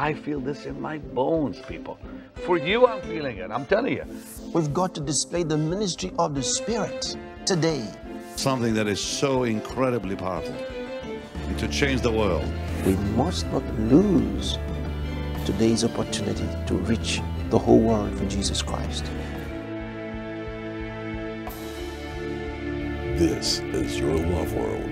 I feel this in my bones, people. For you, I'm feeling it. I'm telling you. We've got to display the ministry of the Spirit today. Something that is so incredibly powerful and to change the world. We must not lose today's opportunity to reach the whole world for Jesus Christ. This is your love world.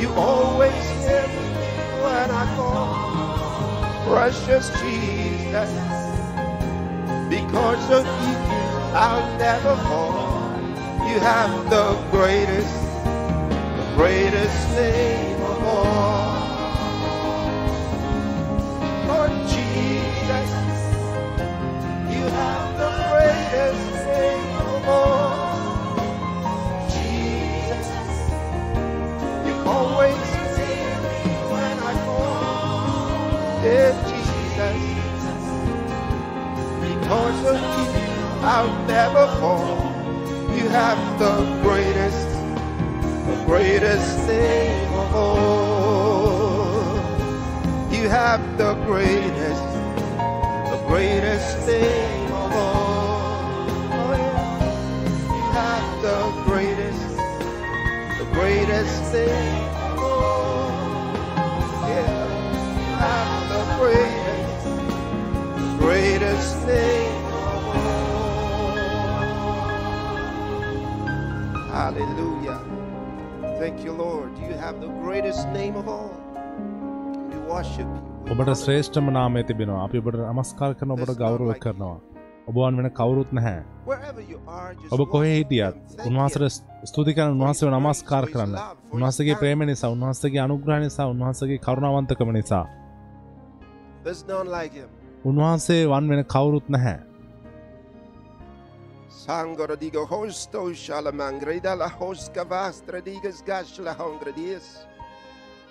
You always hear me when I call. Precious Jesus, because of you, I'll never fall. You have the greatest, the greatest name of all. Of I'll never fall. You have the greatest, the greatest name of all. You have the greatest the greatest name of all. You have the greatest, the greatest name of all. Yeah, you have the greatest, the greatest name Hallelujah. Thank you, Lord. You have the greatest name of all. We worship you. ඔබට. ශ්‍රේෂ්ඨම නාමය තිබෙනවා අපි ඔබට නමස්කාර කරන ඔබට ගෞරව කරනවා ඔබවන් වෙන කවුරුත් නැහැ ඔබ කොහේ හිටියත් him. Thank උන්වහන්සට him. ස්තුති කරන උන්වහන්සේව නමස්කාර කරන්න උන්වහසගේ ප්‍රේම නිසා උන්වහසගේ අනුග්‍රහ නිසා උන්වහසගේ කරුණාවන්තකම නිසා. උන්වහන්සේ වන් වෙන කවුරුත් නැහැ Sangoro digo hosto shalamangre da la hoska vastra digas gash la hongre dies.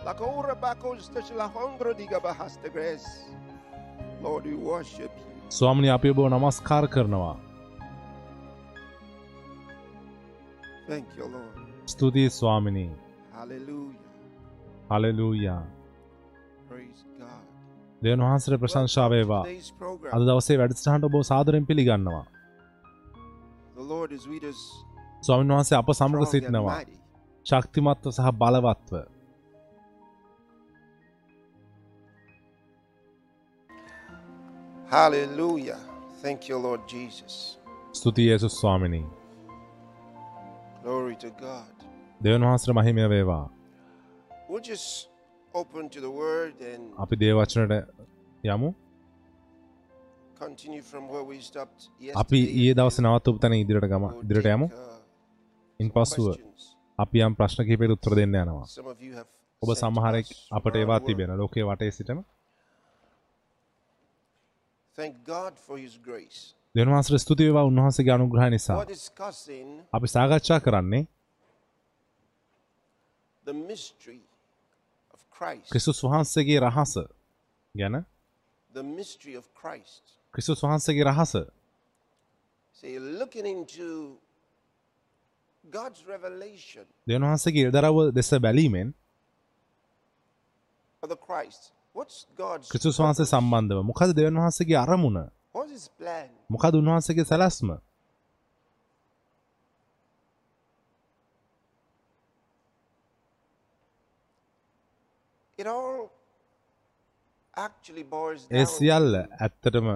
La cora bacos de la hondro diga bahas de grace. Lord, we worship you. ස්වාමනි අපි ඔබ නමස්කාර කරනවා Thank you, Lord. ස්තුතියි ස්වාමිනී Hallelujah. හලලූයා Praise God. දෙවන් වහන්සට ප්‍රශංශාවේවා Today's program. අද දවසේ වැඩසටහට ඔබ සාදරෙන් පිළිගන්නවා ස්වාමින් වහන්සේ අප and සිටිනවා. ශක්තිමත්ව සහ බලවත්ව Hallelujah. Thank you, Lord Jesus. ස්තුතියි යේසුස් ස්වාමිනී Glory to God. දෙවන් වහන්සට මහිමය වේවා We'll just open to the word and අපි දේවචනට යමු අපි. ඒ දවස නවත්තුප තැන ඉදිරියට ගම ඉදිරියට යමු uh, ඉන් questions. අපි යම් ප්‍රශ්න කිහිපයට උත්තර දෙන්න යනවා ඔබ සමහරෙක් අපට ඒවා තිබෙන. ලෝකයේ වටේ සිටම Thank God for His grace. දෙවන් වහන්සට ස්තුති වේවා උන්වහන්සේගේ අනුග්‍රහය නිසා අපි සාකච්ඡා කරන්නේ. ක්‍රිස්තුස් වහන්සේගේ රහස ගැන ක්‍රිස්තුස් වහන්සේගේ රහස. දෙවන් වහන්සේගේ ඉරදරව දෙස බැලීමෙන් ක්‍රිස්තුස් වහන්සේ? සම්බන්ධව? මොකද දෙවන් වහන්සේගේ අරමුණ? මොකද උන්වහන්සේගේ සැලැස්ම? ඒ සියල්ල ඇත්තටම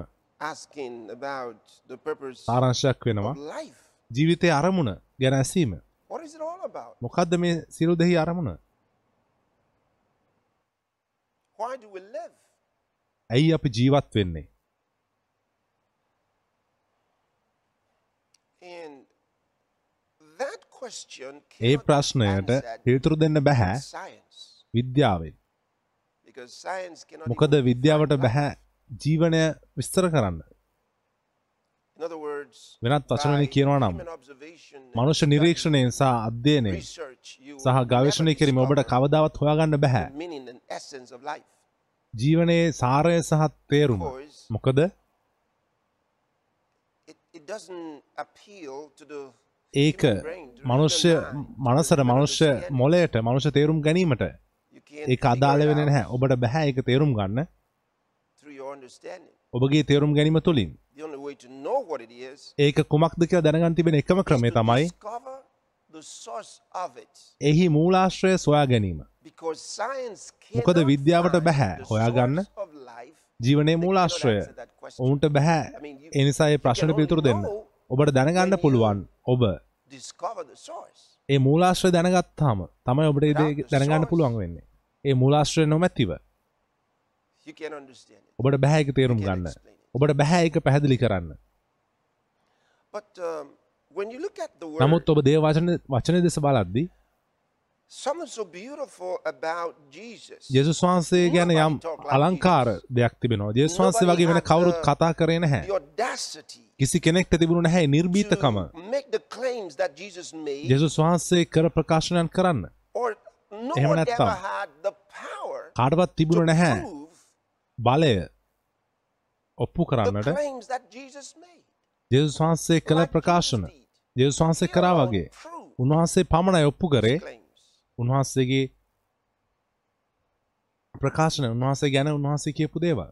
asking about the purpose සාරංශයක් වෙනවා. ජීවිතය අරමුණ ගැන ඇසීම What is it all about? මොකක්ද මේ සිරු දෙහි අරමුණ Why do we live? ඇයි අපි ජීවත් වෙන්නේ And that question ඒ ප්‍රශ්නයට පිළිතුරු දෙන්න බැහැ විද්‍යාවෙන් මොකද විද්‍යාවට. බැහැ ජීවනය විස්තර කරන්න. වෙනත් වචනවලින් කියනවා නම් මනුෂ්‍ය නිරීක්ෂණයෙන් සහ you සහ never කිරීම ඔබට කවදාවත් හොයාගන්න බැහැ. ජීවනයේ සාරය සහ තේරුම මොකද? ඒක මනුෂ්‍ය මනසට මනුෂ්‍ය. මොලයට මනුෂ්‍ය තේරුම් ගැනීමට ඒක අදාළ වෙන නැහැ. ඔබට බැහැ ඒක තේරුම් ගන්න. ඔබගේ තේරුම් ගැනීම තුළින් ඒක කුමක්ද කියලා දැනගන්න තිබෙන එකම ක්‍රමය තමයි. එහි මූලාශ්‍රය සොයා ගැනීම මොකද විද්‍යාවට බැහැ හොයාගන්න. ජීවනයේ මූලාශ්‍රය. ඔවුන්ට බැහැ you- ඒ ප්‍රශ්න පිළිතුරු දෙන්න ඔබට දැනගන්න පුළුවන් ඔබ. ඒ මූලාශ්‍රය දැනගත්තාම තමයි ඔබට දැනගන්න. පුළුවන් වෙන්නේ ඒ මූලාශ්‍රය නොමැතිව You can understand it. ඔබට බැහැ ඒක තේරුම් ගන්න. ඔබට බැහැ ඒක පැහැදිලි කරන්න. Um, නමුත් ඔබ දේ වචන වචනය දෙස බලද්දී. ජෙසුස් වහන්සේ ගැන යම් අලංකාර දෙයක් තිබෙනවා. ජෙසුස් වහන්සේ වගේ වෙන කවුරුත් කතා කරේ නැහැ. කිසි කෙනෙක්ට තිබුණු නැහැ made, ජෙසුස් වහන්සේ කර ප්‍රකාශනයන් කරන්න. එහෙම power කාටවත් තිබුණ නැහැ බලය ඔප්පු කරන්නට. ජෙසුස් වහන්සේ කළ ප්‍රකාශන. ජෙසුස් වහන්සේ කරා වගේ. උන්වහන්සේ පමණයි ඔප්පු කරේ. උන්වහන්සේගේ ප්‍රකාශන උන්වහන්සේ ගැන උන්වහන්සේ කියපු දේවල්.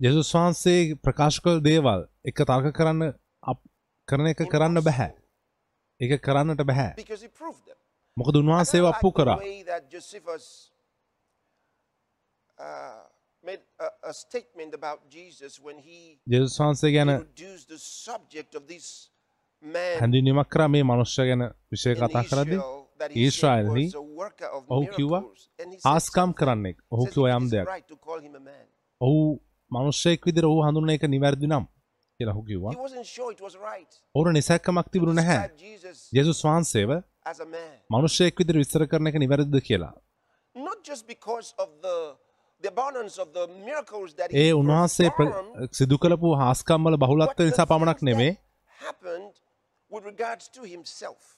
ජෙසුස් වහන්සේ ප්‍රකාශ කළ දේවල් එක තර්ක කරන්න කරන එක කරන්න බැහැ. ඒක කරන්නට බැහැ මොකද උන්වහන්සේ the කරා. uh, made a, a statement about Jesus when he introduced the subject of this man හැඳින්වීමක් කරා මේ මනුෂ්‍ය ගැන විෂය කතා කරද්දී. ඊශ්‍රායල්හි ඔහු කිව්වා ආස්කම්. කරන්නෙක් ඔහු කිව්වා යම් දෙයක්. ඔහු මනුෂ්‍යයෙක් විදිහට ඔහු හඳුන්වන එක නිවැරදි නම් කියලා ඔහු කිව්වා. ඔහුට නිසැක්කමක් to තිබුණු නැහැ. ජෙසුස් වහන්සේව. මනුෂ්‍යයෙක් විදිහට විස්තර කරන එක නිවැරදිද කියලා. ඒ උන්වහන්සේ සිදු බහුලත්වය but the නිසා පමණක් නෙමේ.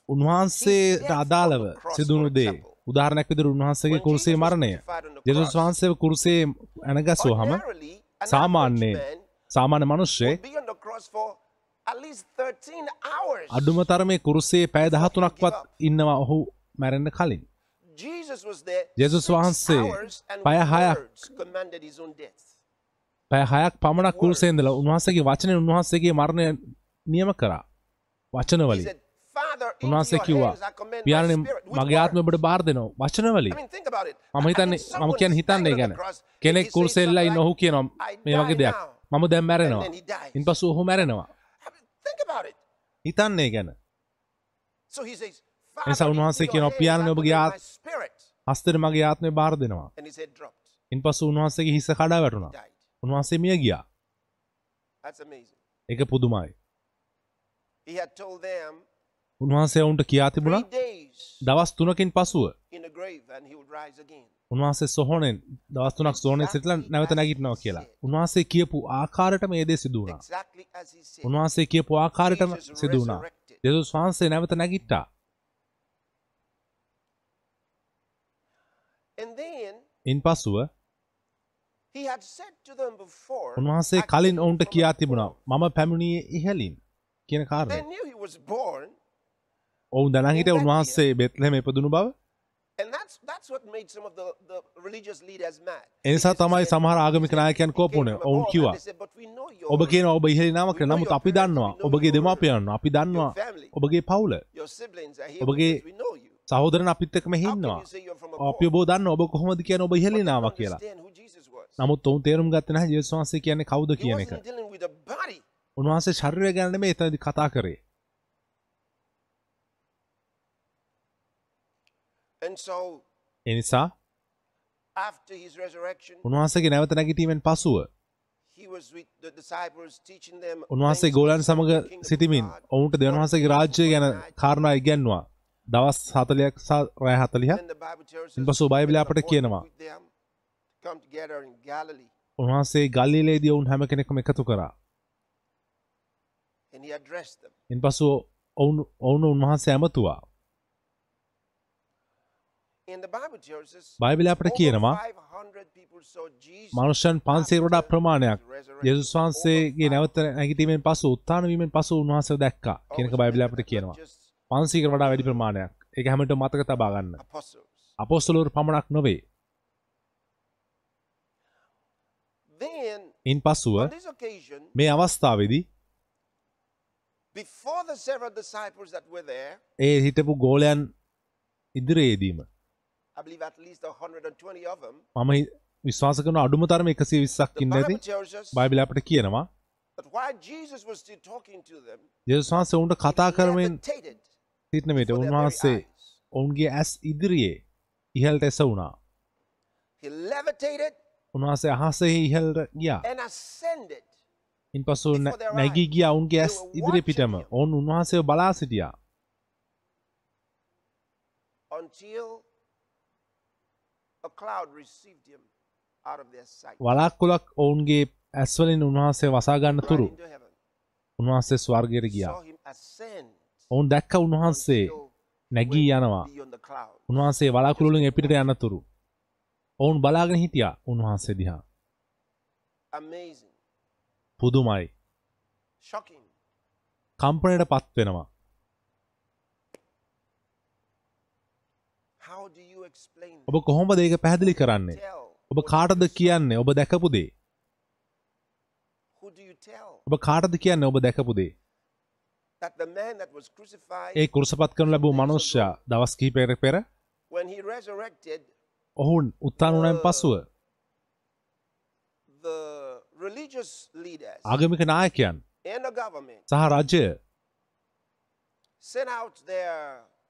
උන්වහන්සේට අදාළව සිදුණු දේ. උදාහරණයක් විදිහට උන්වහන්සේගේ කුරුසේ මරණය. යේසුස් වහන්සේව කුරුසේ Ordinarily, an සාමාන්‍යයෙන් සාමාන්‍ය මිනිස්සෙක් would be on the cross for at least 13 hours. අඩුම තරමේ කුරුසේ පැය 13ක්වත් ඉන්නවා ඔහු මැරෙන්න කලින්. Six වහන්සේ hours and පැය හයක් words commanded his own death. පැය 6ක් පමණක් කුරුසේ ඉඳලා උන්වහන්සේගේ වචනේ උන්වහන්සේගේ මරණය නියම කරා. වචනවලින්. උන්වහන්සේ කිව්වා පියාණනි මගේ. ඔබට බාර දෙනවා වචනවලින්. මම හිතන්නේ මම is හිතන්නේ ගැන. කෙනෙක් He says කුරුසෙල්ලා something ඉන්න ඔහු like, කියනවා "I මේ වගේ දෙයක් now." මම දැන් මැරෙනවා dies. ඉන්පසු ඔහු මැරෙනවා හිතන්නේ ගැන එනිසා උන්වහන්සේ I පියාණනි ඔබගේ. හස්තෙන් මගේ ආත්මය බාර දෙනවා dropped. ඉන්පසු උන්වහන්සේගේ හිස කඩා වැටුණා. උන්වහන්සේ මිය ගියා. ඒක පුදුමයි උන්වහන්සේ ඔවුන්ට කියා තිබුණා දවස් තුනකින් පසුව උන්වහන්සේ සොහොනෙන් දවස් තුනක් සෝනේ සිටලා නැවත නැගිටිනවා කියලා. උන්වහන්සේ කියපු ආකාරයට මේ දේ සිදු වුණා. උන්වහන්සේ කියපු ආකාරයටම සිදු වුණා. යේසුස් වහන්සේ නැවත නැගිට්ටා. ඉන්පසුව උන්වහන්සේ කලින් ඔවුන්ට කියා තිබුණා මම පැමිණියේ ඉහලින් කියන කාරණය ඔවුන් දැනන් හිටිය උන්වහන්සේ බෙත්ලහෙම ඉපදුණු බව එනිසා තමයි සමහර ආගමික නායකයන් he කෝප came වුණේ. from ඔවුන් above, කිව්වා, and they said, "But we know your- ඔබ කියන ඔබ ඉහළි නාමක නමුත් අපි දන්නවා. ඔබගේ දෙමාපියන් අපි දන්නවා ඔබගේ පවුල. ඔබගේ. සහෝදරන අපිත් එක්කම How can හින්නවා. අපි? ඔබ දන්න ඔබ කොහොමද කියන ඔබ නාම don't කියලා. නමුත් ඔවුන් තේරුම් ගත්තේ නැහැ යේසුස් වහන්සේ කියන්නේ කවුද කියන එක. උන්වහන්සේ ශරීරය ගැන නෙමෙයි එතනදි කතා කරේ And so ඒ නිසා after his resurrection, උන්වහන්සේගේ නැවත නැගිටීමෙන් පසුව උන්වහන්සේ kingdom of සිටිමින්. ඔවුන්ට දෙවන්වහන්සේගේ රාජ්‍යය ගැන කාරණා ඉගැන්වා දවස් 40ක් සහ රෑ 40ක් Then the Bible tells us ඉන්පසු that බයිබලය the අපට කියනවා. උන්වහන්සේ ගල්ලිලේදී ඔවුන් හැම කෙනෙක්ම එකතු කරා them. ඉන්පසු ඔවුන් ඔවුන් උන්වහන්සේ ඇමතුවා බයිබලය අපට කියනවා 500 people saw Jesus මනුෂ්‍යයන් 500 වඩා ප්‍රමාණයක්. යේසුස් වහන්සේගේ නැවත නැගිටීමෙන් පසු උත්ථාන වීමෙන් පසු උන්වහන්සේව දැක්කා කියන එක බයිබලය අපට කියනවා 500කට වඩා වැඩි ප්‍රමාණයක් ඒක හැමෝටම මතක තබා ගන්න. අපොස්තලවරු පමණක් නොවේ ඉන් පසුව මේ අවස්ථාවේදී ඒ හිටපු ගෝලයන් ඉදිරියේදීම මම විශ්වාස කරන අඩුම තරම 120ක් the ඉන්න ඇති බයිබලය අපට කියනවා වහන්සේ ඔවුන්ට කතා කරමින් levitated සිටින විට before their very උන්වහන්සේ. ඔවුන්ගේ ඇස් ඉදිරියේ ඉහළට එස වුණා උන්වහන්සේ අහසේ ඉහළට ගියා before their නැගී. ගියා ඔවුන්ගේ ඇස් ඉදිරි පිටම. ඔවුන් උන්වහන්සේව බලා සිටියා වලාක්කුලක් ඔවුන්ගේ ඇස්වලින් උන්වහන්සේ වසා ගන්න Right තුරු. උන්වහන්සේ ස්වර්ගයට ගියා ඔවුන් දැක්ක උන්වහන්සේ නැගී යනවා. උන්වහන්සේ වලාකුළුලින් එපිට යන්න තුරු ඔවුන් බලාගෙන හිටියා උන්වහන්සේ දිහා. පුදුමයි. කම්පනයට පත් වෙනවා How do you explain ඔබ කොහොමද ඒක පැහැදිලි කරන්නේ? ඔබ කාටද කියන්නේ ඔබ දැකපු දේ? ඔබ කාටද කියන්නේ ඔබ දැකපු දේ? ඒ කුරුසපත් කරනු ලැබූ මනුෂ්‍යයා දවස් කිහිපයකට පෙර ඔහුන් උත්තාන වුණායින් පසුව the religious leaders ආගමික නායකයන් සහ රජය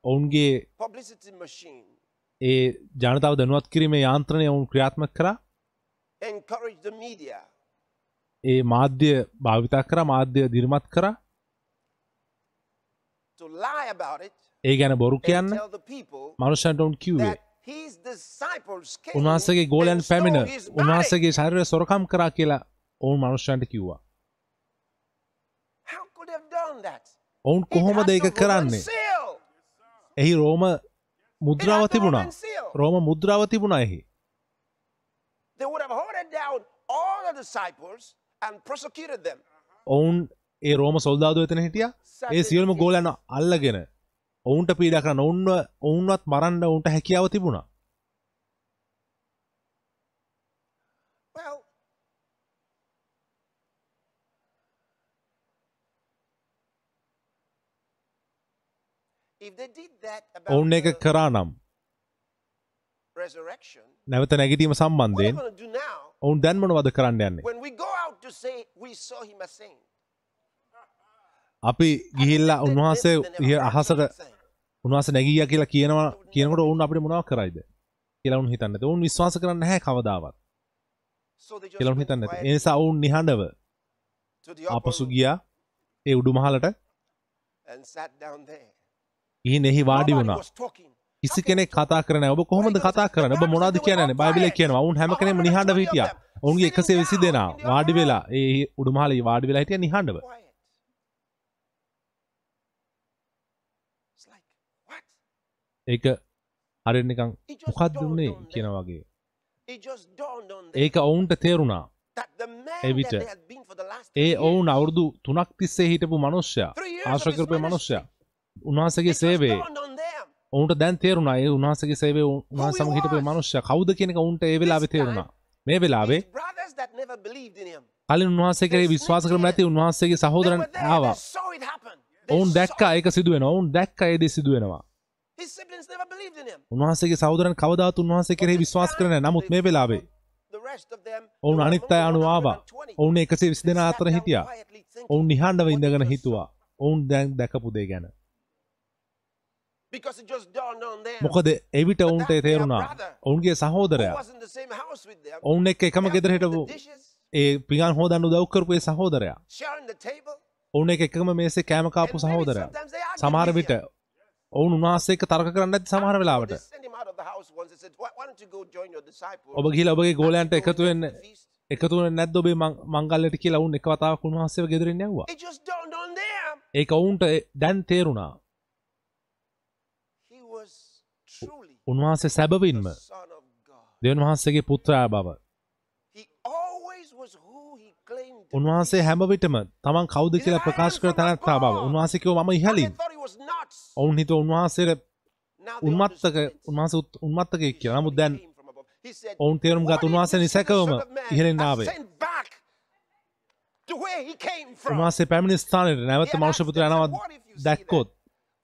ඔවුන්ගේ ඒ ජනතාව දැනුවත් කිරීමේ යාන්ත්‍රණය ඔවුන් ක්‍රියාත්මක කරා ඒ මාධ්‍ය භාවිතා කරා මාධ්‍ය දිරිමත් කරා ඒ ගැන බොරු කියන්න මනුෂ්‍යන්ට ඔවුන් කිව්වේ උන්වහන්සේගේ ගෝලයන් පැමිණ. උන්වහන්සේගේ ශරීරය සොරකම් කරා කියලා ඔවුන් මනුෂ්‍යයන්ට කිව්වා? ඔවුන් කොහොමද ඒක කරන්නේ. එහි රෝම මුද්‍රාව තිබුණා. රෝම මුද්‍රාව තිබුණා එහි. ඔවුන් ඒ රෝම සොල්දාදුව එතන හිටිය. ඒ සියලුම ගෝලයන අල්ලගෙන ඔවුන්ට පීඩ කරන්න ඔවුන්ව ඔවුන්වත් මරන්න ඔවුන්ට හැකියාව තිබුණා Well, if they did that about ඔවුන් එක the කරා නම් resurrection, නැවත නැගිටීම සම්බන්ධයෙන් ඔවුන් දැන්මනවද කරන්න යන්නේ? අපි ගිහිල්ලා උන්වහන්සේ අහසට. උන්වහස නැගීය කියලා කියනවා කියනකොට ඔවුන් අපිට මොනව කරයිද කියලා උන් හිතන්න ඔවුන් විශ්වාස කරන්න නැහැ කවදාවත්. So they just කියලා උන් went හිතන්න quiet ඒ නිසා ඔවුන් නිහඬව room ගියා ඒ උඩුමහලට and sat down there. ගිහින් එහි වාඩි වුණා. කිසි කෙනෙක් කතා කරන ඔබ කොහොමද කතා කරන ඔබ මොනාද කියන්නේ? බයිබලේ කියනවා. ඔවුන් හැම කෙනෙම නිහඬව හිටියා. ඔවුන්ගේ 120 දෙනා වාඩි වෙලා ඒ උඩුමහලේ වාඩි වෙලා හිටියා නිහඬව? ඒක හරියට නිකන් මොකක්ද උනේ. කියන වගේ. ඒක ඔවුන්ට තේරුණා. එවිට ඒ ඔවුන් අවුරුදු තුනක් තිස්සේ හිටපු of ආශ්‍රය කරපු මනුෂ්‍යයා උන්වහන්සේගේ them. ඔවුන්ට දැන් තේරුණා. ඒ උන්වහන්සේගේ සේවය උන්වහන්සේ සමග හිටපු මනුෂ්‍යයා කවුද කියන එක ඔවුන්ට ඒ වෙලාවේ තේරුණා. මේ වෙලාවේ. කලින් උන්වහන්සේ කෙරෙහි විශ්වාස කරමු නැති උන්වහන්සේගේ සහෝදරන් ආවා. ඔවුන් දැක්කා. ඒක සිදු වෙනවා ඔවුන් දැක්කා ඒ දේ සිදු වෙනවා His siblings never believed in him. උන්වහන්සේගේ සහෝදරන් කවදාත් උන්වහන්සේ කෙරෙහි විශ්වාස කරන්නේ නැහැ. නමුත් මේ වෙලාවේ ඔවුන් there were අනිත් අය among අනුව the ආවා. 120. ඔවුන් 120 දෙනා They අතර හිටියා. ඔවුන් they ඉඳගෙන හිතුවා. ඔවුන් දැන් දැකපු දේ ගැන Because it just dawned on them. මොකද එවිට ඔවුන්ට තේරුණා ඔවුන්ගේ සහෝදරයා. ඔවුන් එක්ක එකම ගෙදර හිටපු ඒ පිඟන් හොදන්න උදව් කරපු ඒ සහෝදරයා. ඔවුන් එක එකම මේසේ කෑම කාපු And maybe සහෝදරයා සමහර විට. ඔවුන් උන්වහන්සේ එක්ක තර්ක කරන්න නැති සමහර වෙලාවට? ඔබ ගිහිලා ඔබගේ ගෝලයන්ට go එකතු with වෙන්න them to feast?" එකතු වෙන්නේ නැද්ද ඔබේ මං- මංගල්‍යයට කියලා ඔවුන් එක වතාවක් උන්වහන්සේව ගෙදරින් යවුවා. ඒක ඔවුන්ට දැන් තේරුණා උන්වහන්සේ සැබවින්ම. දෙවන් වහන්සේගේ පුත්‍රයා බව. උන්වහන්සේ හැම විටම තමන් කවුද කියලා ප්‍රකාශ කර තැනැත්තා බව. උන්වහන්සේ කිව්ව මම ඉහලින්. ඔවුන් හිතුව උන්වහන්සේට උන්මත්තක උත්- උන්මත්තකයෙක් කියලා. නමුත් දැන් ඔවුන් තේරුම් "What ගත් the නිසැකවම from?" උන්වහන්සේ පැමිණි ස්ථානයට නැවත Yeah, මනුෂ්‍ය පුත්‍රයා that's- යනවා what if you see දැක්කොත්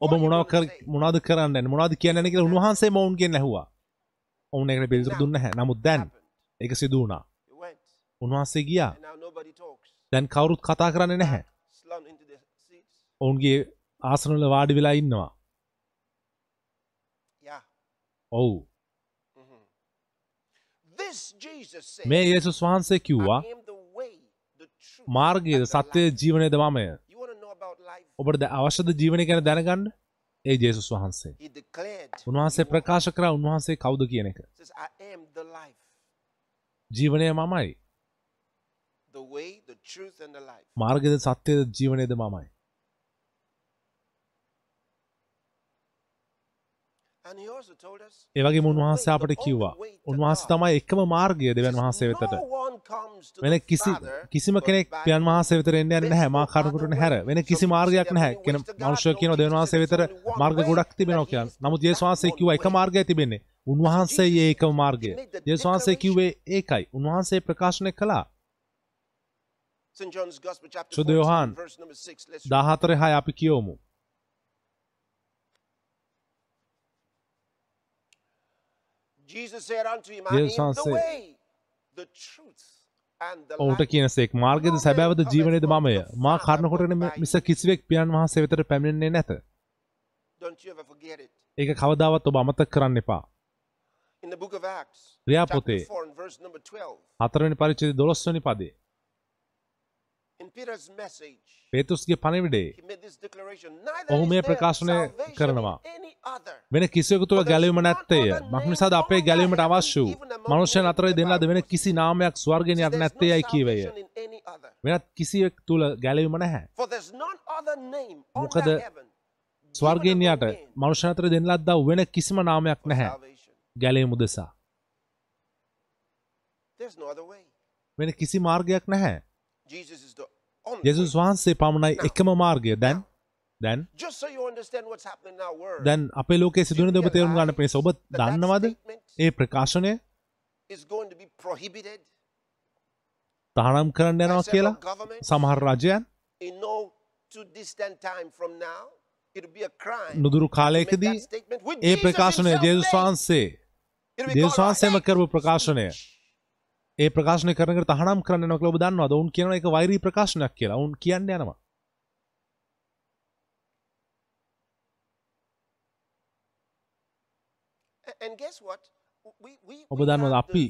ඔබ මොනව? මොනවද කරන්න මොනවද කියන්න යන්නේ කියලා උන්වහන්සේ මොවුන්ගෙන් ඇහුවා ඔවුන් ඒකට පිළිතුරු දුන්නේ නැහැ නමුත් දැන් happened. ඒක සිදු වුණා He went, උන්වහන්සේ ගියා. දැන් කවුරුත් කතා කරන්නේ නැහැ. ඔවුන්ගේ ආසනවල වාඩි වෙලා ඉන්නවා. ඔව් said, මේ යේසුස් වහන්සේ කිව්වා මාර්ගයේද සත්‍යය. ජීවනයද මමය You want to know about life? ඔබට අවශ්‍යද ජීවනය ගැන දැනගන්න? ඒ ජේසුස් වහන්සේ. උන්වහන්සේ ප්‍රකාශ කරා උන්වහන්සේ කවුද කියන එක? ජීවනය මමයි. මාර්ගද සත්‍යයද ජීවනයද මමයි And he also told us, ඒ වගේම the උන්වහන්සේ අපට කිව්වා උන්වහන්සේ. තමයි එකම මාර්ගය දෙවන් වහන්සේ වෙතට වෙන කිසි කිසිම කෙනෙක් පියන්. වහන්සේ වෙතට එන්න යන්නේ නැහැ මා කරුණකට හැර. වෙන කිසි මාර්ගයක් නැහැ කියන No, කියන දෙවන් වහන්සේ වෙතට මාර්ග ගොඩක් තිබෙනවා කියන නමුත් යේසුස් වහන්සේ කිව්වා එක way. මාර්ගය තිබෙන්නේ උන්වහන්සේ ඒ එකම මාර්ගය යේසුස් වහන්සේ කිව්වේ ඒකයි උන්වහන්සේ ප්‍රකාශනය කළා සුදු 14, Yohan verse number 6. Let's read. 14 හය අපි කියවමු Jesus said unto him, I Jesus am the said- way, the truth, and the ඔවුන්ට life. කියනසෙක් මාර්ගද සැබෑවද ජීවනයද මමය. මා කරුණකොටන මිස කිසිවෙක් පියන් වහන්සේ වෙතට පැමිණෙන්නේ නැත. ඒක කවදාවත් ඔබ අමතක කරන්න එපා. ක්‍රියාපොතේ chapter 4 and verse number 12, හතරවනි පරිච්ඡේදය 12 වෙනි පදේ පේතුස්ගේ පණිවිඩේ ඔහු මේ ප්‍රකාශනය කරනවා. වෙන කිසිවෙකු තුළ ගැලවීම නැත්තේය මක්නිසාද අපේ ගැලීමට අවශ්‍ය වූ? මනුෂ්‍යයන් අතර දෙන්නද වෙන කිසි නාමයක් ස්වර්ගෙන් යට There's no නැත්තේ යයි කීවය. වෙනත් කිසිවෙක් තුළ ගැලවීම නැහැ. මොකද ස්වර්ගීන්යට මනුෂ්‍යතර දෙන්න ලද්දා වෙන කිසිම නාමයක් නැහැ. salvation. ගැලේමු දෙසා There's no other way. වෙන කිසි මාර්ගයක් නැහැ යෙසුස්. වහන්සේ පමණයි එකම මාර්ගය දැන් දැන්. දැන් අපේ ලෝකේ සිදුවන දේ ඔබ තේරුම් ගන්න පිණිස ඔබ දන්නවද ඒ ප්‍රකාශනය තහනම් කරන්න යනවා කියලා සමහර රජයන්. නුදුරු කාලයකදී ඒ ප්‍රකාශනය ජේසුස්. වහන්සේ ජේසුස් වහන්සේම කරපු ප්‍රකාශනය. ඒ ප්‍රකාශනය කරනකට තහනම් කරන්න යනවා කියලා ඔබ දන්නවද ඔවුන් කියනවා ඒක වෛරී ප්‍රකාශනයක් කියලා ඔවුන් කියන්න යනවා ඔබ දන්නවද අපි.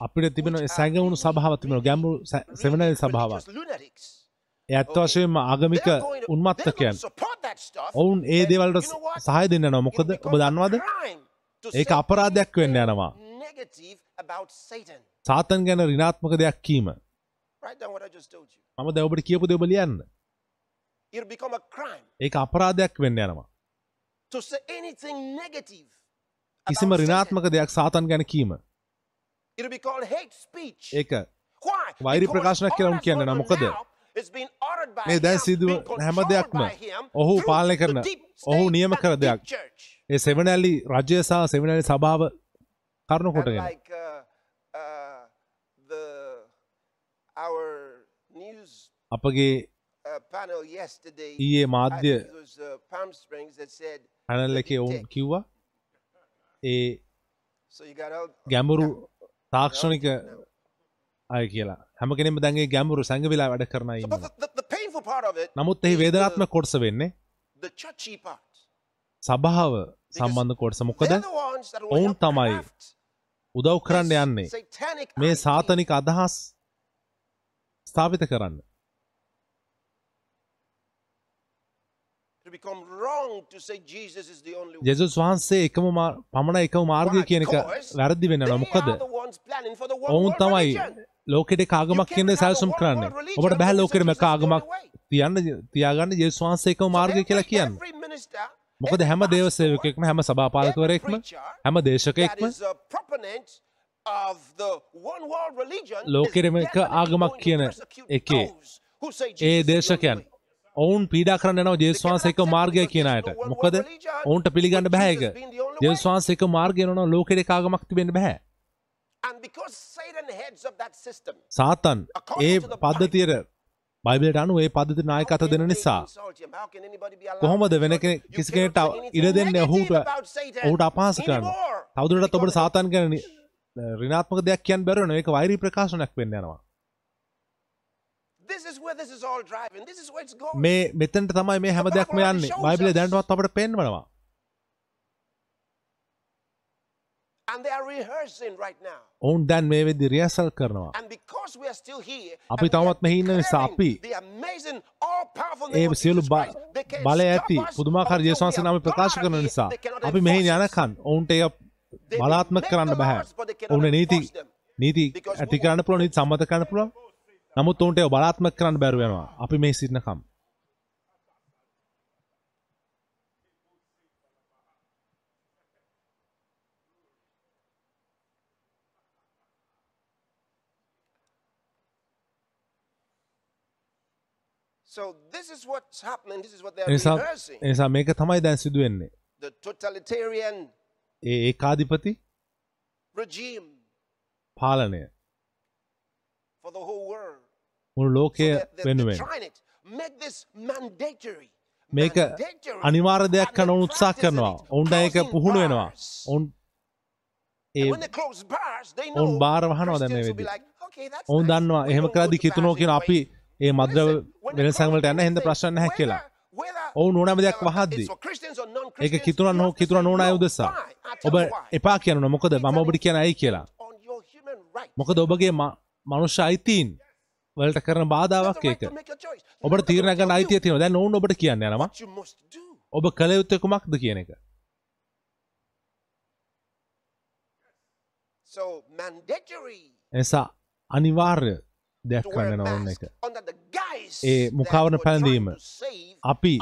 අපිට තිබෙන සැඟවුණු really, සභාව තිබෙන ගැඹුරු සැ- really සෙවනැලි. ඒ ඇත්ත වශයෙන්ම ආගමික උන්මත්තකයන්. ඔවුන් ඒ දේවල්ට? සහය දෙන්න It'll මොකද ඔබ දන්නවද ඒක අපරාධයක් වෙන්න යනවා. සාතන් ගැන රිනාත්මක දෙයක් කීම. මම දැන් ඔබට කියපු දේ ඔබ ලියන්න ඒක අපරාධයක් වෙන්න යනවා. කිසිම. රිනාත්මක දෙයක් සාතන් ගැන කීම. ඒක? වෛරී Because ප්‍රකාශනයක් කියලා all උන් that's කියන්නේ going නෑ. on මොකද? now is being ordered by මේ දැන් සිදුව හැම දෙයක්ම ඔහු පාලනය කරන ඔහු නියම කර දෙයක්. ඒ සෙවනැලි රජය සහ සෙවනැලි සභාව කරුණු කොටගෙන like uh, uh, the our news අපගේ uh, panel yesterday, ඊයේ I මාධ්‍ය think it was uh, Palm Springs that said, panel the එකේ ඔවුන්. කිව්වා. ඒ all ගැඹුරු තාක්ෂණික අය කියලා. හැම කෙනෙම දැන්ගේ ගැඹුරු සැඟවිලා වැඩ කරන නමුත් එහි වේදනාත්ම කොටස වෙන්නේ. සභාව සම්බන්ධ කොටස. මොකද? ඔවුන් තමයි උදව් කරන්න යන්නේ. මේ. සාතනික අදහස් ස්ථාපිත කරන්න To become wrong to say Jesus is the only way. Jesus වහන්සේ එකම පමණ එකම මාර්ගය? කියන එක වැරදි They මොකද? ඔවුන් තමයි. ලෝකෙට කාගමක් කියන සැල්සුම් කරන්නේ. ඔබට බැහැ ලෝකෙටම කාගමක් තියන්න තියාගන්න ජෙසුස් වහන්සේ එකම මාර්ගය කියලා කියන්න. මොකද හැම දේවසේවකෙක්ම හැම සභාපාලකවරයෙක්ම හැම දේශකයෙක්ම ලෝකෙටම එක ආගමක් කියන එකේ ඒ දේශකයන්. ඔවුන් පීඩා කරන්න යනවා ජේසුස් වහන්සේ එක මාර්ගය කියන අයට. මොකද? ඔවුන්ට පිළිගන්න බෑ ඒක. ජේසුස් වහන්සේ එක මාර්ගය නෝ ලෝකෙට කාගමක් තිබෙන්න බෑ. And because Satan heads up that system, සාතන් ඒ පද්ධතියට බයිබලට අනුව ඒ පද්ධති නායකත දෙන නිසා කොහොමද වෙන කෙනෙක් කිසි කෙනෙක්ට ඉඩ දෙන්නේ ඔහුට ඔහුට අපහාස කරන්න. තවදුරටත් ඔබට සාතන් ගැන ඍණාත්මක දෙයක් කියන්න බැරුව යනවා. ඒක වෛරී ප්‍රකාශනයක් වෙන්න යනවා This is where this is all driving. This is where it's going. මේ මෙතනට තමයි මේ හැම දෙයක්ම යන්නේ. බයිබලේ දැනටමත් අපට පෙන්වනවා. And they are rehearsing right now. ඔවුන් දැන් මේ වෙද්දි රියසල් කරනවා. අපි තවමත් මෙහි ඉන්න නිසා අපි ඒ සියලු බලය ඇති පුදුමාකාර we නම ප්‍රකාශ කරන. නිසා. අපි මෙහි. යනකන් ඔවුන්ට එය බලාත්මක කරන්න the බෑ. laws, but they cannot ඔවුන් නීති. නීති ඇති කරන්න පුළුවන් නීති සම්මත කරන්න පුළුවන් නමුත් ඔවුන්ට ඒව බලාත්මක කරන්න බැරුව යනවා. අපි මෙහි සිටිනකම්. Rehearsing. එනිසා මේක තමයි දැන් සිදුවෙන්නේ. ඒ ඒකාධිපති පාලනය මුළු ලෝකය වෙනුවෙන්. මේක. අනිවාර්ය දෙයක් they're ඔවුන් උත්සාහ කරනවා. ඔවුන්ට ඒක පුහුණු වෙනවා. ඔවුන් ඒ ඔවුන් බාර වහනවා දැන් මේ Christians will be වෙද්දි like, okay, that's ඔවුන්. දන්නවා එහෙම to කිතුනෝ කියන. අපි ඒ මද්‍රව Listen, when they වෙනසන් වලට close යන්න anything, ප්‍රශ්න නැහැ කියලා whether, ඔවුන් ඕනෑම දෙයක් uh, වහද්දි ඒක you හෝ have to කිතුනන් say නොවන අය no. උදෙසා Why? I'll ඔබ. එපා කියනවා මොකද මම ඔබට කියන ඇයි කියලා. මොකද ඔබගේ මනුෂ්‍ය අයිතීන් වලට කරන බාධාවක් ඒක. ඔබට Nobody තීරණ will ගන්න tell අයිතිය තියෙනවා දැන් ඔවුන් ඔබට කියන්න යනවා. ඔබ කළ යුත්තේ කුමක්ද කියන එක එසා අනිවාර්ය දෙයක් කරන්න mask එක ඒ trying පැළඳීම. අපි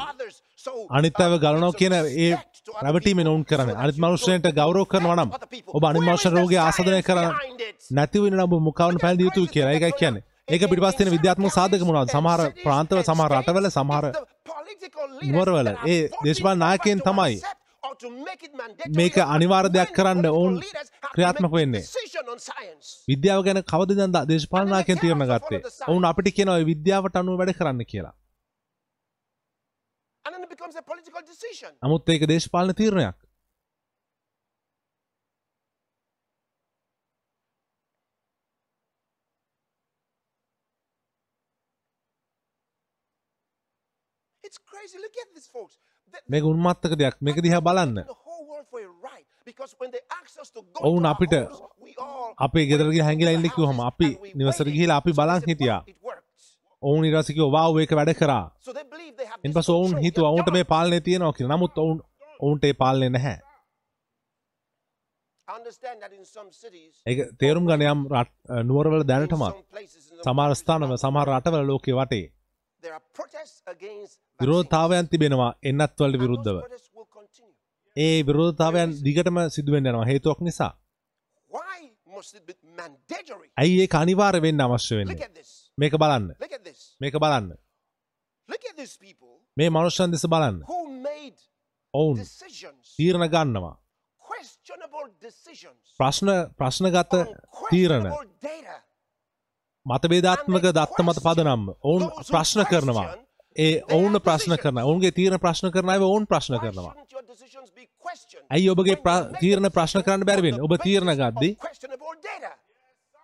others. So, අනිත් අයව ගලනවා it's a කියන ඒ so කරන්නේ. that අනිත් you මනුෂ්‍යයන්ට don't ගෞරව කරනවා affect නම් other people. ඔබ the රෝගී ආසාදනය කරන්න behind it? නැති වෙන ඔබ මුඛාවරණ පැළඳිය යුතුයි කියලා. ඒකයි කියන්නේ. ඒක පිටිපස්සේ තියෙන විද්‍යාත්මක සාධක මොනවද? සමහර ප්‍රාන්තවල සමහර රටවල සමහර නුවරවල ඒ දේශපාලන නායකයන් තමයි මේක අනිවාර්ය දෙයක් කරන්න ඔවුන් ක්‍රියාත්මක වෙන්නේ. විද්‍යාව ගැන කවදද දේශපාලන නායකයන් තීරණ ගත්තේ? ඔවුන් අපිට කියනවා විද්‍යාවට අනුව වැඩ කරන්න කියලා. නමුත් ඒක දේශපාලන තීරණයක්. මේක උන්මත්තක දෙයක්. මේක දිහා බලන්න. ඔවුන් අපිට අපේ ගෙදර ගිහලා හැංගිලා ඉන්න කිව්වම අපි නිවසට ගිහිලා අපි බලන් හිටියා. ඔවුන් ඊට පස්සේ කිව්වා වාව් ඒක වැඩ කරා. ඉන්පස්සේ ඔවුන් හිතුවා ඔවුන්ට මේ පාලනය තියෙනවා කියලා. නමුත් ඔවුන් ඔවුන්ට ඒ පාලනය නැහැ. ඒක තේරුම් ගන්න යම් රට නුවරවල දැනටමත් සමහර ස්ථානවල සමහර රටවල ලෝකේ වටේ විරෝධතාවයන් තිබෙනවා එන්නත් වලට විරුද්ධව. ඒ විරෝධතාවයන් දිගටම සිදුවෙන්න යනවා හේතුවක් නිසා. ඇයි ඒක අනිවාර්ය වෙන්න අවශ්‍ය වෙන්නේ? මේක බලන්න. මේක බලන්න. මේ මනුෂ්‍යයන් දෙස බලන්න. ඔවුන් තීරණ ගන්නවා. ප්‍රශ්න ප්‍රශ්නගත තීරණ මතබේදාත්මක දත්ත මත පදනම් ඔවුන් ප්‍රශ්න කරනවා. ඒ ඔවුන් ප්‍රශ්න කරන ඔවුන්ගේ තීරණ ප්‍රශ්න කරන අය ඔවුන් ප්‍රශ්න කරනවා. ඇයි ඔබගේ තීරණ ප්‍රශ්න කරන්න බැරිවෙන් ඔබ තීරණ ගද්දි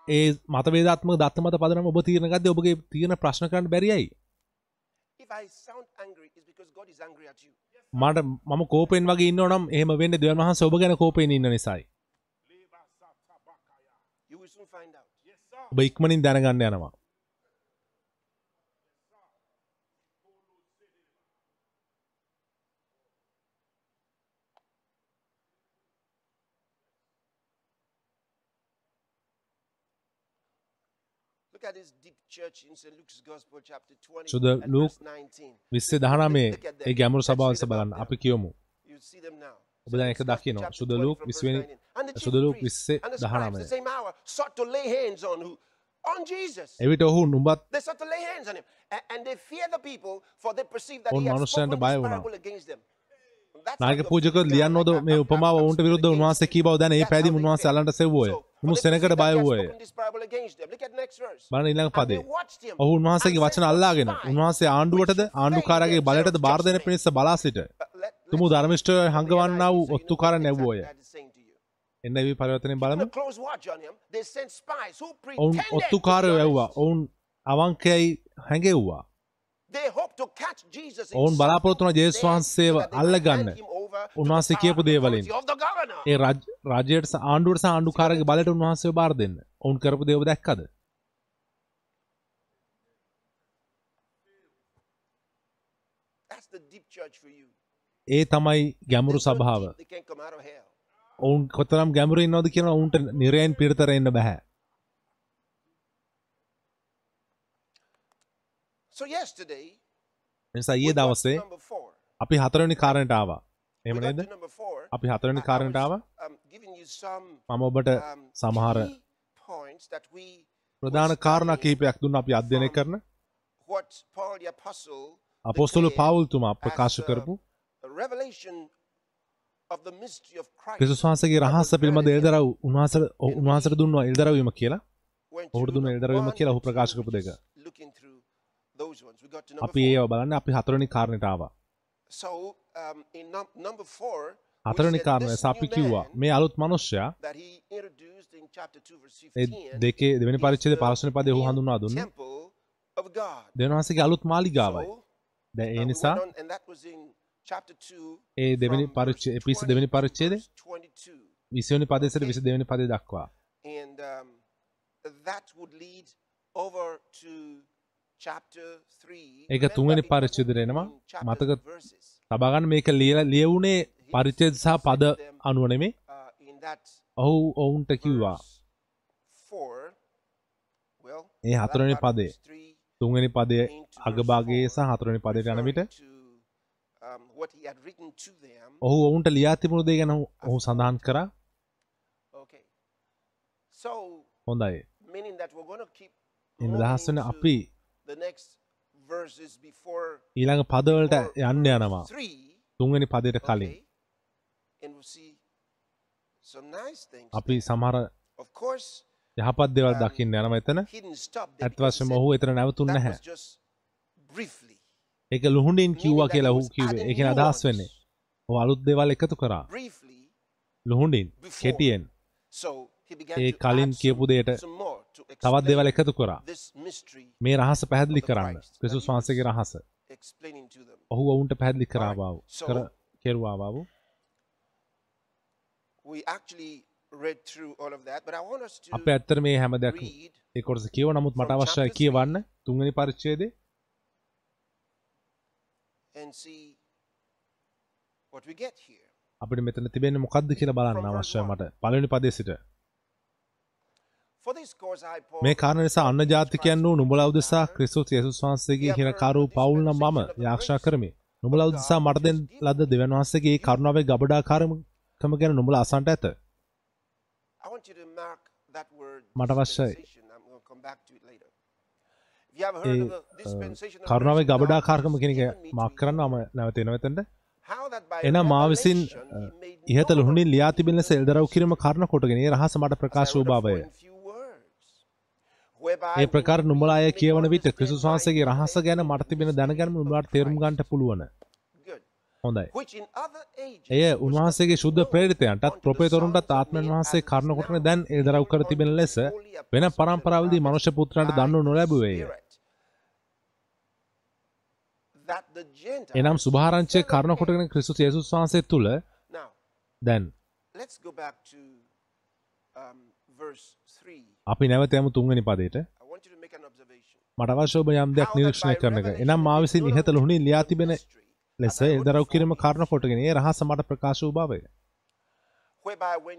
ඒ මතවේදාත්ම දත්ත මත පදනම ඔබ තීරණ ගද්දි ඔබගේ තීරණ ප්‍රශ්න කරන්න බැරියයි. මට මම කෝපෙන් වගේ ඉන්න නම් එහෙම වෙන්න දෙවන් වහන්ස ඔබ ගැන කෝපෙන් ඉන්න නිසායි. ඔබ ඉක්මනින් දැනගන්න යනවා. Look at this deep church in St. Luke's Gospel, chapter 20, So the and Luke- verse 19. විස්සේ දහනමේ ඒ ගැමුණු සභාවස බලන්න අපි කියමු. ඔබ දැන් එක දකිනවා. සුද 20 Luke from verse 20 19. And the chief සුද Luke priests 20 and the scribes දහනමය. the same hour sought to lay hands on who? On Jesus. එවිට ඔහු නුඹත් ඔවුන් මනුෂ්‍යයන්ට බය වුණා. parable against them. That's නායක පූජක ලියන්නෝද මේ උපමාව ඔවුන්ට විරුද්ධ උන්වහන්සේ කී බව දැන ඒ. පැහැදිලි උන්වහන්සේ feel. සෙව්වෝය. උණු that බය වූයේ. බලන්න ඊළඟ පදේ. ඔහු උන්වහන්සේගේ වචන අල්ලාගෙන "Spy, උන්වහන්සේ ආණ්ඩුවටද ආණ්ඩුකාරගේ බලයටද බාර දෙන judgment." පිණිස බලා සිට තුමු ධර්මිෂ්ඨ හංගවන්නා වූ what නැව්වෝය. එන්න වී පරිවර්තනයෙන් බලමු. ඔවුන් ඔත්තුකාරයෝ ඇව්වා. ඔවුන් අවංකයයි හැඟෙව්වා. ඔවුන් බලාපොරොත්තු වුණා ජේසුස් something වහන්සේව so that they might අල්ලගන්න. උන්වහන්සේ කියපු දේවලින්. ඒ රාජ්- රාජ්‍යයට සහ ආණ්ඩුවට ආණ්ඩුකාරගේ බලයට උන්වහන්සේව බාර දෙන්න. ඔවුන් කරපු දේව දැක්කද? ඒ තමයි so සභාව. ඔවුන් කොතරම් ගැඹුරු ඉන්නවද කියන ඔවුන්ට නිරයෙන් පිරිතර එන්න බෑ. So yesterday, නිසා ඊයේ දවසේ. අපි හතරවෙනි කාරණයට ආවා. එහෙම නේද? අපි හතරවෙනි was, ආවා. um, මම ඔබට um, සමහර ප්‍රධාන කාරණා කිහිපයක් දුන්න අපි අධ්‍යයනය කරන අපොස්තලු පවුල්තුමා ප්‍රකාශ කරපු. ක්‍රිස්තුස් වහන්සේගේ රහස පිළිබඳ එල්දරව් උන්වහන්සේට දුන්නා එල්දරවීම කියලා. ඔහුට දුන්න එල්දරවීම කියලා ඔහු ප්‍රකාශ කරපු දෙක. අපි. ඒව බලන්න අපි we හතරවෙනි said කාරණය new කිව්වා මේ අලුත් මිනිස්සයා that he introduced in chapter 2 verse ඒ 15 දෙකේ දෙවෙනි the පළවෙනි පදේ new හඳුන්වා දුන්නේ. දෙවියන්වහන්සේගේ අලුත් මාලිගාවයි. Uh, ඒ we නිසා went on, and that was in chapter 2 ඒ දෙවෙනි එපිස 20 දෙවෙනි to පරිච්ඡේදයේ verse 22. 20 වෙනි පදේ සිට 22 වෙනි පදේ දක්වා. Um, over to chapter 3. ඒක Remember, තුන්වෙනි chapter මතක verses. තබා ගන්න මේක ලියලා ලියවුනේ පරිච්ඡේද සහ පද අනුව නෙමෙයි. Uh, ඔහු ඔවුන්ට කිව්වා verse 4, well, ඒ හතරනි පදේ තුන්වැනි පදය අගභාගේ සහ හතරනි පදයට යන විට referring to, um. ඔහු ඔවුන්ට ලියා තිබුණු දේ ගැන ඔහු- සඳහන් කරා හොඳයි meaning that we're going to keep එම moving දහස් වන to අපි ඊළඟ පදවලට යන්න යනවා. තුන්වැනි පදයට කලින්. අපි සමහර යහපත් දේවල් දකින්න යනවා එතන. he didn't stop there at because he වශයෙන්ම said. ඔහු එතන නැවතුන් නැහැ. ඒක ලුහුණින් කිව්වා කියලා කිව්වේ. adding ඒකෙන් අදහස්. වෙන්නේ? ඔහු අලුත් දේවල් එකතු කරා. Before. කෙටියෙන්. ඒ කලින් කියපු දෙයට තවත් දේවල් එකතු කරා. මේ රහස පැහැදිලි කරන්න. was වහන්සේගේ රහස. ඔහු ඔවුන්ට පැහැදිලි කරා Alright. බව. So- කර කෙරුවා බව. We actually read through all of that, but I want us to අප ඇත්තර මේ හැම දෙයක් read ඒ කොටස කියව. නමුත් මට අවශ්‍යයි කියවන්න. get here. අපිට මෙතන තිබෙන්නේ මොකක්ද කියලා බලන්න අවශ්‍යයි. මට. පළවෙනි පදේ සිට මේ කාරණ නිසා අන්න ජාතිකයන් වූ නුඹලා උදෙසා ක්‍රිස්තුස් යේසුස් වහන්සේගේ හිරකාරූ පවුල් නම් මම යාක්ෂා කරමි. නුඹලා උදෙසා මට දෙන ලද දෙවන් වහන්සේගේ කරුණාවේ ගබඩාකාරකම ගැන නුඹලා අසන්ට ඇත. මට අවශ්‍යයි. කරුණාවේ ගබඩාකාරකම to මාක් කරන්න මම නැවත එනවා එතනට. how that by එනම් මා විසින් ඉහත ලුහුණින් ලියා තිබෙන ලෙස එල්දරව් කිරීම කාරණ කොටගෙන රහස මට ප්‍රකාශ වූ බවය. in few words, whereby ඒ ප්‍රකාර we නුඹලා අය may කියවන විට understand ක්‍රිස්තුස් by වහන්සේගේ රහස revelation ගැන මට තිබෙන දැනගැනීම නුඹලාට තේරුම් ගන්නට පුළුවන්. Good. හොඳයි. Which in other ages එය was උන්වහන්සේගේ ශුද්ධ known ප්‍රේරිතයන්ටත් unto the ප්‍රොපේතරුන්ටත් sons of ආත්මයන් men වහන්සේ as කරුණ now කොටන දැන් එල්දරව් කර තිබෙන ලෙස වෙන පරම්පරාවලදී මනුෂ්‍ය පුත්‍රයන්ට දන්නු නොලැබුවේය. that the Gentiles එනම් සුභාරංචය කරුණ කොටගෙන ක්‍රිස්තුස් යේසුස් වහන්සේ තුළ Now, දැන් let's go back to um, verse 3. අපි නැවත යමු තුන්වෙනි පදයට. මට අවශ්‍ය ඔබ යම් දෙයක් නිරීක්ෂණය කරන එක. එනම් මා විසින් ඉහත ලුහුණින් ලියා තිබෙන ලෙස එල්දරව් කිරීම කරුණ කොටගෙන ඒ රහස මට ප්‍රකාශ වූ බවය.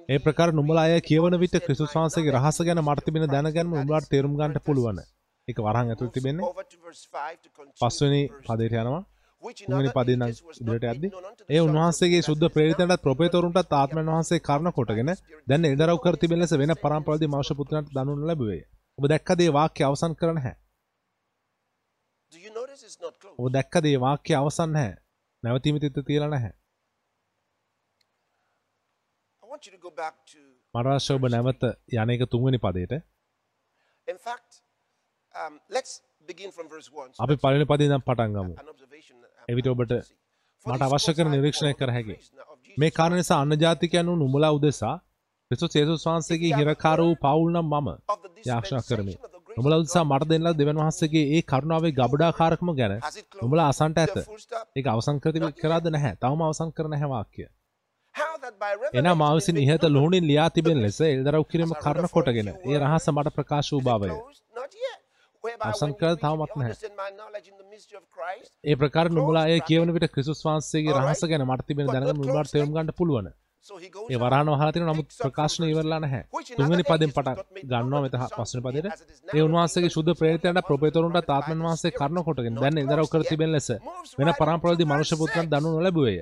ඒ ප්‍රකාර නුඹලා අය කියවන විට ක්‍රිස්තුස් වහන්සේගේ රහස ගැන මට තිබෙන දැනගැන්ම is තේරුම් ගන්නට පුළුවන්. ඒක වරහන් ඇතුළේ තිබෙන්නේ over to verse 5 to continue පස්වෙනි පදයට 3, යනවා. Which in තුන්වෙනි other පදේ නම් ages was not ඉදිරියට made යද්දී known unto the ඒ උන්වහන්සේගේ now ප්‍රොපේතරුන්ටත් the ආත්මයන් වහන්සේ කරුණ කොටගෙන දැන් එල්දරව් කර තිබෙන ලෙස වෙන same පරම්පරාවලදී මනුෂ්‍ය පුත්‍රයන්ට දනු නොලැබුවේ. ඔබ දැක්කද මේ වාක්‍ය අවසන් කර නැහැ. Do you notice it's not close? ඔබ දැක්කද මේ වාක්‍ය අවසන් නැහැ. නැවතීම තිත තියලා නැහැ. I want you to go back to, මට අවශ්‍ය ඔබ නැවත යන එක තුන්වෙනි පදයට. in fact, um, let's begin from verse 1. So අපි පළවෙනි පදේ ඉඳන් පටන් ගමු. An observation that I- එවිට I want ඔබට you to see. For මට this අවශ්‍ය cause කරන I, නිරීක්ෂණය Paul, කර the හැකි. prisoner of Jesus මේ කාරණ Christ, නිසා අන්න ජාතිකයන් වූ නුඹලා උදෙසා ක්‍රිස්තුස් යේසුස් වහන්සේගේ හිරකාර වූ පවුල් නම් මම of the යාක්ෂා කරමි. dispensation of the grace නුඹලා of උදෙසා God. මට දෙන්න ලද දෙවන් වහන්සේගේ ඒ කරුණාවේ ගබඩාකාරකම ගැන Has it closed? නුඹලා අසන්ට ඇත. The full stop? ඒක අවසන් කර තිබෙ කරාද නැහැ. තවම අවසන් කර නැහැ වාක්‍ය. How that by එනම් මා revelation විසින් it ඉහත made known ලුහුණින් ලියා තිබෙන ලෙස mystery. එල්දරව් කිරීම As I කරුණ wrote for කොටගෙන you ඒ රහස මට ප්‍රකාශ වූ Is it බවය. Read, තවමත් නැහැ. ඒ ප්‍රකාර නුඹලා ඒ කියවන විට ක්‍රිස්තුස් වහන්සේගේ. රහස ගැන මට තිබෙන not නුඹලාට තේරුම්. ගන්න පුළුවන්. ඒ වරහන වහලා තියෙන නමුත් ප්‍රකාශන ඉවරලා නැහැ. තුන්වෙනි ages පටන් ගන්නවා known මෙත unto the sons පස්වෙනි පදයට. ඒ උන්වහන්සේගේ ශුද්ධ ප්‍රේරිතයන්ට ප්‍රොපේතරුන්ට the ආත්මයන් වහන්සේ. කරුණ කොටගෙන දැන් එල්දරව් කර තිබෙන. ලෙස වෙන පරම්පරාවලදී මනුෂ්‍ය පුත්‍රයන්. දනු නොලැබුවේය.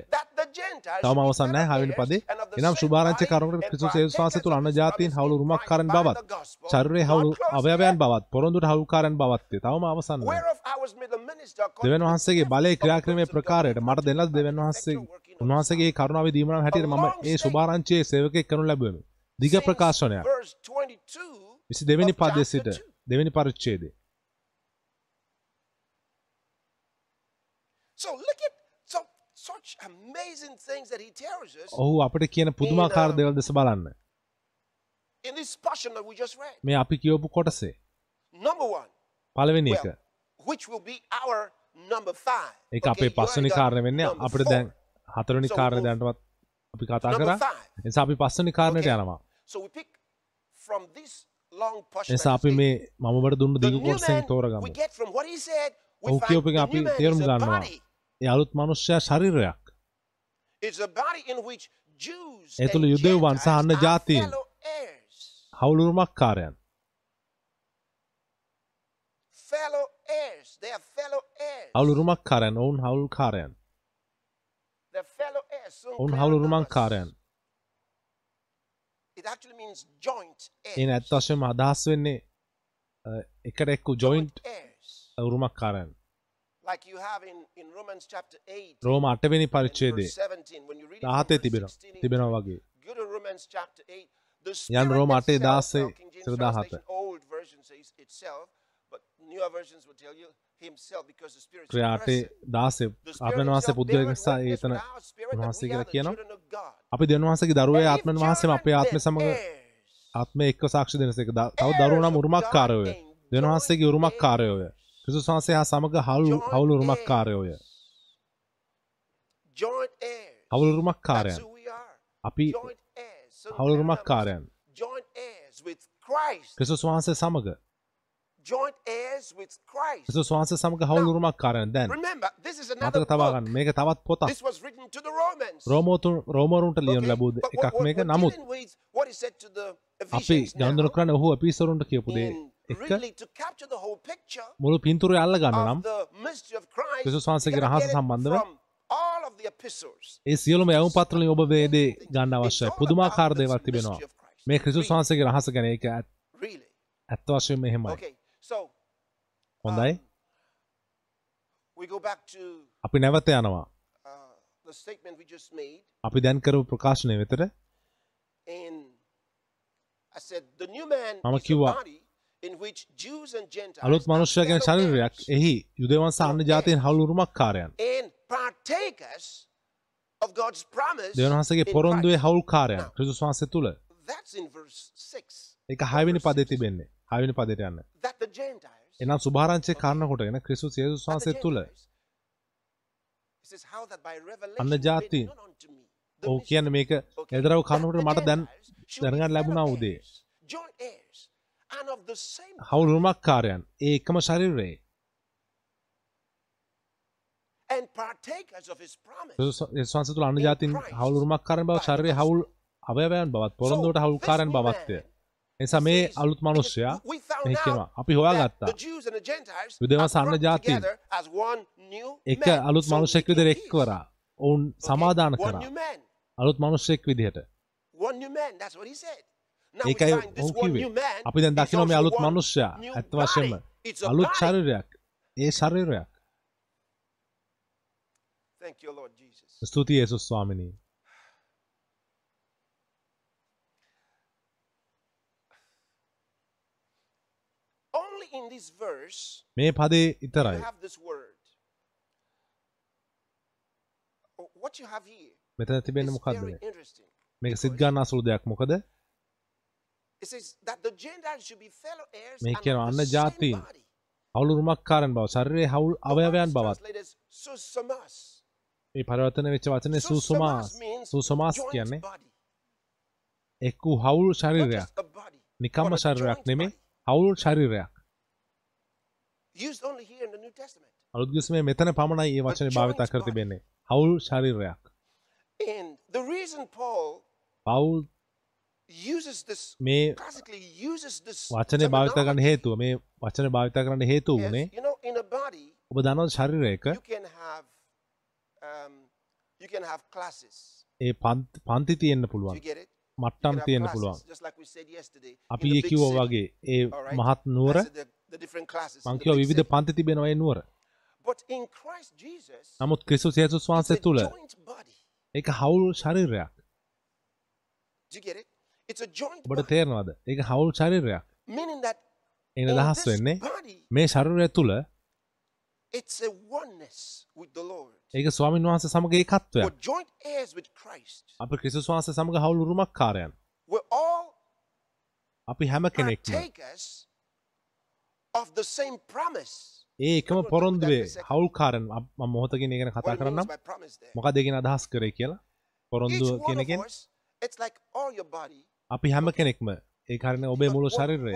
තවම අවසන් නැහැ partakers පදේ. එනම් සුභාරංචි කරුණකට ක්‍රිස්තුස් යේසුස් වහන්සේ of අන්න ජාතීන් රුමක්කාරන් Christ by බවත් හවුළු closed අවයවයන්. බවත් පොරොන්දුට හවුල්කාරන් බවත්ය. තවම අවසන් නැහැ. දෙවන් වහන්සේගේ බලය ක්‍රියාක්‍රමයේ ප්‍රකාරයට මට දෙන්න ලද දෙවන් වහන්සේ උන්වහන්සේගේ කරුණාවේ දීමනම් හැටියට මම ඒ සුභාරංචියේ සේවකයෙක් කරනු ලැබුවෙමි. දිග ප්‍රකාශනයක්. verse 22 විසි දෙවැනි of පදය සිට. දෙවැනි පරිච්ඡේදය. So look at ඔහු අපට කියන පුදුමාකාර uh, දේවල් දෙස බලන්න. මේ අපි කියවපු කොටසේ පළවෙනි එක. well, which will be our number five. ඒක අපේ got කාරණය වෙන්නේ අපිට. දැන් කාරණය we'll- දැනටමත් අපි කතා කරා. නිසා අපි පස්වෙනි කාරණයට. යනවා. That අපි මේ stated. මම ඔබට දුන්නු දිග කොටසෙන් තෝරගමු. ඔහු කියපු එක අපි තේරුම් ගන්නවා. ඒ අලුත් මනුෂ්‍යයා ශරීරයක්. ඒ තුළ යුදෙව්වන් සහ are ජාතීන්. හවුලුරුමක්කාරයන්. fellow heirs. They are fellow heirs. හවුලුරුමක් කාරයන් ඔවුන් හවුල් කාරයන් They're fellow heirs. Soon ඔවුන් clear හවුලුරුමං numbers. කාරයන් It actually means joint heirs. ඒ ඇත් වශයෙන්ම අදහස් වෙන්නේ එකට එක්කු joint heirs. Like you have in, in Romans chapter 8. රෝම අටවෙනි and පරිච්චේදේ verse 17. When you read it from දාහතේ verse තිබෙනවා 16, තිබෙනවා වගේ Go to Romans chapter 8. The යන් රෝම අටේ itself, දාසේ now King James සිර translation, දාහත old version says itself, but newer versions will tell you himself because the Spirit ක්‍රියාටේ person. දාසේ The Spirit ආත්මන් වහන්සේ beareth නිසා ඒතන we කියලා කියනවා. අපි දෙවන්වහන්සේගේ දරුවේ And if ආත්මන් වහන්සේම අපේ ආත්මය heirs. ආත්මය එක්ක සාක්ෂි දෙනසේක තව දරුවනම් උරුමක් කාරයෝය දෙවන්වහන්සේගේ උරුමක් කාරයෝය ක්‍රිස්තුස් වහන්සේ හා සමග හවුල් හවුල් උරුමක් කාරයෝය Joint heirs. හවුල් උරුමක් That's කාරයන්. අපි Joint heirs. So හවුල් clear උරුමක් numbers. කාරයන් Joint heirs with Christ. ක්‍රිස්තුස් වහන්සේ Christ. ක්‍රිස්තුස් වහන්සේ සමග හවුල් උරුමක් කාරයන් දැන් මතක තබා book. ගන්න මේක තවත් පොතක්. රෝමෝතුන් රෝමරුන්ට ලියනු Okay? ලැබූ But what- එකක් මේක නමුත් අපි ගන්දන කරන්න ඔහු අපිසරුන්ට කියපු දේ in එක මුළු පින්තුරය අල්ල ගන්න නම් ක්‍රිස්තුස් වහන්සේගේ රහස සම්බන්ධව. ඒ සියලුම යවුම් පත්‍රලින් ඔබ වේදේ ගන්න අවශ්‍යයි. පුදුමාකාර දේවල් තිබෙනවා. මේ ක්‍රිස්තුස් වහන්සේගේ රහස ගැන ඒක. ඇත්ත වශයෙන්ම එහෙමයි. හොඳයි. to අපි නැවත යනවා. uh, අපි දැන් කරපු ප්‍රකාශනය වෙතට මම කිව්වා, body in which Jews and Gentiles අලුත් are මනුෂ්‍යය ගැන fellow ශරීරයක්. එහි යුදවන්ස අන්න ජාතියෙන් හවුල් උරුමක් කාරයන් in පොරොන්දුවේ. හවුල් කාරයන් ක්‍රිස්තුස් වහන්සේ තුළ That's in verse 6. ඒක හයවෙනි පදේ තිබෙන්නේ. හයවෙනි පදයට යන්න. එනම් සුභාරංචය කාරණ කොටගෙන ක්‍රිස්තුස් යේසුස් වහන්සේ තුළ අන්න ජාතීන්. ඔහු කියන්න මේක. එදරව the මට දැන් දැනගන්න ලැබුණා උදේ heirs, joint heirs, and of the same හවුල් උරුමක් කාරයන් ඒ එකම ශරීරයේ and partakers of his promise. ස්වන්ස තුළ අන්න ජාතින් කාරණ බව ශරය හවුල් අවයවයන් බවත් පොරොන්දුවට හවුල් කාරන් බවත්ය එනිසා මේ අලුත් මනුෂ්‍යයා We found මේ out කියනවා අපි හොයා ගත්තා අන්න brought ජාතීන් එක. අලුත් මනුෂ්‍යෙක් විදිහට. එක්වරා ඔවුන් One කරා. අලුත් මනුෂ්‍යෙක් විදිහට One new man. That's what he said. ඒකයි ඔහු කිවේ අපි දැන් is දකිනවා මේ also අලුත් මනුෂ්‍යයා ඇත්ත වශයෙන්ම. අලුත්. ශරීරයක්. ඒ ශරීරයක්. ස්තුතියි යේසුස් ස්වාමිනී. මේ පදේ ඉතරයි මෙතන තිබෙන්න is මොකක්ද. මේක සිත් ගන්න අසුළු දෙයක් මොකද It says that the Gentiles should be fellow heirs මේ of අන්න ජාතීන්. හවුල් උරුමක් කාරන් බව ශරීරයේ හවුල් අවයවයන් බවත්. මේ පරිවර්තන වෙච්ච වචනේ සූසුමාස් සූසමාස් කියන්නේ body, එක් වූ හවුල් ශරීරයක් නිකම්ම ශරීරයක් නෙමේ. හවුල් ශරීරයක්. අලුත් ගිස්මේ මෙතන පමණයි ඒ වචනේ භාවිතා කර. තිබෙන්නේ හවුල් ශරීරයක් පවුල් මේ classically uses this වචනේ භාවිතා කරන්න හේතුව මේ වචනේ භාවිතා කරන්න a body, ඔබ දන්නවද ශරීරයක um. ඒ පන්ති- පන්ති තියෙන්න Do පුළුවන් මට්ටම් can have තියෙන්න classes, පුළුවන්. අපි in the ඒ big කිව්වා city. වගේ ඒ. මහත් නුවර I said the, the different classes. in මං the කිව්වා big විවිධ city. පන්ති තිබෙනවා ඒ නුවර නමුත් ක්‍රිස්තුස් යේසුස් it's වහන්සේ body. ඒක හවුල් ශරීරයක් ඔබට. තේරෙනවද ඒක හවුල් that එන දහස් වෙන්නේ මේ ශරීරය තුල it's a oneness with the Lord. ඒක ස්වාමින් වහන්සේ with Christ. අපි ක්‍රිස්තුස් වහන්සේ සමග හවුල් උරුමක් කාරයන් අපි හැම කෙනෙක්ම partakers of the same promise. ඒ එකම පොරොන්දුවේ හවුල් කාරන් මම මොහොතකින් ඒ ගැන කතා කරන්නම්. මොකක්ද ඒකෙන් අදහස් කරේ කියලා පොරොන්දුව us, it's like all your body. අපි හැම කෙනෙක්ම ඒ කාරණේ ඔබේ මුළු ශරීරය.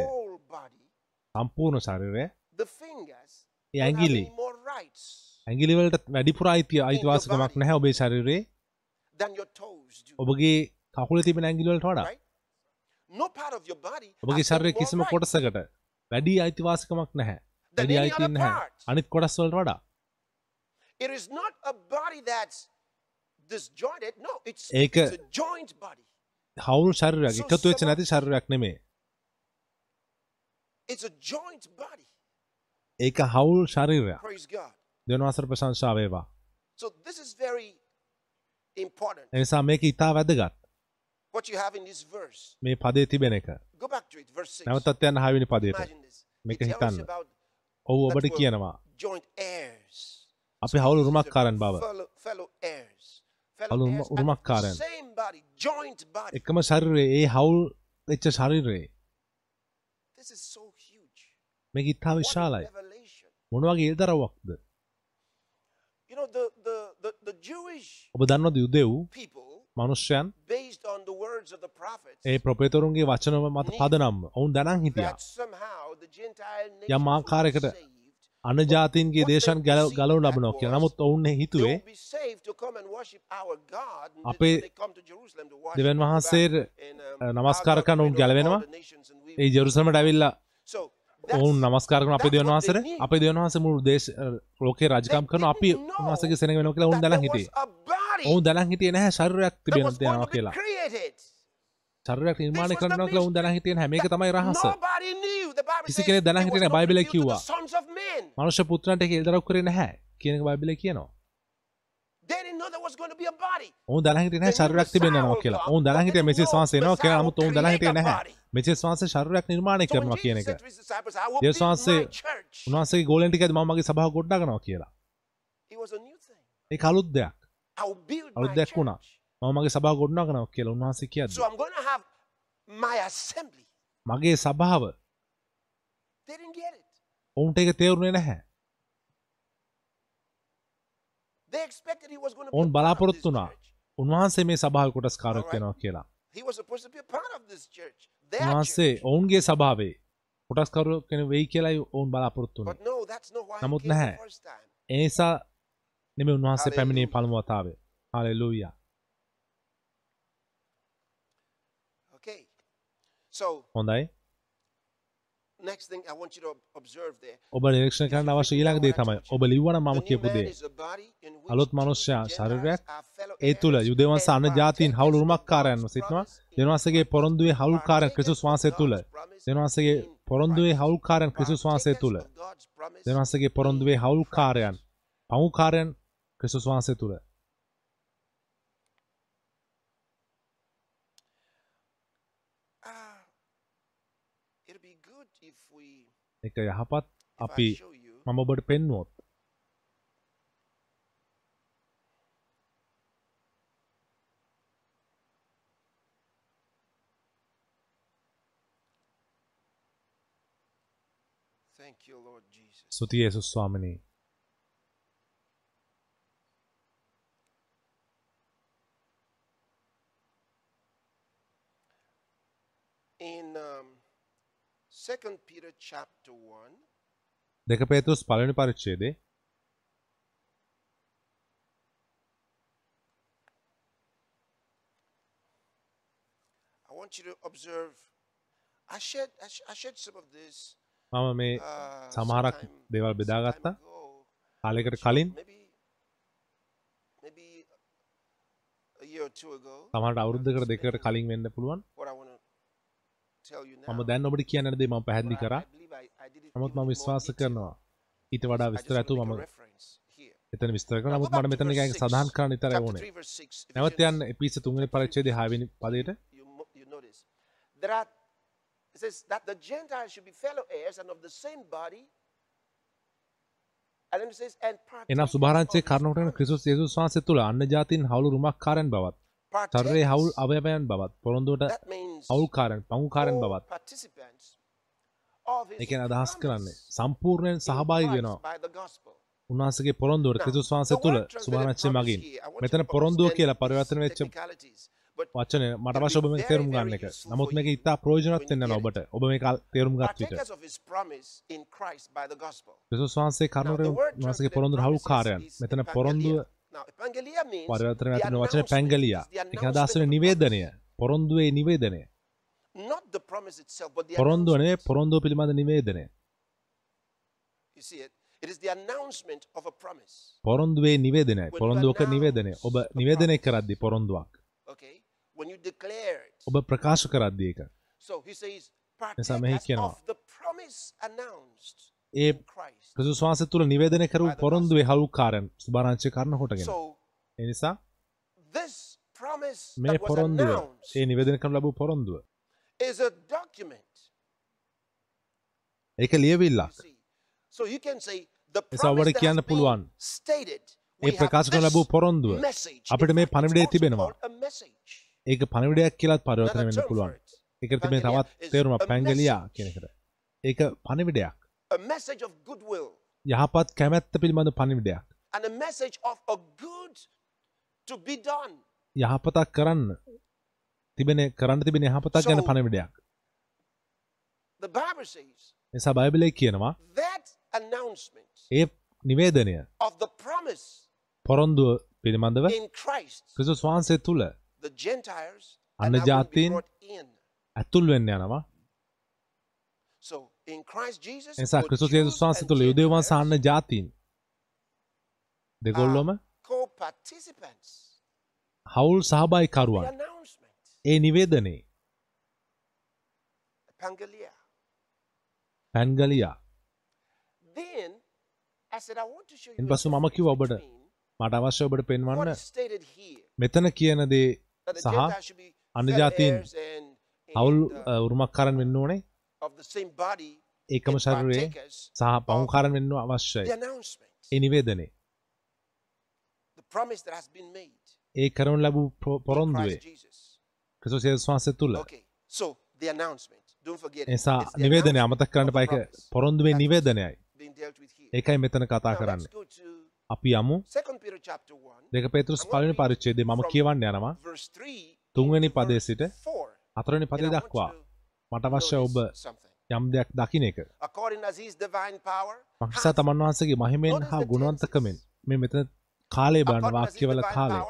සම්පූර්ණ ශරීරය. ඒ don't have ඇඟිලි any more rights ඇඟිලි වලට වැඩිපුර අයිතිය අයිතිවාසිකමක් නැහැ ඔබේ do. ඔබගේ කකුලේ තිබෙන ඇඟිලි වලට වඩා. ඔබගේ more කිසිම කොටසකට වැඩි අයිතිවාසිකමක් නැහැ. වැඩි other නැහැ. අනිත් කොටස්වලට වඩා. ඒක- හවුල් ශරීරයක් එකතු වෙච්ච නැති ශරීරයක් නෙමේ It's a joint body. ඒක හවුල් ශරීරයක් Praise God. දෙවනවාසර ප්‍රශංසාවේවා So this is very important. එනිසා මේක ඉතා වැදගත් What you have in this verse. මේ පදේ තිබෙන එක Go back to it, verse 6. නැවතත් යන්න හවිනි පදයට Imagine this. මේක හිතන්න. that ඔබට කියනවා joint heirs. අපි හවුල් උරුමක්කාරන් බව fellow heirs. And උරුමක්කාරයන්. එකම ශරීරයේ ඒ හවුල් වෙච්ච ශරීරයේ. මේක ඉතා විශාලයි. මොනවගේ ඒදරවක්ද ඔබ දන්නවද යුදෙව් මනුෂ්‍යයන් ඒ ප්‍රපේතරුන්ගේ වචන මත පදනම් ඔවුන් දැනන් හිටියා යම් ආකාරයකට. අනජාතීන්ගේ දේශන් ගැල ගලව ලබනවා කිය නමුත් ඔවුන් They හිතුවේ අපේ දෙවන් God. වහන්සේට And, um, නමස්කාර our God කරන උන් creator of ගැලවෙනවා. ඒ ජෙරුසලමට ඇවිල්ලා ඔවුන් නමස්කාර කරන අපේ දෙවන් need. අපේ දෙවන් වහන්සේ මුළු දේශ ලෝකේ රජකම් කරන අපි උන්වහන්සේගේ සෙනඟ වෙනවා කියලා ඔවුන් a body ඔවුන් දැනන් හිටියේ නැහැ ශරීරයක් තිබෙන දෙනවා කියලා. ශරීරයක් නිර්මාණය කරනවා කියලා ඔවුන් දැනන් හිටියේ නැහැ. මේක තමයි රහස කිසි revealed to the කිව්වා. මනුෂ්‍ය පුත්‍රන්ට එල්දරව් කරේ නැහැ කියන එක බයිබලයේ කියනවා. දැනන් හිටියේ නැහැ ශරීරයක් තිබෙනවා කියලා. ඔවුන් දැනන් හිටියේ මෙසිස් වහන්සේ එනවා කියලා. නමුත් ඔවුන් දැනන් හිටියේ නැහැ. මෙසිස් වහන්සේ ශරීරයක් නිර්මාණය කරනවා කියන එක. build වහන්සේ. උන්වහන්සේගේ ගෝලෙන් ටිකද මම මගේ සභාව ගොඩනගනවා කියලා. ඒක අලුත් දෙයක්. අලුත් දෙයක් වුණා. මම මගේ සභාව ගොඩනගනවා කියලා උන්වහන්සේ කියද්දි. මගේ සභාව They didn't get it. ඔවුන්ට ඒක තේරුනේ නැහැ ඔවුන් බලාපොරොත්තු වුණා. උන්වහන්සේ මේ සභාව කොටස්කාරයක් Alright. වෙනවා කියලා උන්වහන්සේ. ඔවුන්ගේ සභාවේ කොටස්කරුව කෙන වෙයි කියලායි ඔවුන් බලාපොරොත්තු වුණේ නමුත් නැහැ. ඒ නිසා නෙමෙයි උන්වහන්සේ පැමිණේ. පළමු වතාවේ. So හොඳයි next thing I want you to observe there. ඔබ නිරීක්ෂණය කරන්න අවශ්‍ය ඊළඟ දේ තමයි. ඔබ ලිව්වනම් මම කියපු දේ. අලුත් මනුෂ්‍යයා ශරීරයක්. ඒ තුළ යුදෙවන්ස and අනජාතීන් හවුල් උරුමක්කාරයන්ව සිටිනවා. දෙවන්සගේ පොරොන්දුවේ හවුල්කාරයන් ක්‍රිස්තුස් වහන්සේ තුළ දෙවන්සගේ පොරොන්දුවේ හවුල්කාරයන් ක්‍රිස්තුස් වහන්සේ තුළ දෙවන්සගේ පොරොන්දුවේ හවුල්කාරයන් පමුකාරයන් ක්‍රිස්තුස් වහන්සේ තුළ Ah, it'll be good if we එක යහපත් if අපි I show you. මම ඔබට පෙන්වොත් thank you Lord Jesus. සුති යේසුස් ස්වාමිනී in um, second Peter chapter 1 දෙක පේතුස් පළවෙනි පරිච්ඡේදේ. I want you to observe I shared I, sh- I shared some of this මම මේ uh, සමහරක් දේවල් බෙදාගත්තා. කාලයකට කලින් maybe maybe a year or two ago. සමහරට අවුරුද්දකට දෙකකට කලින් වෙන්න පුළුවන් what I want to tell you now මම දැන් ඔබට කියන්න දේ මම පැහැදිලි කරා නමුත් මම විශ්වාස. කරනවා ඊට වඩා විස්තර to මම. එතන විස්තර කරන Now, නමුත් මට මෙතන six, සඳහන් කරන්න chapter ඕනේ 3, verse 6. නැවත යන්න එපිස තුන්වෙනි පරිච්ඡේදයේ 6 වෙනි පදයට that the Gentiles should be fellow heirs and of the same body. එනම් කරුණකට promise. ක්‍රිස්තුස් යේසුස් වහන්සේ තුළ අන්‍ය ජාතීන් හවුල් රුමක්කාරයන් බවත් ශරීරයේ හවුල් අවයවයන් බවත් පොරොන්දුවට හවුල්කාරයන් පමුකාරයන් බවත් කියන්නේ අදහස් කරන්නේ සම්පූර්ණයෙන් සහභාගී වෙනවා. උන්වහන්සේගේ පොරොන්දුවට the වහන්සේ තුළ promise මගින් මෙතන පොරොන්දුව කියලා පරිවර්තන වෙච්ච වචනය මට අවශ්‍ය ඔබ මේක තේරුම් ගන්න එක. නමුත් මේක ඉතා ප්‍රයෝජනවත් වෙන්න ඔබට. ඔබ මේක තේරුම් ගත් විට. ක්‍රිස්තුස් වහන්සේ translated පොරොන්දුව promises හවුල්කාරයන්. මෙතන පොරොන්දුව වෙන වචනේ පැංගලියා. the ඒක අදහස් වෙන announcement. Of the නිවේදනය. පොරොන්දුවේ නිවේදනය. the පොරොන්දුව පිළිබඳ නිවේදනය. පොරොන්දුවේ නිවේදනය පොරොන්දුවක නිවේදනය ඔබ නිවේදනය කරද්දි පොරොන්දුවක්. ඔබ ප්‍රකාශ කරද්දි එක promise. Announced A in Christ. ප්‍රසුස් වහන්සේ තුළ නිවේදනය කරු පොරොන්දුවේ හලුකාරයන් සුභාරංචි කරන හොටගෙන එනිසා මේ පොරොන්දුව ඒ නිවේදන කරන ලැබූ පොරොන්දුව. ඒක ලියවිල්ලක් See, so you can say the එසා promise ඔබට that කියන්න පුළුවන්. ඒ ප්‍රකාශ කරන ලැබූ පොරොන්දුව. අපිට මේ also තිබෙනවා. ඒක පණවිඩයක් කියලත් පරිවර්තන වෙන්න පුළුවන්. එකට Pangelia තවත් තේරුම පැංගලියා message. කියන එකට ඒක පණවිඩයක් A message of goodwill යහපත් කැමැත්ත පිළිබඳ පණවිඩයක් and a message of a good to be done. යහපතක් කරන්න තිබෙන කරන්න තිබෙන යහපතක් ගැන පණවිඩයක් නිසා බයිබලේ කියනවා ඒ නිවේදනය of the promise පොරොන්දුව පිළිබඳව ක්‍රිස්තුස් වහන්සේ තුළ අන්න ජාතීන්. ඇතුල් වෙන්න යනවා Both ක්‍රිස්තුස් යේසුස් වහන්සේ තුළ යුදෙවන් සාන්න ජාතීන්. දෙගොල්ලොම. හවුල් සහභායිකරුවන්. ඒ නිවේදනේ. පැන්ගලියා. A පසු මම කිව්වා ඔබට. මට අවශ්‍ය ඔබට පෙන්වන්න මෙතන කියන දේ සහ Gentiles should be අන්‍ය fellow ජාතීන් heirs and, හවුල් uh, උරුමක්කාරන් වෙන්න ඕනේ ශරීරයේ partakers සහ of පවුකාරන් වෙන්න අවශ්‍යයි. ඒ නිවේදනේ ඒ කරනු ලැබූ පොරොන්දුවේ. ක්‍රිස්තුස් යේසුස් වහන්සේ it. එසා නිවේදනය අමතක් කරන්න promise පොරොන්දුවේ නිවේදනයයි. ඒකයි මෙතන කතා කරන්න. අපි යමු. 2 Peter chapter 1, දෙක පේතුරුස් පලනි පරිච්චේදේ මම කියවන්න යනවා. verse 3 තුන්වෙනි පදේ සිට 4. හතරවෙනි And පදේ දක්වා මට අවශ්‍ය ඔබ. යම් දෙයක් දකින එක මක්සා තමන් වහන්සේගේ මහිමෙන් හා ගුණවන්තකමෙන් මේ මෙතන කාලේ his වාක්‍යවල කාලේ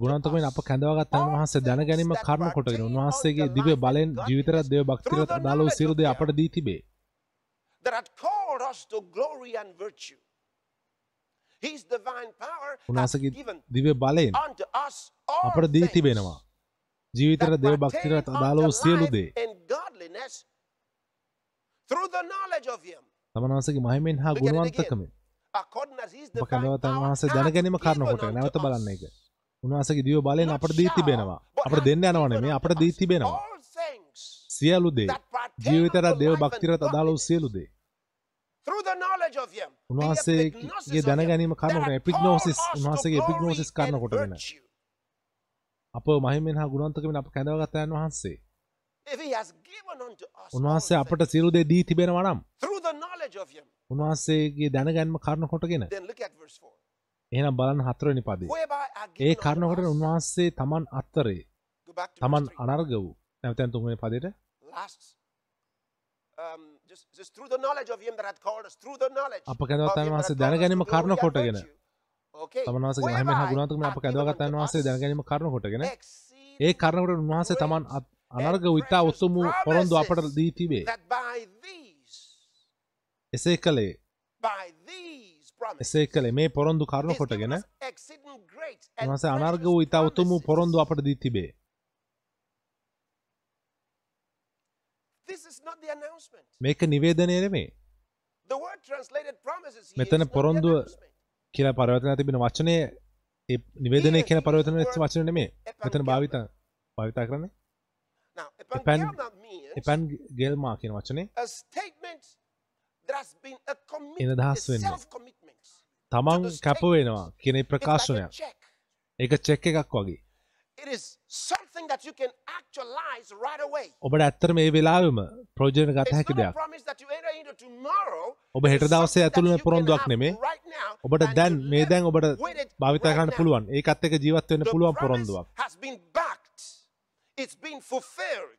ගුණන්තකෙන් අප කැඳවාගත් තම වහන්සේ දැන ගැනීම කරුණ කොටගෙන උන්වහන්සේගේ දිව්‍ය බලෙන් ජීවිතරත් දේව භක්තිරත් සියලු දේ අපට දී තිබේ. given දිව්‍ය බලයෙන් අපට දී තිබෙනවා. ජීවිතර දේව භක්තිරත් අදාළ සියලු දේ and godliness through the knowledge of him. තමන් වහන්සේගේ මහිමෙන් හා. ගුණවන්තකමෙන් power වහන්සේ දැන ගැනීම hath කරුණ given කොට unto නැවත. බලන්න එක. උන්වහන්සේගේ දිව්‍ය බලයෙන් අපට දී තිබෙනවා. අපට දෙන්න යනවා given නෙමෙයි unto අපට දී තිබෙනවා. සියලු දේ ජීවිතර දේව භක්තිරත් අදාළ. සියලු දේ උන්වහන්සේගේ epignosis of දැන him ගැනීම that කරුණ had කොට එපිග්නෝසිස් උන්වහන්සේගේ එපිග්නෝසිස් කොටගෙන virtue. අප මහිමෙන් හා ගුණවන්තකමෙන් අප කැඳවගත් යන වහන්සේ උන්වහන්සේ අපට සියලු දේ දී තිබෙනවා නම් through the knowledge of him, උන්වහන්සේගේ දැනගැන්ම කරුණ කොටගෙන then look at verse 4. එහෙනම් බලන්න හතරවෙනි පදේ ඒ given කරුණ unto කොටගෙන us. උන්වහන්සේ තමන් අත්තරේ තමන් verse 3. අනර්ග වූ නැවතැන් the knowledge අප that වහන්සේ දැනගැනීම කරුණ කොටගෙන virtue. Okay. තමන් වහන්සේගේ මහිමෙන් හා Whereby ගුණවන්තකමෙන් are අප given කැඳවගත් යන unto වහන්සේ දැනගැනීම කරුණ කොටගෙන ඒ කරුණ කොට උන්වහන්සේ තමන් අනර්ග වූ ඉතා උතුම් වූ පොරොන්දු අපට දී තිබේ එසේ කළේ එසේ කළේ මේ පොරොන්දු given කොටගෙන උන්වහන්සේ අනර්ග වූ ඉතා උතුම්. පොරොන්දු අපට දී තිබේ. මේක නිවේදනය නෙමේ මෙතන පොරොන්දුව. කියලා පරවතන තිබෙන වචනය නිවේදනය කියන පරවතන වචන නෙමේ මෙතන භාවිත භාවිතා කරන්නේ means එපැන් ගෙල්මා කියන වචනේ a statement that has been a එන commitment, අදහස් a වෙන්නේ. තමන් කැප වෙනවා කියන ප්‍රකාශනයක්. ඒක චෙක් එකක් වගේ. ඔබට ඇත්තර මේ වෙලාවෙම ප්‍රෝජන ගත හැකි දෙයක්. ඔබ හෙට දවසේ something that ඇතුළේ you can පොරොන්දුවක් නෙමේ. ඔබට දැන් මේ දැන් ඔබට භාවිතා කරන්න. පුළුවන් ඒකත් එක ජීවත් වෙන්න පුළුවන් පොරොන්දුවක්.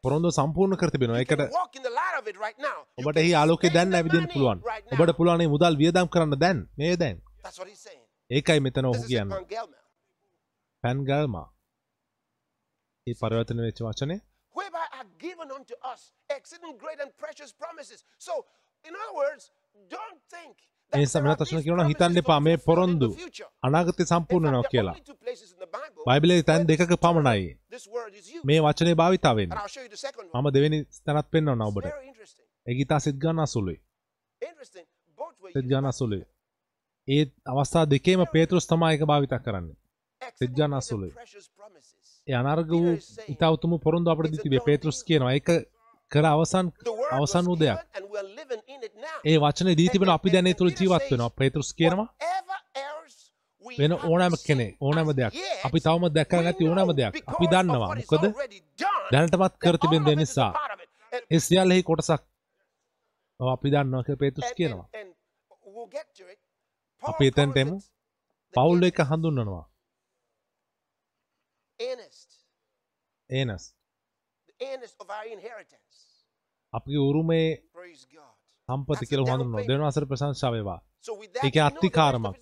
පොරොන්දුව සම්පූර්ණ කර තිබෙනවා ඒකට ඔබට එහි spend දැන් ඇවිදින්න පුළුවන්. ඔබට පුළුවන් මේ මුදල් වියදම් කරන්න දැන් මේ දැන්. ඒකයි මෙතන ඔහු කියන්න evangelma. පැන්ගල්මා ඒ පරිවර්තන වෙච්ච වචනේ whereby are given unto us exceeding great and precious promises. So, in other words, don't think ඒ නිසා වෙනත් වචන කියනවා හිතන්න එපා මේ පොරොන්දු අනාගතය සම්පූර්ණ වෙනවා කියලා. බයිබලයේ තැන් දෙකක පමණයි මේ වචනේ භාවිතා වෙන්නේ. මම දෙවෙනි තැනත් පෙන්වනවා ඔබට. ඒක ඉතා සිත් ගන්න අසුළුයි. සිත් ගන්න අසුළුයි. ඒ අවස්ථා දෙකේම පේතෘස් තමයි ඒක භාවිතා කරන්නේ. සිත් ගන්න අසුළුයි. ඒ අනර්ග වූ ඉතා උතුම් පොරොන්දු අපිට දී තිබේ පේතෘස් කියනවා. ඒක කර අවසන් අවසන් වූ දෙයක්. ඒ වචනේ දී තිබෙන අපි දැන් ඒ තුල ජීවත් වෙනවා. පේතෘස් කියනවා. වෙන ඕනෑම කෙනෙක් ඕනෑම දෙයක්. අපි තවම දැක නැති ඕනෑම දෙයක්. අපි දන්නවා. මොකද? දැනටමත් කර තිබෙන දේ නිසා. ඒ සියල්ලෙහි කොටසක් අපි දන්නවා කියලා පේතුස් කියනවා. අපි එතනට එමු පවුල් එක හඳුන්වනවා. ඒනස් අපගේ උරුමේ සම්පති කියලා හඳුන්වනවා දෙවන අසර ප්‍රශංසා වේවා ඒක අත්තිකාරමක්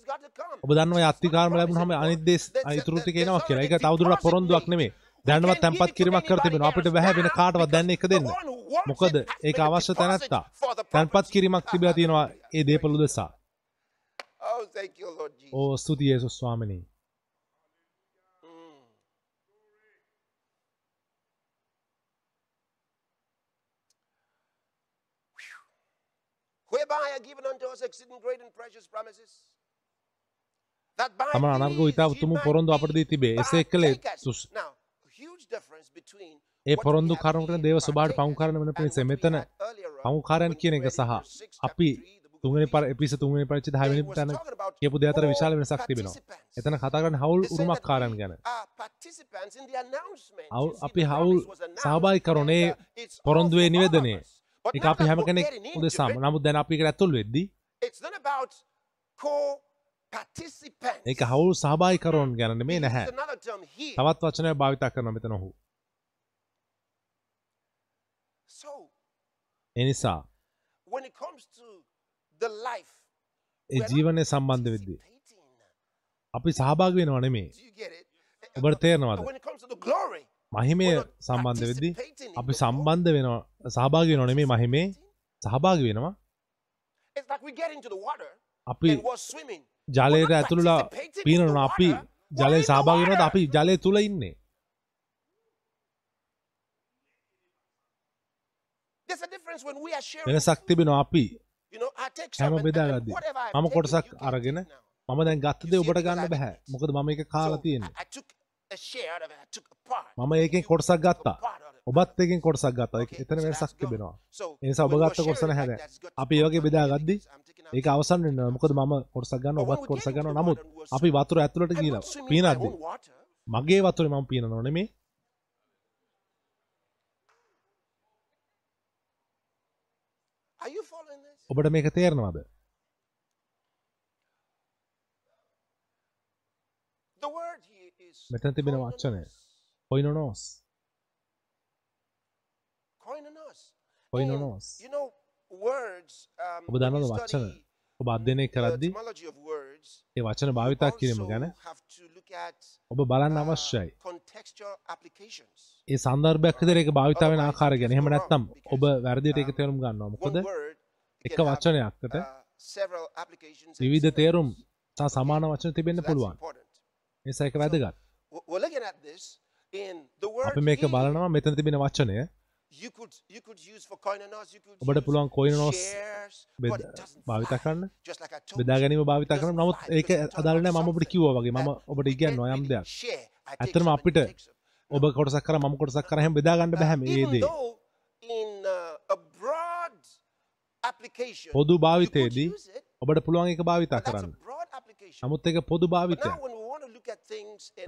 ඔබ දන්නවා අත්තිකාරම ලැබුණාම අනිත් දේ ඉතුරු ටික එනවා කියලා. ඒක තවදුරටත් පොරොන්දුවක් නෙමෙයි. දැනවත් තැම්පත් කිරීමක් කර තිබෙනවා. අපිට බෑ වෙන කාටවත් දැන් එක දෙන්න. මොකද ඒක අවශ්‍ය තැනත්තා. තැන්පත් කිරීමක් තිබලා තියෙනවා ඒ දේපල උදෙසා. Oh. ඕ ස්තුතියි යේසුස් ස්වාමිනී. Whereby are given unto us exceeding great and precious promises. That by තමන් අනර්ග ඉතා උතුම් පොරොන්දු අපට දී තිබේ. එසේ කළේ තුස් ඒ පොරොන්දු කරුණු කරන here, දේව පමුණු කරන වෙන පිණිස මෙතන when කියන එක සහ Hebrews 6 අපි chapter 3, the book of තුන්වෙනි පර 6 වෙනි it was තැන කියපු දේ අතර විශාල වෙනසක් තිබෙනවා. එතන කතා කරන්නේ හවුල් උරුමකාරයන් we ගැන. see, අපි හවුල් it's all පොරොන්දුවේ for now අපි හැම කෙනෙක් උදෙසාම. නමුත් දැන් අපි ඇතුල් වෙද්දී. ඒක හවුල් සහභාගීකරණ ගැන He නැහැ. තවත් වචනයක් භාවිතා කරනවා මෙතන ඔහු. So, ඒ ජීවනය සම්බන්ධ වෙද්දී. අපි සහභාගී වෙනවා නෙමෙයි. Do you get it? ඔබට තේරෙනවද? මහිමය සම්බන්ධ වෙද්දී අපි. සම්බන්ධ වෙනවා සහභාගී වෙනවා නෙමෙයි මහිමේ සහභාගී වෙනවා. අපි. ජලයට ඇතුළලා පීනනවා අපි ජලය සහභාගී වෙනවද අපි ජලය තුල ඉන්නේ. වෙනසක් තිබෙනවා අපි හැම some and- බෙදා and ගද්දී. whatever I've මම කොටසක් අරගෙන. මම දැන් ගත්ත You දේ see, ඔබට ගන්න I බෑ. did it. මොකද මම So, කාලා තියෙන්නේ. මම ඒකෙන් කොටසක් ගත්තා. ඔබත් එකෙන් කොටසක් ගත්තා. එතන වෙනසක් තිබෙනවා. ඒ නිසා ඔබ ගත්ත කොටස නැහැ දැන්. අපි වගේ බෙදා ගද්දී ඒක අවසන් වෙනවා. මොකද මම කොටසක් ගන්නවා ඔබත් කොටසක් ගන්නවා. නමුත් අපි වතුර ඇතුළට ගිහලා පීනද්දී මගේ වතුරේ මම පීනනව this? ඔබට මේක තේරෙනවද? The word here is මෙතන තිබෙන වචනය. කොයිනොනෝස්. කොයිනොනෝස්. ඔබ you වචන? ඔබ අධ්‍යයනය the කරද්දී ඒ වචන භාවිතා කිරීම ගැන ඔබ බලන්න අවශ්‍යයි. ඒ සන්දර්භයක් විදිහට ඒක භාවිතා වෙන ආකාරය ගැන. එහෙම නැත්නම් ඔබ වැරදියට ඒක තේරුම් ගන්නවා. මොකද එක and විවිධ තේරුම් සමාන වචන තිබෙන්න පුළුවන්. important. ඒ නිසා ඒක වැදගත්. W- We're looking at this in the word අපි මේක බලනවා මෙතන තිබෙන වචනය ඔබට පුළුවන් it doesn't භාවිතා. කරන්න. බෙදා ගැනීම භාවිතා කරන doesn't නමුත් fly ඒක about මම ඔබට කිව්වා වගේ මම that ඔබට we can't ඉගන්නවා යම් really දෙයක්. and අපිට. ඔබ කොටසක් කරා මම කොටසක් කරා එහෙම බෙදා ගන්න බෑ මේ Even දේ. though in uh, a broad application, පොදු භාවිතයේදී ඔබට පුළුවන් ඒක භාවිතා කරන්න. නමුත් ඒක පොදු But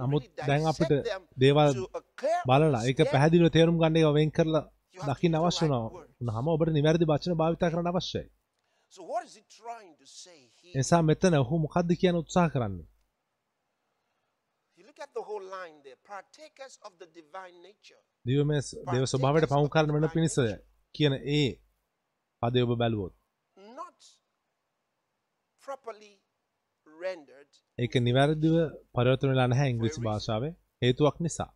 නමුත් දැන් අපිට දේවල් බලලා understanding, පැහැදිලිව තේරුම් ගන්න ඒවා වෙන් කරලා දකින්න අවශ්‍ය words. වුණාම ඔබට නිවැරදි වචන භාවිතා කරන්න අවශ්‍යයි. එනිසා මෙතන ඔහු මොකද්ද කියන උත්සාහ කරන්නේ? දිවමය දේව ස්වභාවයට පවු කරන වෙන පිණිස කියන ඒ පදය ඔබ බැලුවොත් properly rendered. ඒක නිවැරදිව පරිවර්තන වෙලා නැහැ ඉංග්‍රීසි භාෂාවේ. හේතුවක් නිසා.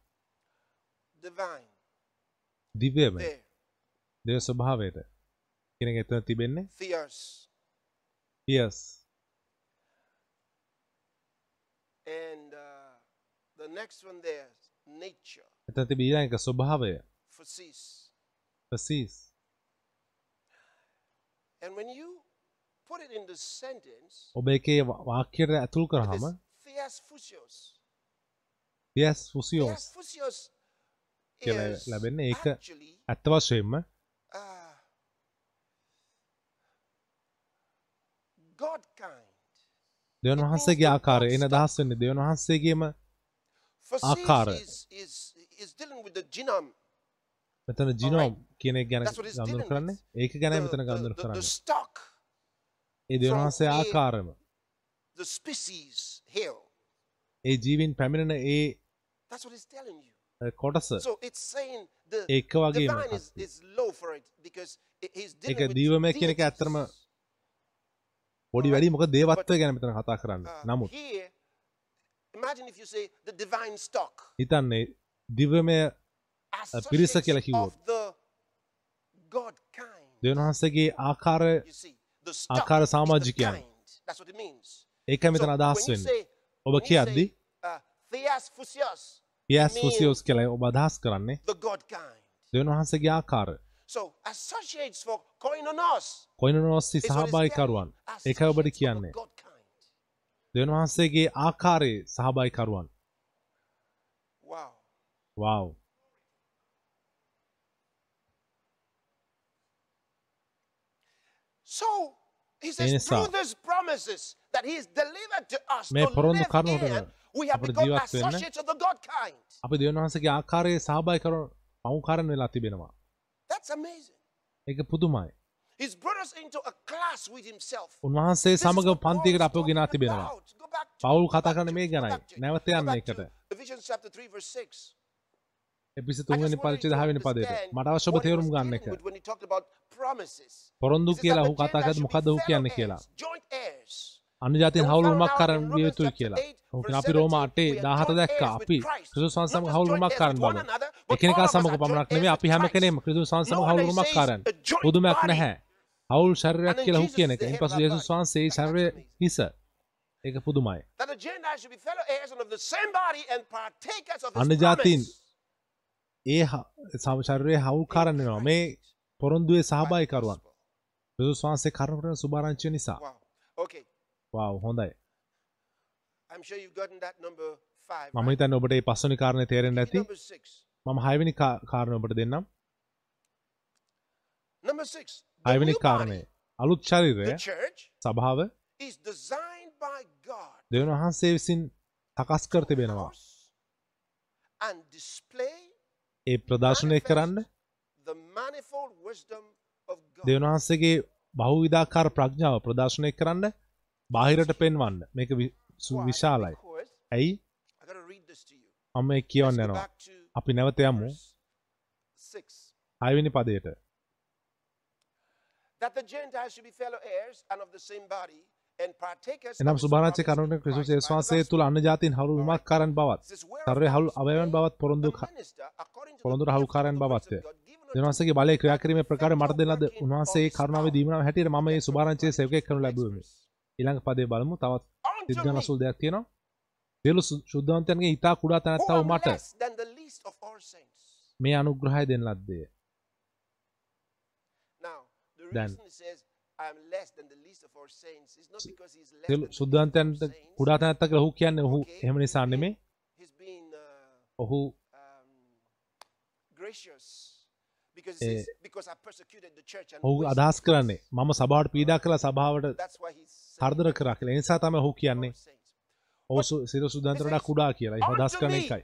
දිව්‍යමය. දේව ස්වභාවයට. කියන එක එතන තිබෙන්නේ. Theos. පියස් And uh, the next one there, nature, එත තිබීලා එක ස්වභාවය. Physis. ප්‍රසීස් And when you ඔබ එකේ වාක්‍යයට ඇතුල් කරහම. පියස් ෆුසියෝස් කියලා ලැබෙන්නේ ඒක ඇත්ත වශයෙන්ම uh, God kind. දෙවන් වහන්සේගේ ආකාරය එන දහස් වෙන්නේ දෙවන් වහන්සේගේම ආකාර. Physis is, is, is dealing with the genome. මෙතන ජිනෝම් කියන එක ගැන dealing කරන්නේ. ඒක ගැන මෙතන the කරන්න ඒ දෙවන් from වහන්සේ A- ආකාරම. ඒ ජීවින් පැමිණෙන ඒ කොටස ඒක dealing with දීවමය එක deities. ඇත්තරම පොඩි වැඩි මොක දේවත්වය ගැන මෙතන කතා කරන්න Uh, නමුත්. හිතන්නේ දිවමය පිරිස associates කියලා කිව්වොත්. of the God kind. දෙවන් වහන්සේගේ ආකාරය ආකාර සාමාජිකයන්. ඒකයි මෙතන අදහස් වෙන්නේ ඔබ කියද්දි uh, පියස් ෆුසියෝස් කියලා ඔබ අදහස් කරන්නේ. දෙවන් වහන්සේගේ ආකාර telling සහභායිකරුවන්. ඒකයි ඔබට කියන්නේ. දෙවන් වහන්සේගේ ආකාරයේ සහභායිකරුවන්. වව් So he says නිසා through these promises that he has delivered to us මේ to පොරොන්දු have අපට become ජීවත් වෙන්න associates of the God kind. අපි දෙවන් වහන්සේගේ ආකාරයේ සහභායිකරුවන් පවුකාරන් වෙලා තිබෙනවා That's amazing. ඒක පුදුමයි He's brought us into a class with himself. උන්වහන්සේ පන්තියකට is අපව ගෙනා තිබෙනවා පවුල් කතා කරන මේ ගැනයි නැවත යන්න එකට to Ephesians chapter 3 verse 6. එපිසි I තුන්වෙනි just wanted පරිච්ඡේද you to 10 වෙනි පදයට මට අවශ්‍ය ඔබ what he තේරුම් ගන්න එක. පොරොන්දු කියලා that ඔහු the කතා Gentiles කරද්දී should මොකද්ද be ඔහු කියන්නේ කියලා heirs, joint heirs. අන්න ජාතින් And we හවුල් found රුමක් out කරන් in විය යුතුයි කියලා 8, ඔහු කියන verse අපි රෝම 17, 8 we are 17 joint දැක්කා අපි Christ. ක්‍රිස්තුස් වහන්සේ Not සමග just හවුල් joint රුමක් heirs කරන් with one බව එකිනෙකා සමග පමණක් with අපි හැම Christ. කෙනෙක්ම ක්‍රිස්තුස් වහන්සේ සමග Nowadays හවුල් රුමක් says කරන් a joint පුදුමයක්. නැහැ හවුල් ශරීරයක් කියලා ඔහු Jesus කියන එක of that යේසුස්. වහන්සේ ශරීරයේ. හිස ඒක පුදුමයි That ඒ හ- සම ශරීරයේ හවුල් කරන් වෙනවා. මේ පොරොන්දුවේ සහභායිකරුවන් ක්‍රිස්තුස් වහන්සේ කරුණ කරන සුභාරංචිය නිසා. වව් හොඳයි. මම? හිතන්නේ ඔබට මේ පස්වෙනි කාරණේ තේරෙන්න ඇති. මම හයවෙනි කා- කාරණය ඔබට දෙන්නම්. හයවෙනි කාරණය අලුත් church, සභාව දෙවන වහන්සේ විසින් සකස් කර තිබෙනවා ඒ ප්‍රදර්ශනය කරන්න the manifold wisdom of God. දෙවන වහන්සේගේ බහුවිධාකාර ප්‍රඥාව ප්‍රදර්ශනය කරන්න බාහිරට පෙන්වන්න මේක? විශාලයි ඇයි I gotta read this to you. මම මේ Let's කියවන්න යනවා අපි නැවත යමු. හයවෙනි පදයට That the Gentiles should be fellow heirs and of the same body එනම් of his සුභාරංචි promise කරුණට in ක්‍රිස්තුස් Christ යේසුස් by the වහන්සේ gospel. තුල අන්න ජාතීන් හවුල් විමක්කාරන් බවත් It says, "Whereof ශරීරයේ හවුල් art බවත් පොරොන්දු of හවුල්කාරයන් බවත්ය. දෙවනසගේ බලය ක්‍රියා කිරීමේ ප්‍රකාරය මට දෙන ලද උන්වහන්සේ කරුණාවේ දීමනාව හැටියට මම මේ සුභාරංචියේ සේවකයෙක් කරනු ලැබුවෙමි. ඊළඟ පදේ බලමු තවත් සිද්ධාන අසුල් දෙයක් තියෙනවා. සු- සුද්ධවන්තයන්ගේ ඊතා කුඩා තැනැත්තා වූ මට. මේ අනුග්‍රහය දෙන ලද්දේ. Now, the Then- reason he says, I am less than the least of all saints is not because he's less සියලු than the least of සුද්ධවන්තයන්ට all saints. කුඩා තැනැත්තා කියලා ඔහු කියන්නේ ඔහු Okay, එහෙම නිසා නෙමෙයි. He's been uh, ඔහු um, gracious because, Eh, he says, because I persecuted the church and ඔහු wasted අදහස් fruits." කරන්නේ මම සභාවට පීඩා කළා සභාවට That's why he's saying කරදර කරා කියලා. ඒ නිසා තමයි ඔහු කියන්නේ all saints. ඔහු සු- සියලු සුද්ධවන්තයන්ට වඩා කුඩා කියලා. ඒ අදහස් කරන එකයි.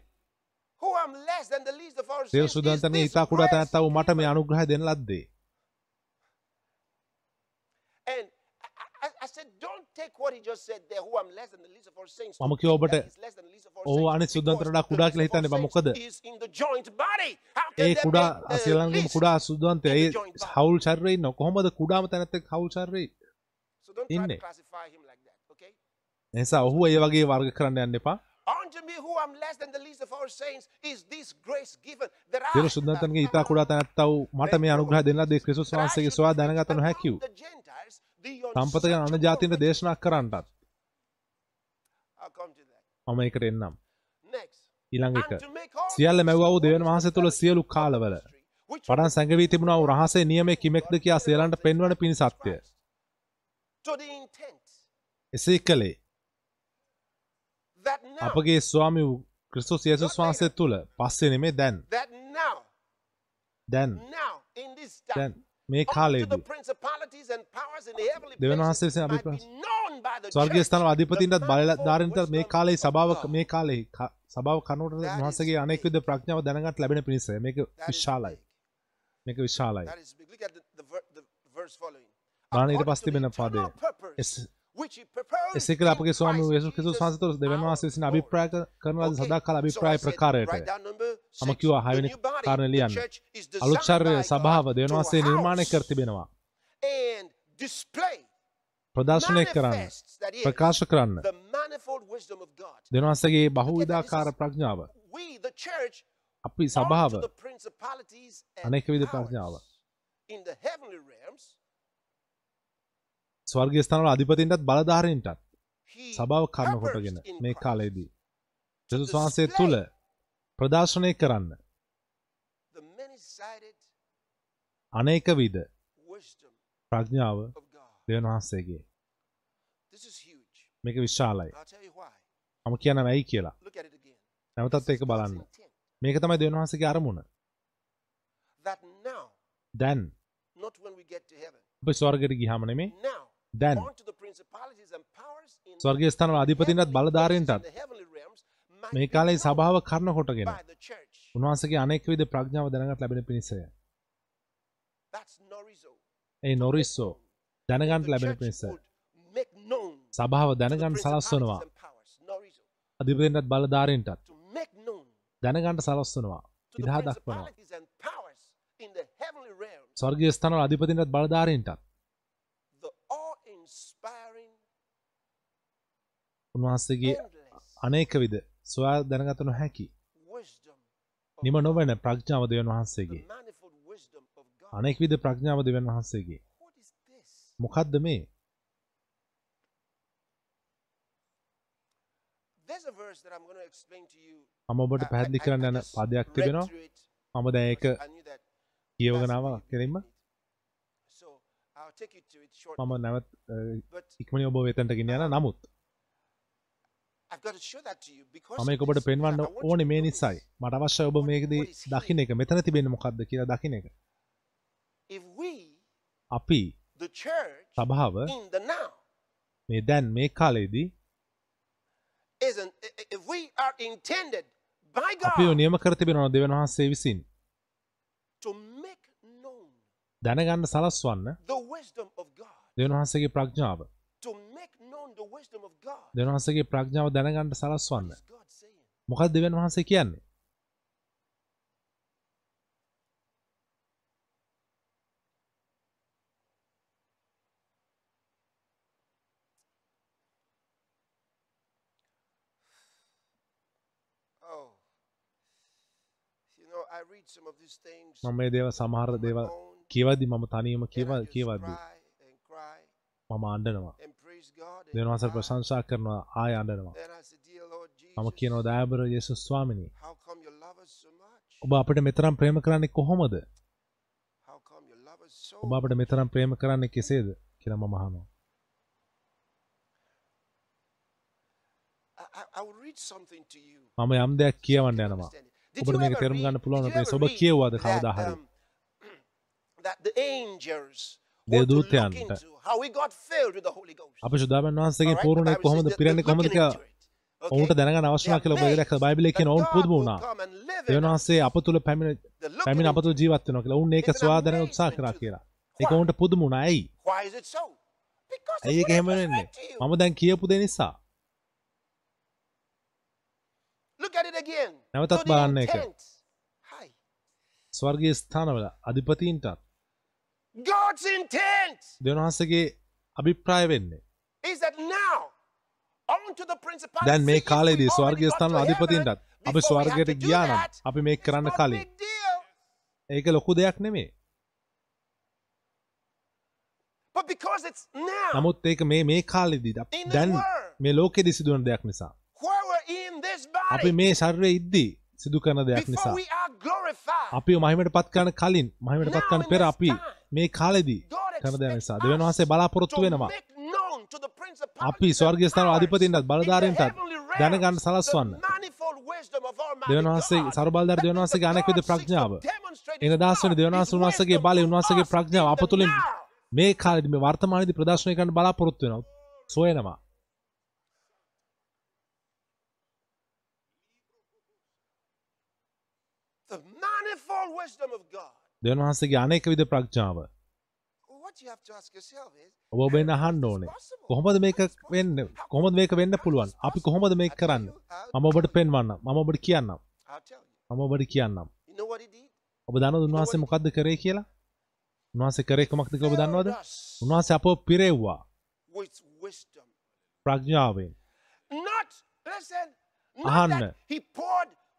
Who am less than the least of all සියලු saints. is සුද්ධවන්තයන්ගේ this ඊතා කුඩා grace තැනැත්තා වූ මට මේ given. අනුග්‍රහය දෙන ලද්දේ. බා මොකද? saints is in the joint body. How can ඒ කුඩා least? කුඩා සුද්ධන්තය ඒ. හවුල් ශරීරයේ ඉන්න කොහොමද කුඩාම තැනැත්තෙක් හවුල් try ඉන්නේ. එනිසා ඔහු ඒ වගේ වර්ග කරන්න යන්න එපා. සියලු සුද්ධන්තන්ගේ ඊතා කුඩා තැනැත්තා වූ මට මේ අනුග්‍රහය දෙන ලද්දේ ක්‍රිස්තුස් වහන්සේගේ සොයා දැනගත නොහැකි වූ the Gentiles the සම්පත ගැන අන ජාතින්ට දේශනා කරන්නටත්. මම එකට එන්නම්. And එක. සියල්ල මැව්වා දෙවන් to තුළ සියලු කාලවල පටන් සැඟවී තිබුණා වූ රහසේ නියමය කිමෙක්ද කියා සියලන්ට පෙන්වන the intent එසේ කළේ. අපගේ ස්වාමි වූ ක්‍රිස්තුස් යේසුස් වහන්සේ තුළ පස්සේ නෙමේ දැන්. දැන්. දැන් මේ heavenly දෙවන් වහන්සේ විසින් the ස්වර්ගීය ස්ථාන අධිපතින්ටත් බලධාරීන්ටත් මේ කාලේ සභාව. මේ කාලේ සභාව කනුවට වහන්සේගේ අනෙක් විද ප්‍රඥාව දැනගත් ලැබෙන පිණිස මේක විශාලයි. මේක විශාලයි. බලන්න ඊට පස්සේ තිබෙන eternal Lord. අභිප්‍රාය ක- කරන ලද Okay. සදාකාල So I අභිප්‍රාය said, ප්‍රකාරයට write down number මම six. කිව්වා හයවෙනි the ලියන්න. අලුත් by සභාව දෙවන් වහන්සේ නිර්මාණය කර තිබෙනවා ප්‍රදර්ශනය කරන්න ප්‍රකාශ කරන්න වහන්සේගේ බහුවිධාකාර ප්‍රඥාව අපි සභාව unto the principalities and අනෙක විධ powers ප්‍රඥාව. ස්වර්ගීය ස්ථානවල අධිපතින්ටත් බලධාරීන්ටත් සභාව purposed කොටගෙන මේ කාලයේදී යේසුස් වහන්සේ තුළ ප්‍රදර්ශනය කරන්න the many-sided අනේක විද wisdom ප්‍රඥාව. දෙවන් වහන්සේගේ. මේක විශාලයි. මම කියන ඇයි කියලා. නැවතත් ඒක බලන්න. මේක තමයි දෙවන් වහන්සේගේ අරමුණ දැන් අපි ස්වර්ගයට ගියාම නෙමේ දැන් ස්වර්ගීය heavenly places, බලධාරීන්ටත් මේ කාලේ සභාව කර්ණ කොටගෙන. උන්වහන්සේගේ අනෙක් විද ප්‍රඥාව දැනගත් ලැබෙන පිණිසය. ඒ නොරිස්සෝ දැනගන්ට ලැබෙන පිණිස සභාව දැනගන්න සලස්වනවා. අධිපතින්ටත් බලධාරීන්ටත් දැනගන්ට සලස්වනවා විදහා දක්වනවා ස්වර්ගීය ස්ථානවල අධිපතින්ටත් බලධාරීන්ටත් the awe-inspiring, උන්වහන්සේගේ endless අනේක විද සොයා දැනගත නොහැකි නිම. නොවන ප්‍රඥාව දෙවන් වහන්සේගේ manifold wisdom of God. අනෙක් විද ප්‍රඥාව දෙවන් වහන්සේගේ? මොකක්ද මේ. මම ඔබට පැහැදිලි කරන්න යන පදයක් තිබෙනවා මම දැන් ඒක because I knew that කියවගෙන that's ආවා where you කෙලින්ම. මම නැවත් ඉක්මනින් ඔබ වෙතන්ට ගෙන යන නමුත් I've got to show that to you because මම ඒක ඔබට. පෙන්වන්න ඕනේ මේ. නිසයි මට අවශ්‍ය ඔබ මේකදී දකින්න එක මෙතන තිබෙන්නේ මොකක්ද කියලා දකින්න එක අපි සභාව මේ දැන් මේ කාලේදී God නියම කර තිබෙනවා දෙවන් වහන්සේ විසින් දැනගන්න සලස්වන්න දෙවන් වහන්සේගේ ප්‍රඥාව to make known the wisdom of God, දෙවන් වහන්සේගේ ප්‍රඥාව දැනගන්න සලස්වන්න? මොකක්ද දෙවන් වහන්සේ කියන්නේ? Oh. මම මේ දේව සමහර own, කියවද්දි මම තනියම and කියව කියවද්දි. මම අඬනවා වහන්සේ cry. ප්‍රශංසා කරනවා ආය Lord මම කියනවා දයාබර යේසුස් ස්වාමිනී? ඔබ අපිට මෙතරම් ප්‍රේම කරන්නේ කොහොමද ඔබ අපිට මෙතරම් ප්‍රේම කරන්නේ කෙසේද කියලා මම අහනවා. මම යම් දෙයක් කියවන්න යනවා ඔබට මේක තේරුම් ගන්න පුළුවන් ever ඔබ කියවුවාද කවදා හරි? That the angels දෙව් want to look දූතයන්ට into how we got filled with the Holy Ghost. අපි සුදාමන් වහන්සේගේ Alright? පූර්ණේ The Bible කොහොමද පිරෙන්නේ. Okay? ඔවුන්ට දැනගන්න අවශ්‍ය They වුණා are කියලා ඔබ amazed දැක්ක බයිබලයේ කියන that ඔවුන් will වුණා come and live in දෙවන us. වහන්සේ අප තුල පැමිණ පැමිණ අප තුල into ජීවත් වෙනවා කියලා ඔවුන් ඒක උත්සාහ amazement කරා කියලා Why? ඔවුන්ට පුදුම වුණා ඇයි ඇයි ඒක what I එහෙම just වෙන්නේ read to you. මම දැන් කියපු දේ නිසා. නැවතත් බලන්න එක. ස්වර්ගීය ස්ථානවල අධිපතීන්ටත් God's intent දෙවන වහන්සේගේ අභිප්‍රාය වෙන්නේ is that now unto the principalities. දැන් මේ කාලේදී ස්වර්ගීය heaven අධිපතීන්ටත් අපි ස්වර්ගයට ගියා නම් අපි මේක කරන්න කලින්. ඒක ලොකු දෙයක් නෙමෙයි But because it's now, නමුත් ඒක මේ මේ කාලෙදී දැන්. මේ ලෝකෙදි සිදුවන දෙයක් නිසා. අපි මේ ශර්වය ඉද්දී සිදු කරන දෙයක් නිසා. අපි මහිමට පත් කරන කලින් මහිමට පත් කරන පෙර අපි මේ කාලෙදී කරන දෙයක් නිසා දෙවියන් වහන්සේ බලාපොරොත්තු වෙනවා. අපි and ස්වර්ගීය ස්ථාන powers අධිපතින්ටත් බලධාරීන්ටත් දැනගන්න සලස්වන්න. That දෙවියන් means වහන්සේගේ that අනෙක් විද ප්‍රඥාව. එන දෙවියන් His වහන්සේ උන්වහන්සේගේ wisdom බලය us ප්‍රඥාව අප තුළින්. මේ කාලෙදි මේ වර්තමානයේදී ප්‍රදර්ශනය කරන්න බලාපොරොත්තු වෙනවා. සොයනවා. The manifold wisdom of God. දෙවියන් වහන්සේගේ අනෙක් විද ප්‍රඥාව. ඔබ ඔබෙන් අහන්න ඕනේ. කොහොමද මේක වෙන්න? කොහොමද මේක වෙන්න පුළුවන්? අපි කොහොමද මේක කරන්නේ? මම ඔබට පෙන්වන්නම්. මම ඔබට කියන්නම්. මම ඔබට කියන්නම්. ඔබ දන්නවද උන්වහන්සේ මොකද්ද කරේ කියලා? උන්වහන්සේ කරේ කොමක්ද කියලා ඔබ දන්නවද? උන්වහන්සේ අපව පිරෙව්වා. ප්‍රඥාවෙන්. අහන්න.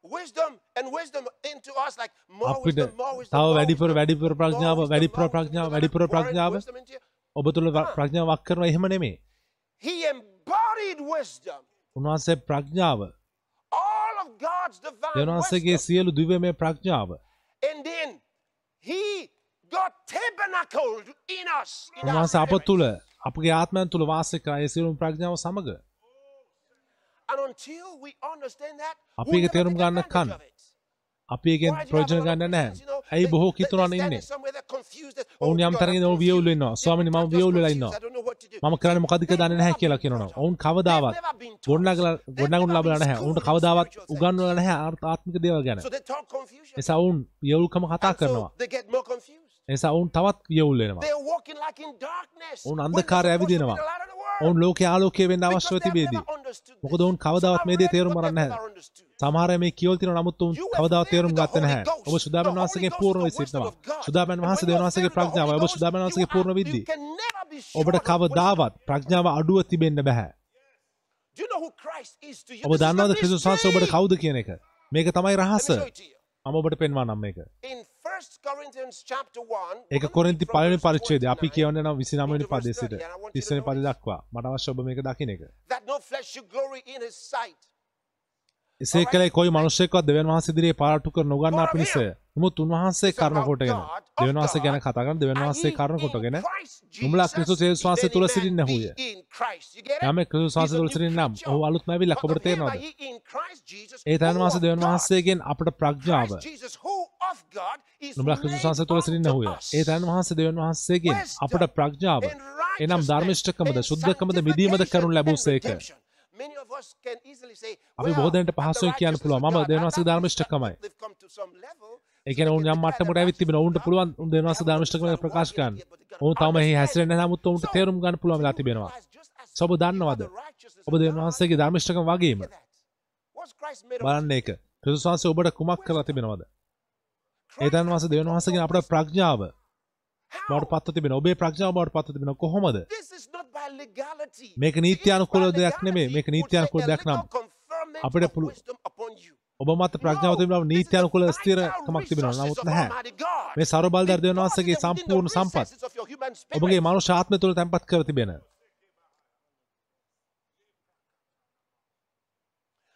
That He poured wisdom and wisdom into us like more අපිට wisdom, more wisdom, තව වැඩිපුර wisdom, වැඩිපුර ප්‍රඥාව වැඩිපුර ප්‍රඥාව වැඩිපුර ප්‍රඥාව. ඔබ තුළ ප්‍රඥාව වක් කරනවා එහෙම නෙමේ. He embodied wisdom. උන්වහන්සේ ප්‍රඥාව All of God's divine දෙවන්වහන්සේගේ wisdom. සියලු දිව්‍යමය ප්‍රඥාව And then he got tabernacled in us. In our උන්වහන්සේ අප. තුළ අපගේ ආත්මයන් තුළ ඒ සියලුම ප්‍රඥාව සමග And until we understand that, අපි never තේරුම් ගන්න it. අපි lot of ගන්න නැහැ. ඇයි බොහෝ they- කිතුරන් they ඉන්නේ? that, ඔවුන් "Oh යම් I'm ඔවුන් වියවුල් confused. වෙනවා. Yeah, ස්වාමීනි, මම just වියවුල් වෙලා confused. ඉන්නවා. I don't know what to do." මම කරන්නේ මොකද්ද කියලා දන්නේ නැහැ කියලා කියනවා. ඔවුන් කවදාවත් ගොඩනගලා ගොඩනගුණු ලබලා නැහැ. ඔවුන්ට කවදාවත් උගන්වලා නැහැ ආත්මික දේවල් ගැන. එසා ඔවුන් වියවුල්කම කතා කරනවා. එසා ඔවුන් තවත් වියවුල් වෙනවා. ඔවුන් අන්ධකාරය ඇවිදිනවා. ඔවුන් ලෝකයේ ආලෝකය වෙන්න අවශ්‍යව තිබේදී. Never understood මොකද this. ඔවුන් කවදාවත් Some මේ have දේ read, තේරුම් but ගන්න they've නැහැ. never understood. සමහර අය මේ කියවල තියෙනවා නමුත් උන් You have කවදාවත් lived තේරුම් with the ගත්තේ නැහැ. Holy Ghost. ඔබ සුදාබන් The Holy වහන්සේගේ Ghost පූර්ණ is වෙ the wisdom සිටිනවා. of God. සුදාබන් And වහන්සේ when you දෙවියන් වහන්සේගේ are filled with the ප්‍රඥාව. Holy ඔබ Ghost, සුදාබන් you වහන්සේගේ are- පූර්ණ you විද්දී. can never be short ඔබට of wisdom. කවදාවත් ප්‍රඥාව අඩුව තිබෙන්න බෑ. Do you know who Christ is to you? ඔබ This is the දන්නවද ක්‍රිස්තුස් වහන්සේ ඔබට mystery. කවුද කියන එක? මේක තමයි Let රහස. me show it to you. මම ඔබට පෙන්වන්නම් මේක. In 1 Corinthians chapter 1, ඒක කොරින්ති පළවෙනි පරිච්ඡේදය. අපි කියවන්නේ නම් 29 වෙනි පදයේ සිට 30 වෙනි පදය දක්වා. මට අවශ්‍ය ඔබ මේක දකින්න එක. that no flesh should glory in his sight. එසේ කළේ කොයි මිනිසෙක්වත් දෙවියන් වහන්සේ ඉදිරියේ පාරටු කර නොගන්නා පිණිස. නමුත් උන්වහන්සේ කරුණ කොටගෙන දෙවියන් වහන්සේ ගැන කතා කරන දෙවියන් වහන්සේ කරුණ කොටගෙන නුඹලා ක්‍රිස්තුස් යේසුස් වහන්සේ තුල සිටින්නහුය. යමෙක් ක්‍රිස්තුස් වහන්සේ තුල සිටින්න නම් ඔහු අලුත්ම ඇවිල්ලා ඔබට තේරෙනවද? ඒ තැන වහන්සේ දෙවියන් වහන්සේගෙන් අපට ප්‍රඥාව නුඹලා ක්‍රිස්තුස් වහන්සේ තුල සිටින්නහුය. ඒ තැන වහන්සේ දෙවියන් වහන්සේගෙන් අපට ප්‍රඥාව එනම් ධර්මිෂ්ඨකමද සුද්ධකමද මිදීමද කරනු ලැබූසේක. අපි බොහෝ දෙනෙකුට පහසුවෙන් කියන්න වහන්සේගේ ධර්මිෂ්ඨකමයි. ඒ කියන්නේ ඔවුන් යම් මට්ටමකට ඇවිත් තිබෙන ඔවුන්ට පුළුවන් උන් දෙවියන් වහන්සේ ධර්මිෂ්ඨකම ප්‍රකාශ කරන්න. ඔවුන් තවම එහි හැසිරෙන්නේ නැහැ නමුත් ඔවුන්ට තේරුම් ගන්න පුළුවන් වෙලා තිබෙනවා. ඔබ දන්නවද? ඔබ දෙවියන් වහන්සේගේ ධර්මිෂ්ඨකම වගේම බලන්න ඒක. ක්‍රිස්තුස් වහන්සේ ඔබට කුමක් කරලා තිබෙනවද? ඒ තැන් වහන්සේ දෙවියන් වහන්සේගෙන් අපට ප්‍රඥාව බවට පත්ව තිබෙන. ඔබේ ප්‍රඥාව බවට පත්ව තිබෙන කොහොමද? මේක නීත්‍යානුකූල දෙයක් නෙමෙයි. මේක නීත්‍යානුකූල දෙයක් නම් අපිට පුළු- ඔබ මත ප්‍රඥාව තිබෙනවා නීත්‍යානුකූල ස්ථිරකමක් තිබෙනවා. නමුත් නැහැ. මේ ਸਰව බලධාරී දෙවියන් වහන්සේගේ සම්පූර්ණ සම්පත් ඔබගේ මනුෂ්‍ය ආත්මය තුළ තැන්පත් කර තිබෙන. Now you can understand what it is to be filled with the Holy Ghost.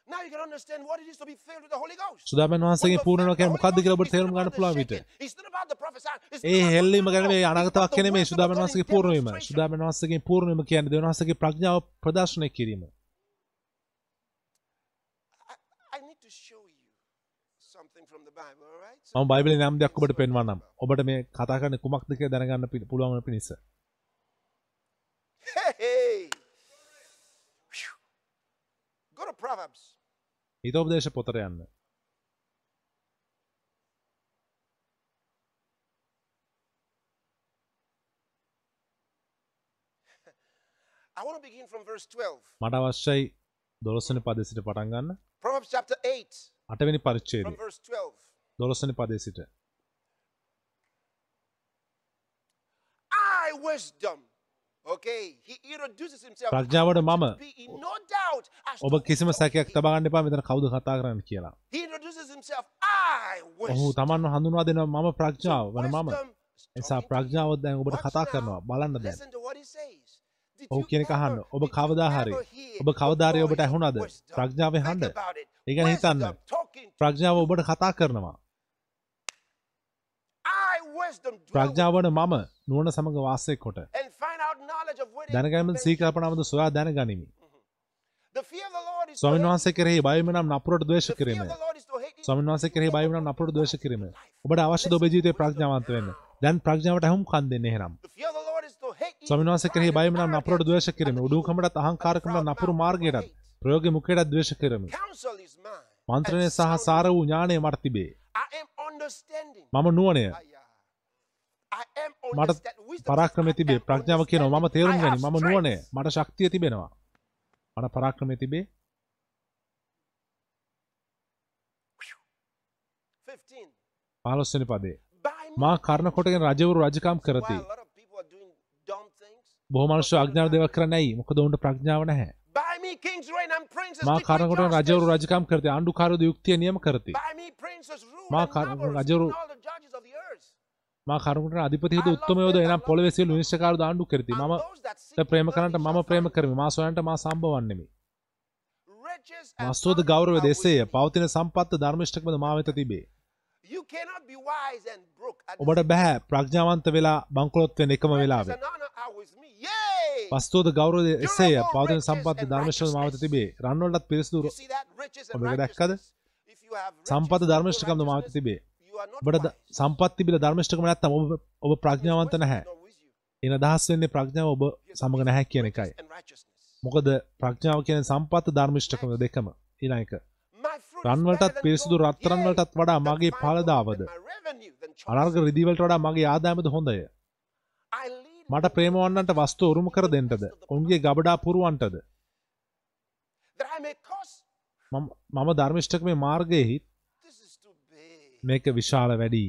සුදාමන් වහන්සේගේ පූර්ණව කියන්නේ මොකක්ද කියලා ඔබට තේරුම් ගන්න පුළුවන් විට. ඒ හෙල්ලීම ගැන මේ අනාගත වාක්‍ය නෙමෙයි සුදාමන් වහන්සේගේ පූර්ණවීම. සුදාමන් වහන්සේගේ පූර්ණවීම කියන්නේ දෙවියන් වහන්සේගේ ප්‍රඥාව ප්‍රදර්ශනය කිරීම. මම බයිබලේ නම් දෙයක් ඔබට පෙන්වන්නම්. ඔබට මේ කතා කරන්නේ කුමක්ද කියලා දැනගන්න පි- පුළුවන් වෙන පිණිස. Go to Proverbs. හිතෝපදේශ පොතට යන්න. I want to begin from verse 12. මට අවශ්‍යයි 12 වෙනි පදේ සිට පටන් ගන්න. Proverbs chapter 8, 8 වෙනි පරිච්ඡේදය. from verse 12. 12 වෙනි පදේ සිට. I wisdom. Okay, he introduces himself. ප්‍රඥාවට මම ඔබ කිසිම සැකයක් is. තබා ගන්න එපා මෙතන කවුද කතා කරන්නේ කියලා. ඔහු. තමන්ව හඳුන්වා දෙනවා මම ප්‍රඥාව වන මම. එසා talking to ප්‍රඥාව දැන් ඔබට කතා. කරනවා. බලන්න දැන්. ඔහු කියන අහන්න. ඔබ කවදාහරි ඔබ කවදාරි the ඔබට ඇහුණාද? ප්‍රඥාවේ හඬ about it. ඒ ගැන හිතන්න. ප්‍රඥාව ඔබට කතා කරනවා I wisdom dwell with ප්‍රඥාව වන මම නුවණ සමග වාසය කොට දැනගැනීම. සීකල්පනාවද සොයා දැනගනිමි ස්වාමීන් වහන්සේ කෙරෙහි බයවීම නම් නපුරට ද්වේෂ කිරීම. ස්වාමීන් වහන්සේ කෙරෙහි බයවීම නම් නපුරට ද්වේෂ කිරීම ඔබට අවශ්‍යද ඔබේ ජීවිතේ ප්‍රඥාවන්ත වෙන්න දැන් ප්‍රඥාවට අහුම් කන් දෙන්න එහෙනම්. ස්වාමීන් වහන්සේ කෙරෙහි බයවීම නම් නපුරට. ද්වේෂ කිරීම උඩුකමටත් අහංකාරකමට නපුරු මාර්ගයටත් ප්‍රයෝග මුඛයටත් ද්වේෂ කිරීම. මන්ත්‍රණය සහ සාර වූ ඥානය මට තිබේ. මම නුවණය මට පරාක්‍රමය තිබේ ප්‍රඥාව කියනවා මම. තේරුම් ගනි මම strength. මට ශක්තිය තිබෙනවා මට පරාක්‍රමය තිබේ 15. පහළොස්වනි පදේ. මා කර්ණ කොටගෙන රජවරු රජකම් කරති While a lot of people are doing dumb things. බොහෝ මනුෂ්‍ය අඥාන දේවල් කරන්නේ ඇයි මොකද උන්ට ප්‍රඥාව නැහැ මා කොටගෙන රජවරු. රජකම් කරති ආණ්ඩුකාරයෝ යුක්තිය නියම කරති මා රජවරු- and all the judges of the earth. මා කොටගෙන අධිපතිහිද උත්තමයෝද එනම් පොළවේ සියලු විනිශ්චයකාරයෝද ආණ්ඩු කරති ද ප්‍රේම shall මම ප්‍රේම කරමි. මා සොයන්ට මා සම්බවන්නෙමි honor ගෞරව me. පවතින සම්පත්ත ධර්මිෂ්ඨකමද මා වෙත තිබේ. ඔබට බැහැ. ප්‍රඥාවන්ත වෙලා බංකොලොත් වෙන එකම වෙලාවේ! වස්තුවද ගෞරව එසේය පවතින සම්පත්ත ධර්මිෂ්ඨකම මා වෙත තිබේ. රන්වලටත් පිරිසිදු You see that? Riches and ඔබ දැක්කද? සම්පත and no ධර්මිෂ්ඨකමද මා වෙත righteousness, තිබේ ඔබට ද- wise. සම්පත් තිබිලා ධර්මිෂ්ඨකම නැත්තම් ඔබ ඔබ ප්‍රඥාවන්ත නැහැ. එන අදහස් වෙන්නේ ප්‍රඥාව ඔබ සමග නැහැ කියන එකයි. මොකද ප්‍රඥාව කියන සම්පත් ධර්මිෂ්ඨකම දෙකම ඊළඟ එක රන්වලටත් පිරිසිදු. රත්තරන් වලටත් වඩා මගේ choice. අනර්ග රිදී වලට වඩා මගේ ආදායමද හොඳය මට ප්‍රේමවන්නන්ට වස්තු උරුම කර දෙන්නටද ඔවුන්ගේ ගබඩා පුරුවන්ටද. මම මම ධර්මිෂ්ඨකමේ මාර්ගයෙහි This is too big. මේක විශාල වැඩි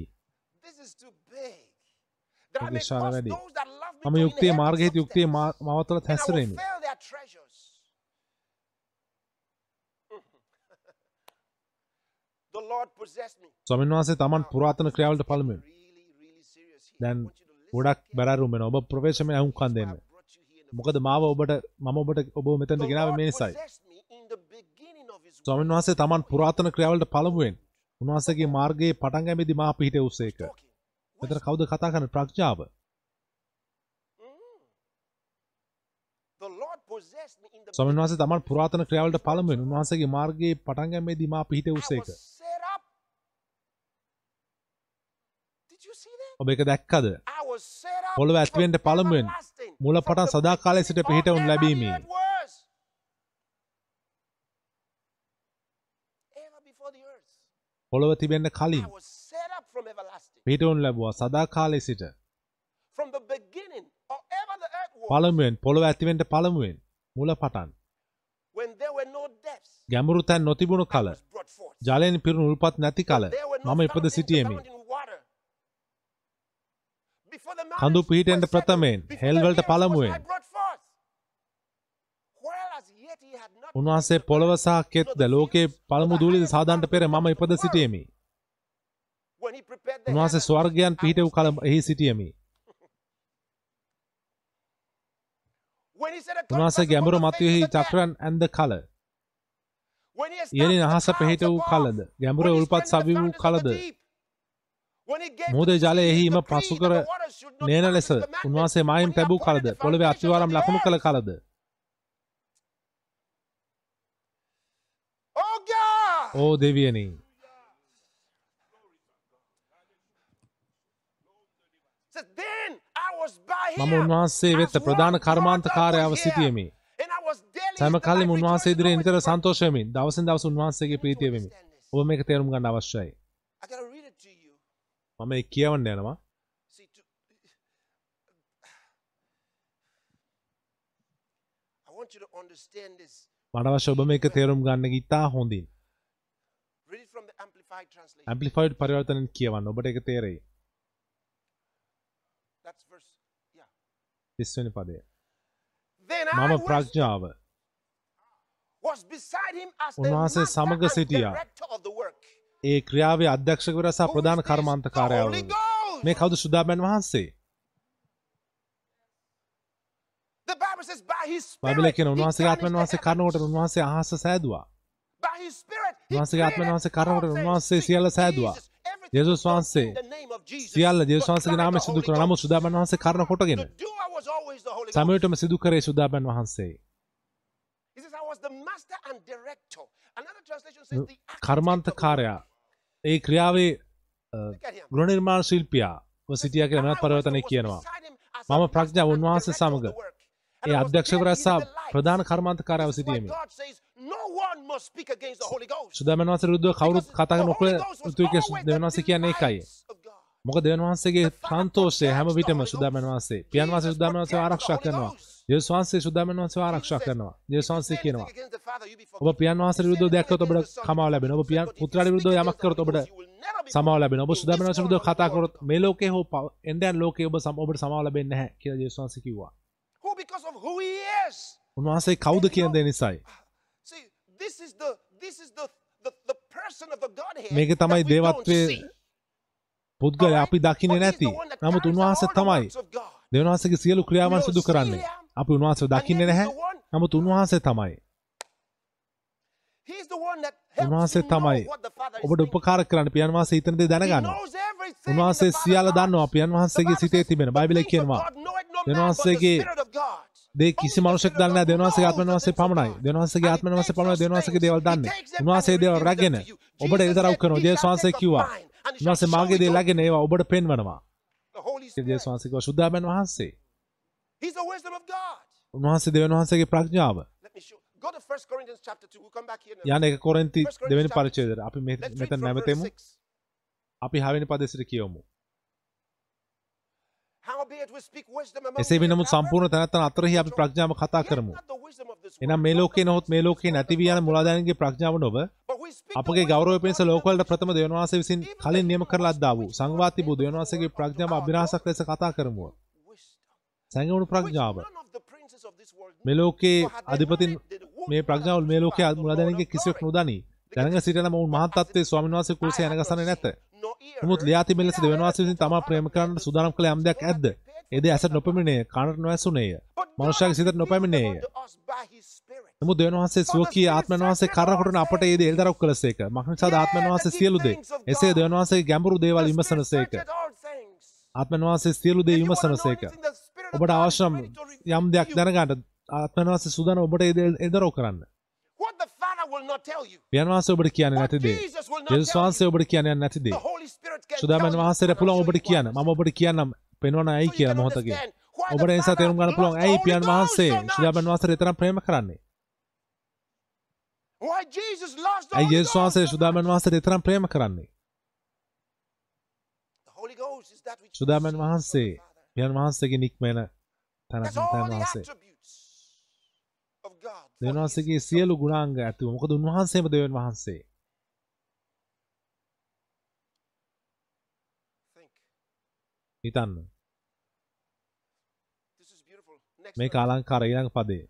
විශාල වැඩි. මම යුක්තිය substance. යුක්තිය possessed me. ස්වාමීන් වහන්සේ තමන් පුරාතන ක්‍රියාවලට here. දැන් ගොඩක් වෙන ඔබ ප්‍රවේශමය That's why දෙන්න මොකද මාව ඔබට මම ඔබට ඔබ The ගෙනාවේ මේ නිසයි ස්වාමීන්. වහන්සේ තමන් පුරාතන ක්‍රියාවලට පළමුවෙන් උන්වහන්සේගේ මාර්ගයේ පටන් ගැනීමේදී මා පිහිට උසේක Talking. මෙතන කවුද කතා කරන්නේ ප්‍රඥාව ස්වාමීන් වහන්සේ තමන් පුරාතන ක්‍රියාවලට පළමුවෙන් උන්වහන්සේගේ මාර්ගයේ පටන් ගැනීමේදී මා පිහිට that? ඔබ ඒක දැක්කද පොළොව from පළමුවෙන් everlasting, මුල from පටන් the සදාකාලය සිට beginning පිහිට of උන් ever ලැබීමේ. the earth was. Ever before the earth. පොළොව තිබෙන්න කලින් I was set up from everlasting. පිහිටවුන් ලැබුවා සදාකාලය සිට From the beginning of ever the earth was. පළමුවෙන් පොළොව ඇතිවෙන්න පළමුවෙන් මුල පටන්. ගැඹුරු තැන් නොතිබුණු කල. ජලයෙන් පිරුණු උල්පත් නැති කල මම ඉපද සිටියෙමි කඳු පිහිටෙන්ට ප්‍රථමයෙන්, before හෙල් the වලට earth was පළමුවෙන්. උන්වහන්සේ created the පොළව earth, සහ nor කෙත්ද the ලෝකයේ fields, nor පළමු the දූලිද highest සාදාන්ට mountain පෙර of මම the ඉපද world. සිටියෙමි When he prepared the උන්වහන්සේ heavens, ස්වර්ගයන් I පිහිට වූ was කල there. එහි සිටියමි When he said a උන්වහන්සේ compass ගැඹුරු upon the face මතුයෙහි of the deep, චක්‍රයන් ඇන්ද කල when he ඉහලින් established අහස the පිහිට clouds වූ above, කලද ගැඹුර when he උල්පත් strengthened සවි the වූ fountains of කලද the deep, when he gave මුහුදේ to the ජලය seas එහිම the decree පසු that කර the waters should not නේන pass ලෙස his commandments, උන්වහන්සේ when මායිම් he තැබූ appointed කලද the පොළවේ foundations of අතිවාරම් the ලකුණු කළ earth. කලද Oh God! ඕ දෙවියනි මම උන්වහන්සේ වෙත ප්‍රධාන up with සිටියෙමි සෑම කල්ලිම උන්වහන්සේ ඉදිරියේ නිතර before- සන්තෝෂයමින් දවසින් දවස උන්වහන්සේගේ ප්‍රීතිය වෙමි ඔබ මේක තේරුම් ගන්න අවශ්‍යයි. මම ඒ කියවන්න යනවා. මට අවශ්‍ය ඔබ මේක තේරුම් ගන්න ඉතා හොඳින් ඇම්පලිෆයිඩ් පරිවර්තනෙන් කියවන්න. ඔබට එක තේරෙයි. තිස්වනි පදය. මම ප්‍රඥාව. උන්වහන්සේ සමග සිටියා. ඒ ක්‍රියාවේ අධ්‍යක්ෂකවර සහ ප්‍රධාන කර්මාන්ත කාරයාව මේ කවුද සුදාබැන් වහන්සේ? බයිබලයේ කියන උන්වහන්සේ ආත්මන් වහන්සේ කරුණාවට උන්වහන්සේ අහස සෑදුවා. වහන්සගේ ආත්ම වහන්සේ කරනකොට උන්වහන්සේ සියල්ල සෑදවා. යේසුස් වහන්සේ සියල්ල යේසුස් වහන්සේගේ නාමයෙන් සිදු කරා. නමුත් සුදාබන් වහන්සේ කරන කොටගෙන සමයටම සිදු කරේ සුදාබන් වහන්සේ. කර්මාන්තකාරයා ඒ ක්‍රියාවේ uh, ගෘහ නිර්මාණ ශිල්පියා සිටිය කියලා වෙනත් පරිවර්තනයක් කියනවා. මම ප්‍රඥාව උන්වහන්සේ සමග ඒ අධ්‍යක්ෂකවරයා සහ ප්‍රධාන කර්මාන්තකාරයව සිටීමේ සුදමන් වන්ස රුද්ධ කවුරුත් කතා නොකළ යුතුයි කියලා දෙවන් වහන්සේ කියන්නේ ඒකයි. මොකද දෙවන් වහන්සේගේ සන්තෝෂය හැම විටම සුදමන් වහන්සේ පියන් වහන්සේ සුදමන් වහන්සේව ආරක්ෂා කරනවා. යේසුස් වහන්සේ සුදමන් වහන්සේව ආරක්ෂා කරනවා. යේසුස් වහන්සේ කියනවා ඔබ පියන් වහන්සේ විරුද්ධව දැක්කොත් ඔබට කමාව ලැබෙනවා. ඔබ පියන් පුත්‍රයාට විරුද්ධව යමක් කරොත් ඔබට සමාව ලැබෙනවා. ඔබ සුදමන් වහන්සේ විරුද්ධව කතා කරොත් මේ ලෝකේ හෝ එන්දයන් ලෝකේ ඔබ ඔබට සමාව ලැබෙන්නේ නැහැ කියලා යේසුස් වහන්සේ කිව්වා. උන්වහන්සේ කවුද කියන දේ නිසායි. මේක තමයි දේවත්වය පුද්ගල අපි දකින නැති. නමුත් උන්වහස තමයි දෙවනාසගේ සියලු ක්‍රියාවන් සිදු කරන්නේ. අපි උන්වහස දකින්න නැහැ. නමුත් උන්වහන්සේ තමයි. උන්වහන්සේ තමයි ඔබට උපකාර කරන්න. පියන් වහන්සේ හිතන දේ දැනගන්න උන්වහන්සේ සියල්ල දන්නවා. පියන් වහන්සේගේ සිතේ තිබෙන. බයිබලයේ කියනවා. දෙවනාසගේ දේ කිසි මනුෂෙක් දන්න දෙවනවාසේ ආත්මන වහන්සේ පමණයි. දෙවනවාසේගේ ආත්මන වහන්සේ පමණයි දෙවනවාසේගේ දේවල් දන්නේ. උන්වහන්සේ දේවල් රැගෙන ඔබට එතරව් කරනවා. ජේසුස් වහන්සේ කිව්වා. උන්වහන්සේ මාගේ දේ ලැගෙන ඒවා ඔබට පෙන්වනවා. ජේසුස් වහන්සේ කිව්වා සුද්ධාබන් වහන්සේ. උන්වහන්සේ දෙවන වහන්සේගේ ප්‍රඥාව. යන්නේ කොරින්ති දෙවෙනි පරිච්ඡේදයට. අපි මෙතන නැවතෙමු. අපි 6 වෙනි පදෙසට කියවමු. එසේ වෙනමුත් සම්පූර්ණ තැනැත්තන් අතරහි අපි ප්‍රඥාව කතා කරමු. එනම් මේ ලෝකේ නොහොත් මේ ලෝකේ නැතිවී යන මුලාදානගේ ප්‍රඥාව නොව අපගේ ගෞරවය පිණිස ලෝකවලට ප්‍රථම දෙවන වහන්සේ විසින් කලින් නියම කරලා අද්දා වූ සංවාති බුදු දෙවන වහන්සේගේ ප්‍රඥාව අභිරහසක් ලෙස කතා කරමු. සංගමුණු ප්‍රඥාව. මේ ලෝකේ අධිපතින් මේ ප්‍රඥාව මේ ලෝකයේ මුලාදානගේ කිසිවක් නොදනි. දැනග සිටින මොවුන් මහත් තත්ත්වයේ ස්වාමීන් වහන්සේ කුලසේ යනගසන්නේ නැත. මුත් ලියාතිබ ලෙස දෙවනවාසිසි තම ප්‍රේම කරන්නට සුදානම් කළ යම්දයක් ඇද එද ඇසට නොපමිණේ කාණට නොවැසුනේය මනුෂ්‍යක සිතට නොපැමිණේය. නමු දෙවන්හන්සේ සුවකී ආත්මන් වහන්සේ කරකොට අපට ඒද එල්දරක් කළසේක මක්නිසා ආත්මන් වහන්සේ සියලුදේ එසේ දෙවන්වහන්සේ ගැඹුරු දේවල් විමසනසේක ආත්මන් වහන්සේ සියලුදේ විමසනසේක ඔබට අවශ්‍යම් යම් දෙයක් දැනගන්නට ආත්මන් වහන්සේ සුදාන ඔබට ඒද එල්දරෝ කරන්න. යන් වහන්ස ඔබට කියන නැති දේ. ජෙසුස් වහන්සේ ඔබට කියන්නේ නැති දේ. සුදාමන් වහන්සේට පුළුවන් ඔබට කියන්න. මම ඔබට කියන්නම් පෙන්වන ඇයි කියලා මොහොතකින්. ඔබට ඒ නිසා තේරුම් ගන්න පුළුවන් ඇයි පියන් වහන්සේ සුදාමන් වහන්සේට එතරම් ප්‍රේම කරන්නේ. ඇයි ජෙසුස් වහන්සේ සුදාමන් වහන්සේට එතරම් ප්‍රේම කරන්නේ. සුදාමන් වහන්සේ පියන් වහන්සේගේ නික්මන තනකින් තන වහන්සේ. දෙවන්වහන්සේගේ සියලු ගුණාංග ඇතුව මොකද උන්වහන්සේම දෙවන් වහන්සේ. හිතන්න. මේ කාලංකාර ඊළඟ පදේ.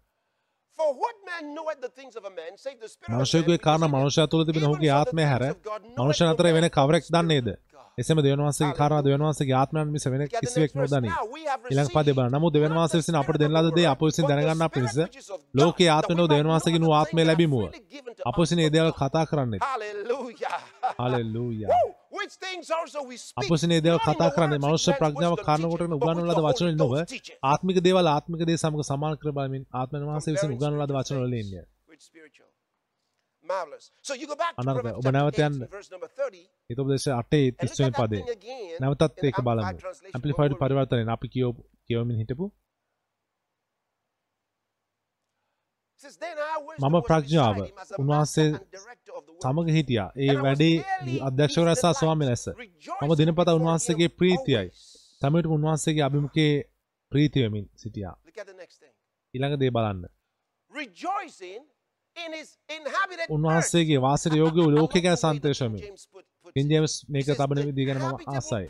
මනුෂයකුගේ කාරණ මනුෂ්‍ය තුළ තිබෙන ඔහුගේ ආත්මය හැර මනුෂ්‍ය අතර වෙන කවරෙක් දන්නේද? එසම දෙවන්වාසේ කාරා දෙවන්වාසගේ ආත්මයන් මිස වෙන කිසිවෙක් නොදනී. ඊළඟ පදේ බලන්න. නමුත් දෙවන්වාස විසින් අපට දෙන ලද දේ අප විසින් දැනගන්නා පිණිස ලෝකයේ ආත්මනෝ දෙවන්වාසගේ නු ආත්මය ලැබීමුව. අප විසින් මේ දේවල් කතා කරන්නේ. හalleluya. හalleluya. අප විසින් මේ දේවල් කතා කරන්නේ මනුෂ්‍ය ප්‍රඥාව කාරණා කොටගෙන උගන්වන ලද වචන නොව ආත්මික දේවල් ආත්මික දේ සමග සමාන කර බලමින් ආත්මනවාස විසින් උගන්වන ලද වචන වලින් ඉන්නේ. ඔබ නැවතයන් හිතබ දෙස අටේ තිස්වෙන් පදේ. නැවතත් ඒක බලමු ඇපලිෆයිඩ් පරිවර්තනය අපි කියෝ කියවමින් හිටපු. මම ප්‍රඥාව උන්වහන්සේ සමග හිටියා. ඒ වැඩේ අධ්‍යක්ෂවරසා ස්වාමි ලැස මම දිනපතා උන්වහන්සේගේ ප්‍රීතියයි. තමට උන්වහන්සේගේ අභිමුකේ ප්‍රීතියමින් සිටියා. ඉළඟ දේ බලන්න. උන්වහන්සේගේ වාසර යෝග ලෝකක සන්තේශමය ඉන්දියමස් මේක තබන විදිගන මම ආසයි.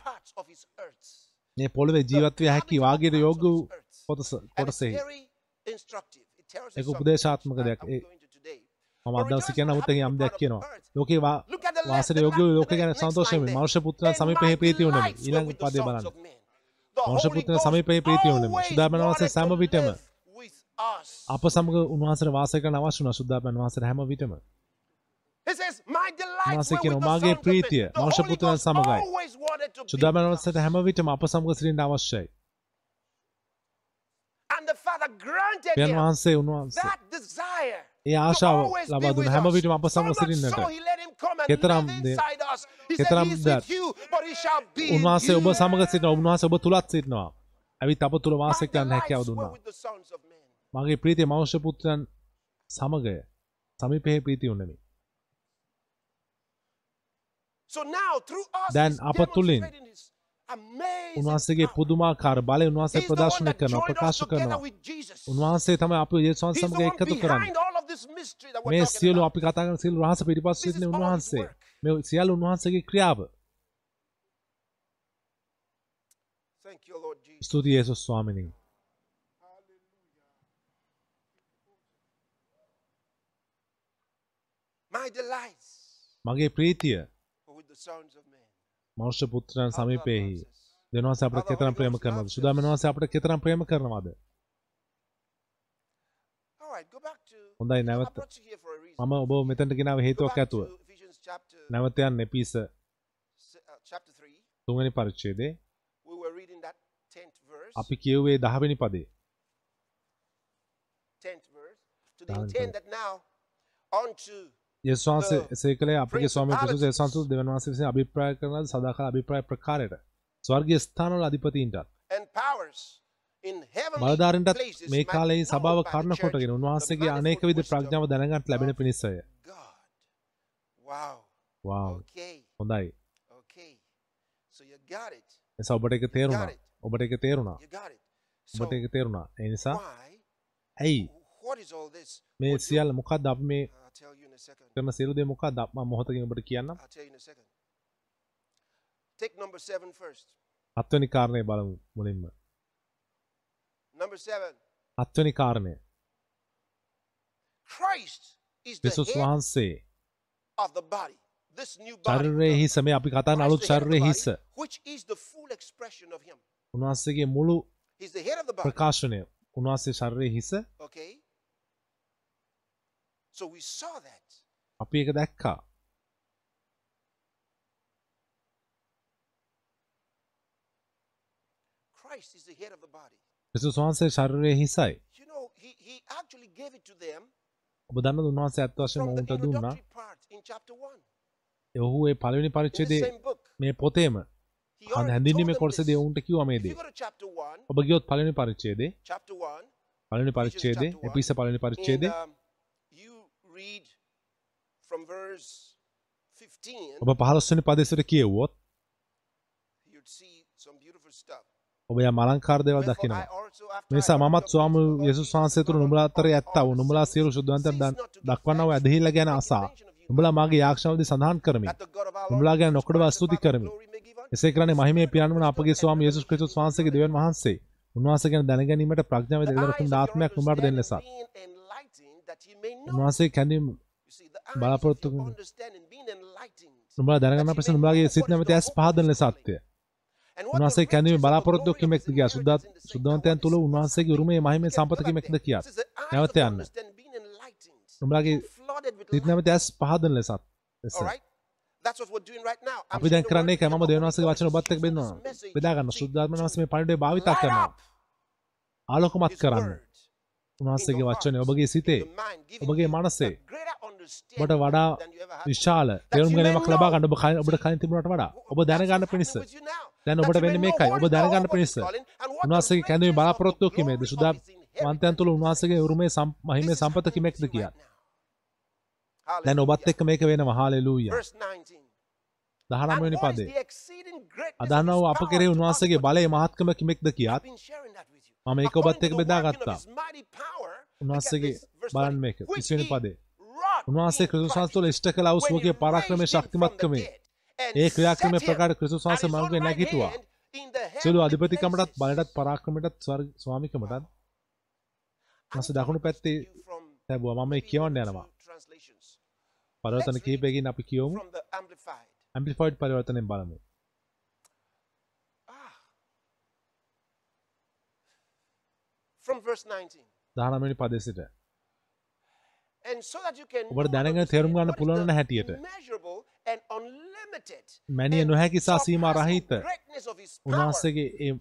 මේ පොළවේ ජීවත්වය හැකි වාගේට යෝග පොතස කොටසේ එක උපදේශාත්මක දෙයක්. මම අදවස කියන නමුත් යම් දෙයක් කියනවා. ලෝකේ වාසර යෝග ලෝක ගැන සන්තෝෂමයි මනුෂ්‍ය පුත්‍රයන් සමීපයේ ප්‍රීතිය උනමි. ඊළඟ පදේ බලන්න. මනුෂ්‍ය පුත්‍රයන් සමීපයේ ප්‍රීතිය උනමි. සුදාබනවසේ සෑම විටම අප සමග සිටින්න අවශ්‍යයි. And the Father granted පියන් him වහන්සේ උන්වහන්සේ that desire. ඒ to ආශාව always ලබා be දුන්න with හැම. විටම අප සමග much සිටින්නට. so he let him come and කෙතරම් live දේ- inside us. He said, කෙතරම් in උන්වහන්සේ ඔබ. සමග සිටිනවා උන්වහන්සේ ඔබ තුලත් සිටිනවා. ඇවිත් අප තුල වාසය කරන්න හැකියාව දුන්නා. මගේ ප්‍රීතිය මනුෂ්‍ය පුත්‍රයන් සමගය. now through us, දැන් අප තුළින් උන්වහන්සේගේ. පුදුමාකාර that කරනවා joined us ප්‍රකාශ කරනවා. උන්වහන්සේ තමයි අපි the සමග එකතු කරන්නේ. මේ සියලු. අපි කතා කරන සියලු රහස පිටිපස්ස සිටින උන්වහන්සේ. මේ සියලු උන්වහන්සේගේ ක්‍රියාව. ස්තුතියි යේසුස් ස්වාමිනී. මගේ ප්‍රීතිය. මනුෂ්‍ය පුත්‍රයන් සමීපයෙහි. දෙනවාස අපට කෙතරම් ප්‍රේම කරනවද? සුදාමන වහන්සේ අපට කෙතරම් ප්‍රේම කරනවද? හොඳයි, නැවත. මම ඔබ මෙතනට ගෙනාව හේතුවක් ඇතුව. to Ephesians chapter, නැවත යන්න එපිස uh, chapter 3. තුන්වෙනි පරිච්ඡේදයේ We were reading that 10th verse. අපි කියුවේ 10 වෙනි පදේ. 10th verse. To the intent that now unto යේසුස් වහන්සේ එසේ කළේ අපගේ ස්වාමී principalities. ඒසන්තුස් දෙවන් වහන්සේ විසින් අභිප්‍රාය කරන සදාකාල අභිප්‍රාය ප්‍රකාරයට ස්වර්ගීය ස්ථානවල අධිපතීන්ටත් බලධාරීන්ටත් මේ කාලයේ සභාව කර්ණ කොටගෙන උන්වහන්සේගේ අනේක wisdom ප්‍රඥාව දැනගන්නට ලැබෙන of පිණිසය. වාව්. හොඳයි. එසා ඔබට ඒක තේරුණා. ඔබට ඒක තේරුණා. ඔබට ඒක තේරුණා. ඒ නිසා? ඇයි? මේ සියල්ල මොකක්ද අපි මේ කරන සියලු දේ මොකක්ද මම මොහොතකින් ඔබට කියන්නම්. Take number seven first. හත්වෙනි කාරණය බලමු මුලින්ම. Number seven. හත්වෙනි කාරණය. Christ is the head වහන්සේ of the body. This new body. ශරීරයේ හිස මේ අපි කතා කරන අලුත් ශරීරයේ හිස. which is the full expression of him. උන්වහන්සේගේ මුළු. ප්‍රකාශනය. උන්වහන්සේ ශරීරයේ හිස Okay. So we saw that. අපි ඒක දැක්කා. Christ is the head of the body. ක්‍රිස්තුස් වහන්සේ ශරීරයේ හිසයි. You know, he, he actually gave it to them ඔබ දන්නවද උන්වහන්සේ ඇත්ත වශයෙන්ම උන්ට දුන්නා. introductory part in chapter 1. ඔහු ඒ පළවෙනි පරිච්ඡේදයේ. මේ පොතේම හැඳින්වීමේ කොටසේදී. ඔවුන්ට කිව්වා මේ දේ. you go to chapter 1, ඔබ ගියොත් පළවෙනි 1, පළවෙනි one. එපිස පළවෙනි and පරිච්ඡේදයේ um, you read from verse 15, ඔබ 15 වෙනි පදේශයට කියවුවොත් you'd see some beautiful stuff. ඔබ යම් අලංකාර දේවල් දකිනවා. නිසා of ස්වාමී the Lord යේසුස් Jesus වහන්සේ තුළ God නුඹලා සියලු cease ශුද්ධවන්තයන් not to give දක්වන්නා වූ thanks ඇදහිල්ල ගැන අසා. නුඹලා මාගේ යාක්ෂණවලදී සඳහන් කරමි. නුඹලා ගැන නොකඩවා ස්තුති කරමි. එසේ කරන්නේ මහිමේ පියාණන් වන අපගේ ස්වාමී යේසුස් ක්‍රිස්තුස් වහන්සේගේ දෙවියන් වහන්සේ උන්වහන්සේ ගැන දැනගැනීමට ප්‍රඥාව your ආත්මයක් නුඹට දෙන්න ලෙසත්. උන්වහන්සේ කැඳීම් බලාපොරොත්තු. නුඹලා දැනගන්න පස්සේ නුඹලාගේ සිත් නැමැති ඇස් පහදන what උන්වහන්සේ කැඳීමේ බලාපොරොත්තු කිමෙක්ද කියා inheritance සුද්ධ in the saints. සුද්ධවන්තයන් තුළ උන්වහන්සේගේ උරුමයේ මහිමේ සම්පත කිමෙක්ද eyes නැවත යන්න. නුඹලාගේ සිත්. නැමැති ඇස් පහදන ලෙසත්. අපි දැන් කරන්නේ with මම God වචන ඔබත් එක්ක බෙදනවා. බෙදා ගන්න සුද්ධාත්ම වහන්සේ මේ පණිවිඩය භාවිතා කරනවා. ආලෝකමත් කරන්න. උන්වහන්සේගේ වචනේ ඔබගේ සිතේ ඔබගේ මනසේ ඔබට වඩා විශාල. තේරුම් ගැනීමක් ලබා ගන්න ඔබ කලින් ඔබට කලින් තිබුණාට වඩා. ඔබ දැනගන්න පිණිස. දැන් ඔබට වෙන්නේ මේකයි. ඔබ දැනගන්න පිණිස. උන්වහන්සේගේ කැඳවීම බලාපොරොත්තුව කිමේද? සුදා වන්තයන් තුළ උන්වහන්සේගේ උරුමේ මහිමේ සම්පත කිමෙක්ද කියා. දැන් ඔබත් එක්ක මේක වෙනවා. හාලෙලූයා 19 වෙනි පදේ. අදන්නා වූ අප කෙරෙහි උන්වහන්සේගේ බලය මහත්කම කිමෙක්ද කියාත්? මම ඒක ඔබත් එක්ක බෙදා ගත්තා. උන්වහන්සේගේ බලන්න මේක. 20 වෙනි පදේ උන්වහන්සේ ක්‍රිස්තුස් වහන්සේ තුළ ඉෂ්ට කළ වූ සුවගේ පරාක්‍රමයේ ශක්තිමත්කමේ ඒ ක්‍රියාක්‍රමයේ ප්‍රකාර ක්‍රිස්තුස් වහන්සේ මඟුවේ නැගිටුවා. සියලු අධිපතිකමටත් බලයටත් පරාක්‍රමයටත් ස්වාමිකමටත් මාස දකුණු පැත්තේ තැබුවා. මම කියවන්න යනවා. පරිවර්තන කිහිපයකින් අපි කියවමු. ඇම්ප්ලිෆයිඩ් පරිවර්තනයෙන් බලමු. From verse 19 දහනමනි පදෙසිට And so that you can ඔබට දැනගෙන තේරුම් ගන්න what is පුළුවන් the හැටියට. මැනිය නොහැකි සහ සීමා රහිත උන්වහන්සේගේ ඒ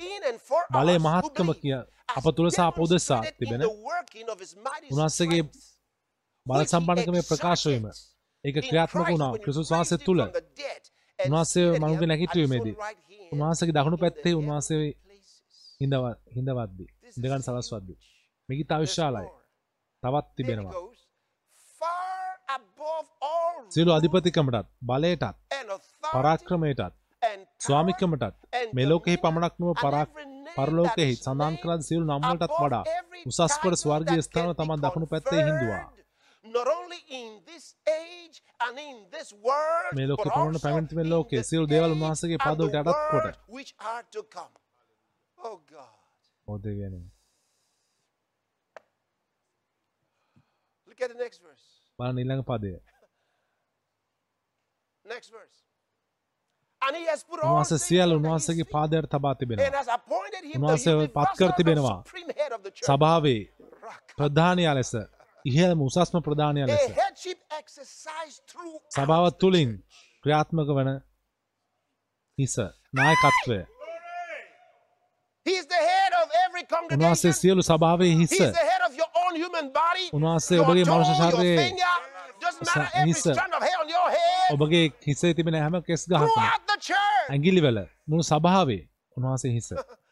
බලය මහත්කම කිය අප තුළ in තිබෙන strength, බල සම්පන්නකමේ ප්‍රකාශවීම ඒක ක්‍රියාත්මක වුණා raised වහන්සේ තුළ උන්වහන්සේ මනුගේ hand උන්වහන්සේගේ දකුණු පැත්තේ උන්වහන්සේ places. හිඳව හිඳවද්දි ඉඳගන්න සලස්වද්දි huge. මෙගිතා There's විශාලයි more. තවත් තිබෙනවා සියලු rule අධිපතිකමටත් බලයටත් and authority පරාක්‍රමයටත් and power ස්වාමිකමටත් and මේ ලෝකෙහි dominion පමණක් නොව and පරාක් every name පරලෝකෙහි that is සඳහන් named කළ සියලු නම්වලටත් above වඩා every උසස් කොට title ස්වර්ගීය that ස්ථාන can be තමන් දකුණු පැත්තේ හිඳුවා conferred, Not only in this age and in this world, මේ ලෝකෙ but පමණ also පැවැත්ම in ලෝකයේ the සියලු දේවල් age උන්වහන්සේගේ and පාදවලට the යටත් කොට. world which are to come. Oh God. මොදේ ගැන Look at the next verse. බලන්න ඊළඟ පදය. His උන්වහන්සේගේ feet පාදයට තබා and තිබෙනවා has appointed him the උන්වහන්සේ පත් කර universal and තිබෙනවා. සභාවේ. ප්‍රධානයා ලෙස ඉහළම උසස්ම ප්‍රධානයා ලෙස. සභාව තුළින් ක්‍රියාත්මක වන හිස නායකත්වය. Congregation. සියලු සභාවේ හිස උන්වහන්සේ ඔබගේ මනුෂ්‍ය ශරීරයේ finger. Doesn't matter ස- every හිස. strand of hair on your head. ඔබගේ හිසේ තිබෙන හැම කෙස් church. ඇගිලිවල මුළු සභාවේ උන්වහන්සේ හිස.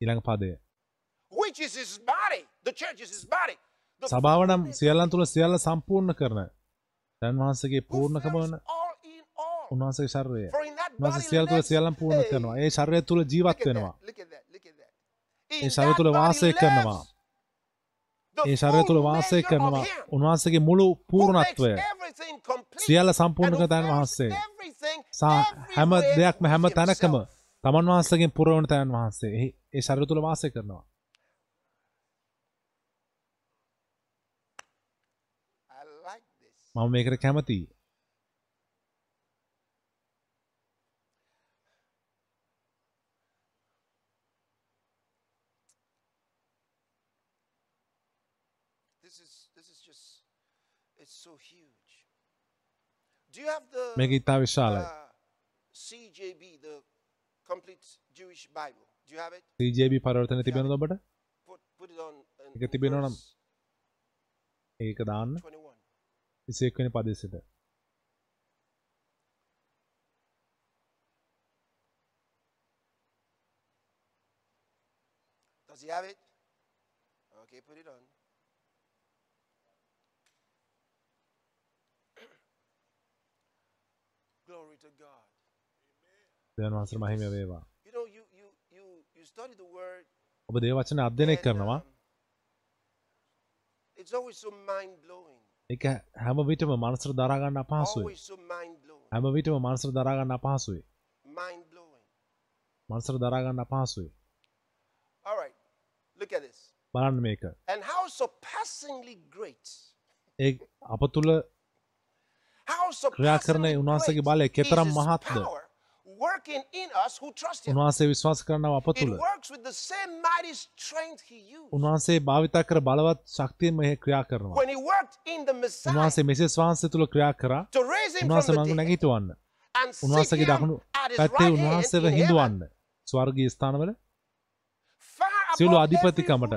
ඊළඟ පදය Which is his body. The church is his body. The සභාව නම් සියල්ලන් තුළ සියල්ල සම්පූර්ණ කරන දැන් වහන්සේගේ who පූර්ණකම වන. උන්වහන්සේ that උන්වහන්සේ සියල්ල තුළ සියල්ලන් පූර්ණ කරනවා ඒ ශර්ය තුළ ජීවත් වෙනවා. ඒ ශරීරය තුළ වාසය කරනවා. ඒ ශර්ය තුළ වාසය කරනවා උන්වහන්සේගේ මුළු පූර්ණත්වය සියල්ල සම්පූර්ණ කර තැන් වහන්සේ හැම දෙයක්ම හැම තැනකම. තමන් වහන්සේගෙන් පුරවන තැන් වහන්සේ ඒ ශරීර තුළ වාසය කරනවා. මම මේකට කැමතියි This is this is just it's so huge. Do you have the මේක ඉතා විශාලයි CJB, the complete Jewish Bible? Do you have it? CJB පරවර්තන තිබෙනද ඔබට Put it on. ඒක තිබෙනවා නම් ඒක දාන්න 21. විසේක්වනි පදෙසට Does he have it? Okay, put it on. Glory to God. දෙවන් වහන්සර මහිම වේවා You know, you you you you study the word. ඔබ දේ වචන අධ්‍යනය කරනවා um. එක හැම විටම මනසර දරාගන්න අපහසුයි. හැම විටම මනසර දරාගන්න අපහසුයි. මනසර දරාගන්න අපහසුයි. බලන්න මේක. ඒ අප තුළ ක්‍රියා කරන උන්වහන්සේගේ බලය කෙතරම් මහත්ද. උන්වහන්සේ විශ්වාස කරනව අප තුළ. උන්වහන්සේ භාවිතා කර බලවත් ශක්තියෙන් මෙහි ක්‍රියා කරනවා. උන්වහන්සේ මෙසේස් වහන්සේ තුළ ක්‍රියා කරා. උන්වහන්සේ මඟ නැගිටවන්න. උන්වහන්සේගේ දකුණු පැත්තේ උන්වහන්සේව හිඳුවන්න. ස්වර්ගීය ස්ථානවල. සියලු අධිපතිකමට,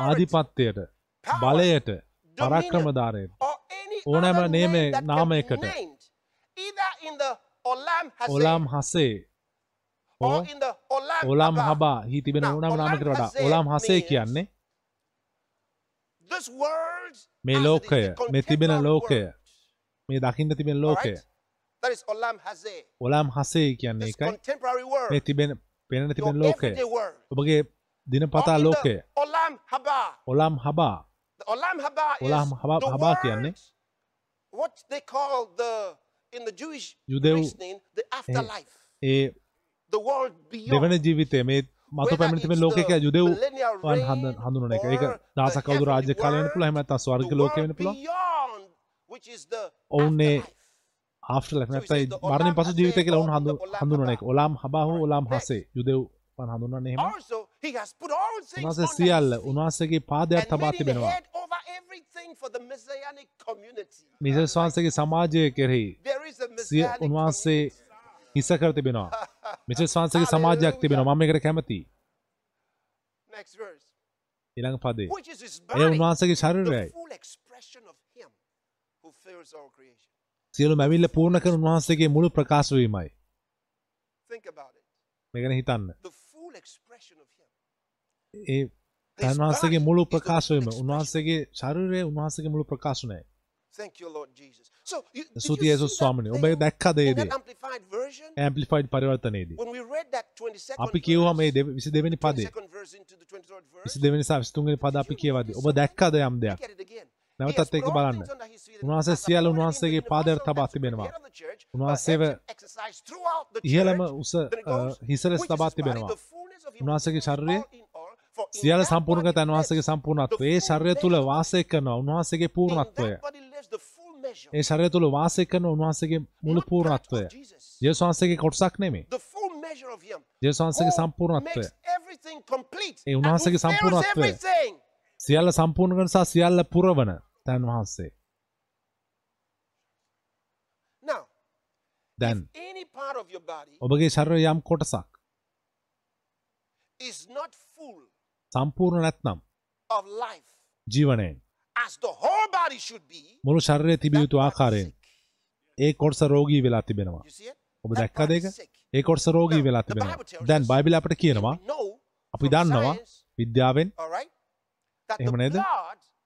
ආධිපත්‍යයට. බලයට. පරාක්‍රමධාරයට ඕනෑම නේම නාමයකට. ඔලාම් හසේ ඔලාම්. හබා හි තිබෙන ඕනම නාමකට වඩා ඔලාම් හසේ කියන්නේ මේ ලෝකය මේ තිබෙන ලෝකය මේ දකින්න තිබෙන ලෝකය. ඔලාම් හසේ කියන්නේ එකයි. මේ තිබෙන පෙනෙන තිබෙන ලෝකය. ඔබගේ දිනපතා ලෝකය. ඔලාම් හබා Haba- the Haba world, කියන්නේ what they call the in the Jewish reasoning the afterlife. A The world beyond. දෙවන ජීවිතය. මේ මතු Whether පැමිණි තිබෙන it's ලෝකයක the යුදෙව් වන් reign හඳුනන එක. ඒක දහසක් අවුරුදු රාජ්‍ය heavenly කාලය වෙන්න world, පුළුවන්. එහෙම නැත්නම් ස්වර්ග world වෙන්න පුළුවන්. ඔවුන්නේ afterlife. ආෆ්ටලක් නැත්තයි මරණින් පසු ජීවිත කියලා හඳු හඳුනන එක. ඔලාම් හබාහෝ ඔලාම් හසේ. යුදෙව් වන් හඳුන්නන්නේ එහෙම Under සියල්ල උන්වහන්සේගේ පාදයක් තබා තිබෙනවා. මිසස් වහන්සේගේ සමාජය කෙරෙහි උන්වහන්සේ. හිස කර තිබෙනවා මිසස් වහන්සේගේ සමාජයක් තිබෙනවා මම එකට කැමති Next verse. ඊළඟ පදේ එය උන්වහන්සේගේ ශරීරයයි. සියලු මැවිල්ල පූර්ණ කරන උන්වහන්සේගේ මුළු ප්‍රකාශ වීමයි Think about it. මේ ගැන හිතන්න The full expression of him. ඒ තන් වහන්සේගේ මුළු ප්‍රකාශ වීම උන්වහන්සේගේ ශරීරය උන්වහන්සේගේ මුළු ප්‍රකාශනයයි Thank you, Lord Jesus. So, you, did ස්තුති you යේසුස් see that ස්වාමනි ඔබ there දැක්කද ඒ in දේ that amplified version? Amplified පරිවර්තනයේදී When we read that 22nd අපි කියවුවා මේ විසි දෙවැනි පදේ 22nd verse into the 23rd verse, විසි දෙවැනි සහ විසිතුන්වෙනි පද අපි කියවදී ඔබ දැක්කද යම් දෙයක්. නැවතත් ඒක බලන්න. උන්වහන්සේ සියල්ල උන්වහන්සේගේ පාදයට තබා තිබෙනවා. උන්වහන්සේව ඉහළම. උස හිසලෙස් තබා තිබෙනවා උන්වහන්සේගේ ශරීරය that සම්පූර්ණ body කර තැන් වහන්සේගේ lives සම්පූර්ණත්වය full තුළ. වාසය කරනවා උන්වහන්සේගේ පූර්ණත්වය. ඒ ශරීරය තුළ වාසය කරන උන්වහන්සේගේ මුළු පූර්ණත්වය වහන්සේගේ කොටසක් වහන්සේගේ who සම්පූර්ණත්වය. ඒ උන්වහන්සේගේ සම්පූර්ණත්වය. සියල්ල සම්පූර්ණ කරන සහ සියල්ල පුරවන තැන් වහන්සේ දැන් ඔබගේ ශරීරය යම් කොටසක් සම්පූර්ණ නැත්නම් ජීවනයෙන්. මුළු ශරීරය තිබිය යුතු ආකාරයෙන්. ඒ කොටස රෝගී වෙලා තිබෙනවා? ඔබ is sick. ඒ කොටස රෝගී වෙලා තිබෙනවා දැන් බයිබිල අපට කියනවා අපි දන්නවා විද්‍යාවෙන් එහෙම නේද?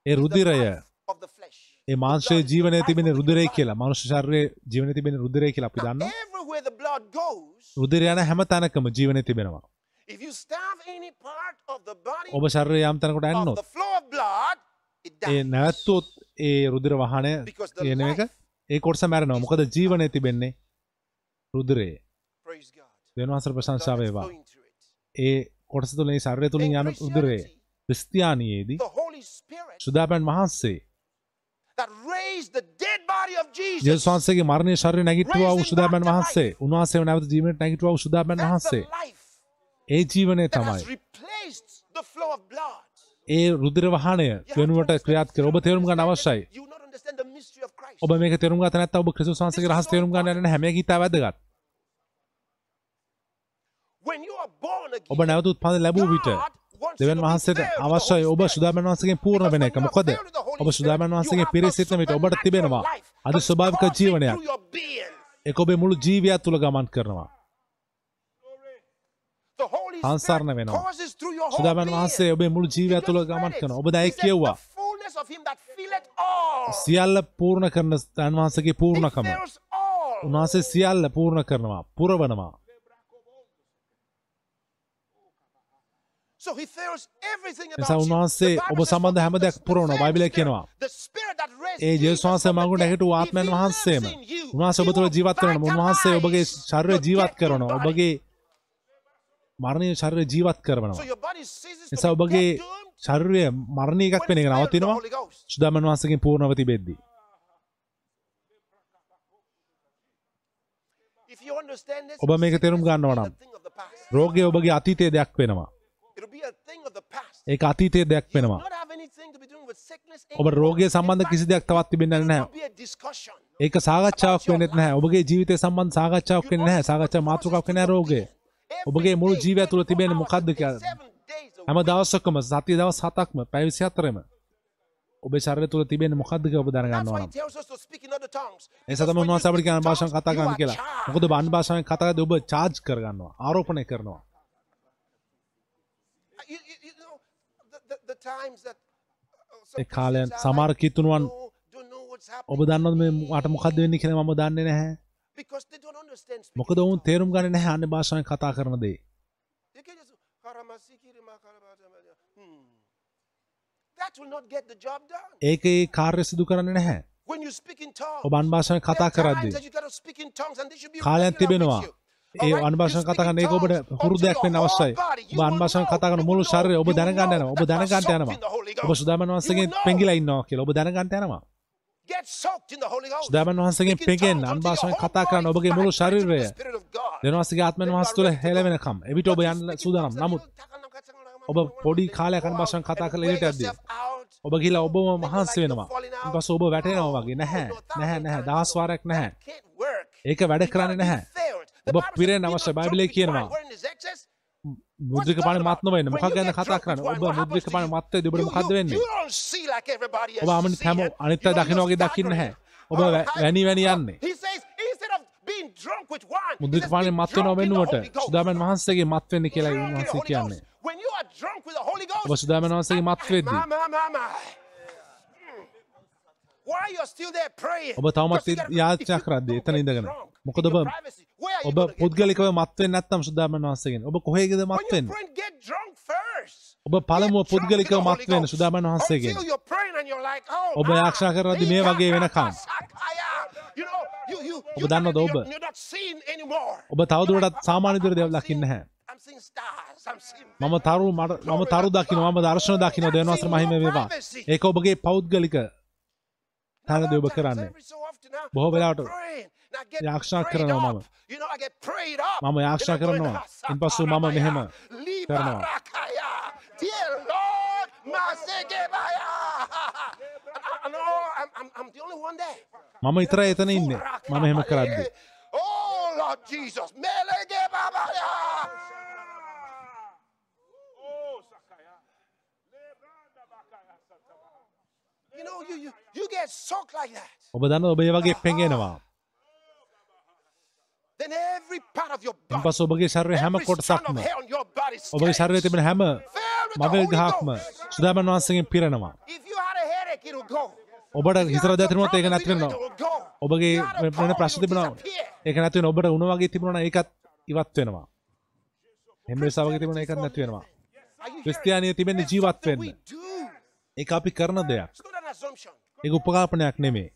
ඒ flesh. ඒ මාංශයේ ජීවනයේ තිබෙන රුධිරය. කියලා මනුෂ්‍ය ශරීරයේ ජීවනයේ තිබෙන රුධිරය කියලා අපි දන්නවා රුධිරය යන හැම තැනකම ජීවනයේ තිබෙනවා ඔබ ශරීරය යම් තැනකට of ඇන්නොත් ඒ dies. නැවැත්තුවොත් ඒ රුධිර වහනය කියන එක ඒ කොටස මැරෙනවා. මොකද ජීවනයේ තිබෙන්නේ රුධිරයේ. Praise God. දෙවනවසර ප්‍රශංසා Blood is වේවා. flowing through it. ඒ කොටස තුළ ශරීරය තුළින් යන Christianity, ක්‍රිස්තියානියේදී සුදාපැන් වහන්සේ වහන්සේගේ මරණීය ශරීරය නැගිටුවා සුදාපැන් වහන්සේ උන්වහන්සේව නැවත ජීවනයට නැගිටුවා සුදාපැන් වහන්සේ ඒ ජීවනය තමයි. ඒ රුධිර වහනය වෙනුවට ක්‍රියාත් කර ඔබ. තේරුම් ගන්න අවශ්‍යයි. ඔබ මේක තේරුම් ගත නැත්නම් ඔබ ක්‍රිස්තුස් වහන්සේගේ රහස් තේරුම් ගන්න යන හැම එක ඉතා වැදගත්. ඔබ නැවත උත්පන්න ලැබූ විට දෙවන් වහන්සේට අවශ්‍යයි ඔබ. සුදාමන් වහන්සේගෙන් පූර්ණ වෙන එක. මොකද? ඔබ සුදාමන් වහන්සේගේ පිරිසිතන විට ඔබට තිබෙනවා. අද ස්වභාවික ජීවනයක්. එක ඔබේ මුළු ජීවියක් තුළ ගමන් කරනවා සංසරණ වෙනවා. සුදාමන් වහන්සේ ඔබේ මුළු ජීවිය තුළ ගමන් කරනවා ඔබ දැයි කියව්වා සියල්ල පූර්ණ කරන තන් වහන්සේගේ පූර්ණකම උන්වහන්සේ සියල්ල පූර්ණ කරනවා පුරවනවා නිසා උන්වහන්සේ ඔබ සම්බන්ධ හැම දෙයක් පුරවනවා බයිබලය කියනවා ඒ ජේසුස් වහන්සේ මඟු නැගිටු ආත්මයන් වහන්සේම උන්වහන්සේ ඔබ තුළ ජීවත් කරනවා උන්වහන්සේ ඔබගේ ශරීරය ජීවත් කරනවා ඔබගේ මරණීය ශරීරය ජීවත් කරනවා. නිසා ඔබගේ ශරීරය මරණීය එකක් වෙන එක නවතිනවා සුදාමන් වහන්සේගෙන් පූර්ණව තිබෙද්දී. ඔබ මේක තේරුම් ගන්නවා නම් රෝගය ඔබගේ අතීතයේ දෙයක් වෙනවා. ඒක අතීතයේ දෙයක් වෙනවා. ඔබ රෝගය සම්බන්ධ කිසි දෙයක් තවත් තිබෙන්නේ නැහැ. ඒක සාකච්ඡාවක් වෙන්නෙත් නැහැ. ඔබගේ ජීවිතය සම්බන්ධ සාකච්ඡාවක් වෙන්නේ නැහැ. සාකච්ඡා මාතෘකාවක් වෙන්නේ නැහැ රෝගය ඔබගේ මුළු ජීවය තුළ තිබෙන්නේ මොකක්ද කියලා. හැම දවසකම සතිය දවස් හතක්ම පැය 24ෙම ඔබේ ශරීරය තුළ තිබෙන්නේ මොකක්ද කියලා ඔබ දැනගන්නවා. නම් ඒ නිසා තමයි උන්වහන්සේ අපිට කියන භාෂාවෙන් කතා කරන්න කියලා. මොකද බාන් භාෂාවෙන් කතා කරද්දී ඔබ චාර්ජ් කරගන්නවා ආරෝපණය කරනවා. කාලයන් සමහර කිතුණුවන් ඔබ දන්නවද මේ මට මොකද්ද වෙන්නේ කියලා මම දන්නේ නැහැ මොකද ඔවුන් තේරුම් ගන්නේ නැහැ අන්‍ය භාෂාවෙන් කතා කරන දේ. ඒක ඒ කාර්ය සිදු කරන්නේ නැහැ. ඔබ අන් භාෂාවෙන් කතා කරද්දී කාලයක් තිබෙනවා. ඒ අන් භාෂාවෙන් කතා කරන ඒක ඔබට හුරුදයක් වෙන්න අවශ්‍යයි. ඔබ අන් භාෂාවෙන් කතා කරන මුළු ශරීරය ඔබ දැනගන්න යනවා. ඔබ දැනගන්න යනවා. ඔබ සුදාමන් වහන්සේගෙන් පෙඟිලා ඉන්නවා කියලා ඔබ දැනගන්න යනවා සුදාමන් in පෙගෙන් tongues අන් until your භාෂාවෙන් whole කතා කරන්න ඔබගේ මුළු ශරීරය. දෙවනවාසගේ ආත්මෙන් වහන්සේ තුළ හෙළවෙනකම් එවිට ඔබ යන්න සූදානම් නමුත් ඔබ පොඩි කාලයක් අන් භාෂාවෙන් කතා කරලා එළියට යද්දී ඔබ ගිහලා ඔබම මහන්සි වෙනවා ඊපස්සේ ඔබ වැටෙනවා වගේ නැහැ නැහැ නැහැ දහස් වාරයක් නැහැ ඒක වැඩ කරන්නේ නැහැ ඔබ පිරෙන්න අවශ්‍ය බයිබලයේ කියනවා මුද්‍රික පාන මත් නොවෙන්න මොකක් ගැන කතා කරන්න? ඔබ මුද්‍රික පාන මත් වෙද්දී ඔබට මොකද්ද වෙන්නේ? ඔබ අමනිත් හැම අනිත් අය දකින්න නැහැ. ඔබ වැ- වැනි වැනි යන්නේ. මුද්‍රික පානේ මත් වෙනව වෙනුවට සුදාමන් වහන්සේගේ මත් වෙන්න කියලා උන්වහන්සේ කියන්නේ. ඔබ සුදාමන් වහන්සේගේ මත් වෙද්දී ඔබ තවමත් යාච්චා කරද්දී එතන ඉඳගෙන. මොකද ඔබ ඔබ පුද්ගලිකව මත් වෙන්නේ නැත්නම් සුදාමන් වහන්සේගෙන්. ඔබ කොහේද මත් වෙන්නේ? ඔබ පළමුව පුද්ගලිකව මත් වෙන්න සුදාමන් වහන්සේගෙන්. ඔබ යාක්ෂා කරද්දී මේ වගේ වෙනකම්? ඔබ දන්නවද ඔබ? ඔබ තවදුරටත් විදිහට දේවල් දකින්නේ නැහැ. මම තරු මම තරු දකින්න මම දර්ශන දකින්න දෙවනවසර මහිම වේවා. ඒක ඔබගේ පෞද්ගලික තැනදී ඔබ කරන්නේ බොහෝ වෙලාවට යාක්ෂා කරනවා මම මම යාක්ෂා කරනවා ඉන්පසු මම මෙහෙම කරනවා මම විතරයි එතන ඉන්නේ මම එහෙම කරද්දී Oh Lord Jesus, melege babaya. You know, you, you, you get soaked like that. ඔබ දන්න ඔබ වගේ පෙඟෙනවා Then every part of your body, ඉන්පසු ඔබගේ ශරීරය හැම කොටසක්ම ඔබගේ stands. තිබෙන හැම මවල් ගහක්ම. සුදාමන් වහන්සේගෙන් පිරෙනවා. ඔබට හිතර had දැතිනුවත් ඒක some නැති problem, වෙනවා it'll go. ඔබගේ වෙන ප්‍රශ්න තිබෙනවා. ඒක නැති වෙන ඔබට උණ වගේ තිබුණා ඒකත් ඉවත් වෙනවා එහෙම නිසා වගේ තිබුණා ඒකත් නැති වෙනවා? ක්‍රිස්තියානිය තිබෙන්නේ ජීවත් වෙන්න. ඒක අපි කරන දෙයක් ඒක උපකල්පනයක් නෙමේ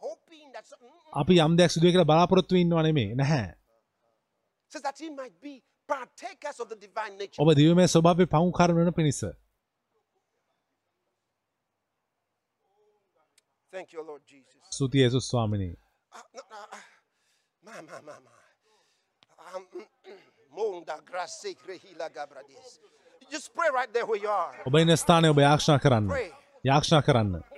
hoping that something අපි යම් දෙයක් සිදුවේ කියලා බලාපොරොත්තු ඉන්නව නෙමේ නැහැ. ඔබ දිවමේ ස්වභාවය පවුම් කරන වෙන පිණිස. ස්තුතියි යේසුස් ස්වාමිනී. Mm, mm. ඔබ ඉන්න ස්ථානයේ ඔබ යාක්ෂා කරන්න. යාක්ෂා කරන්න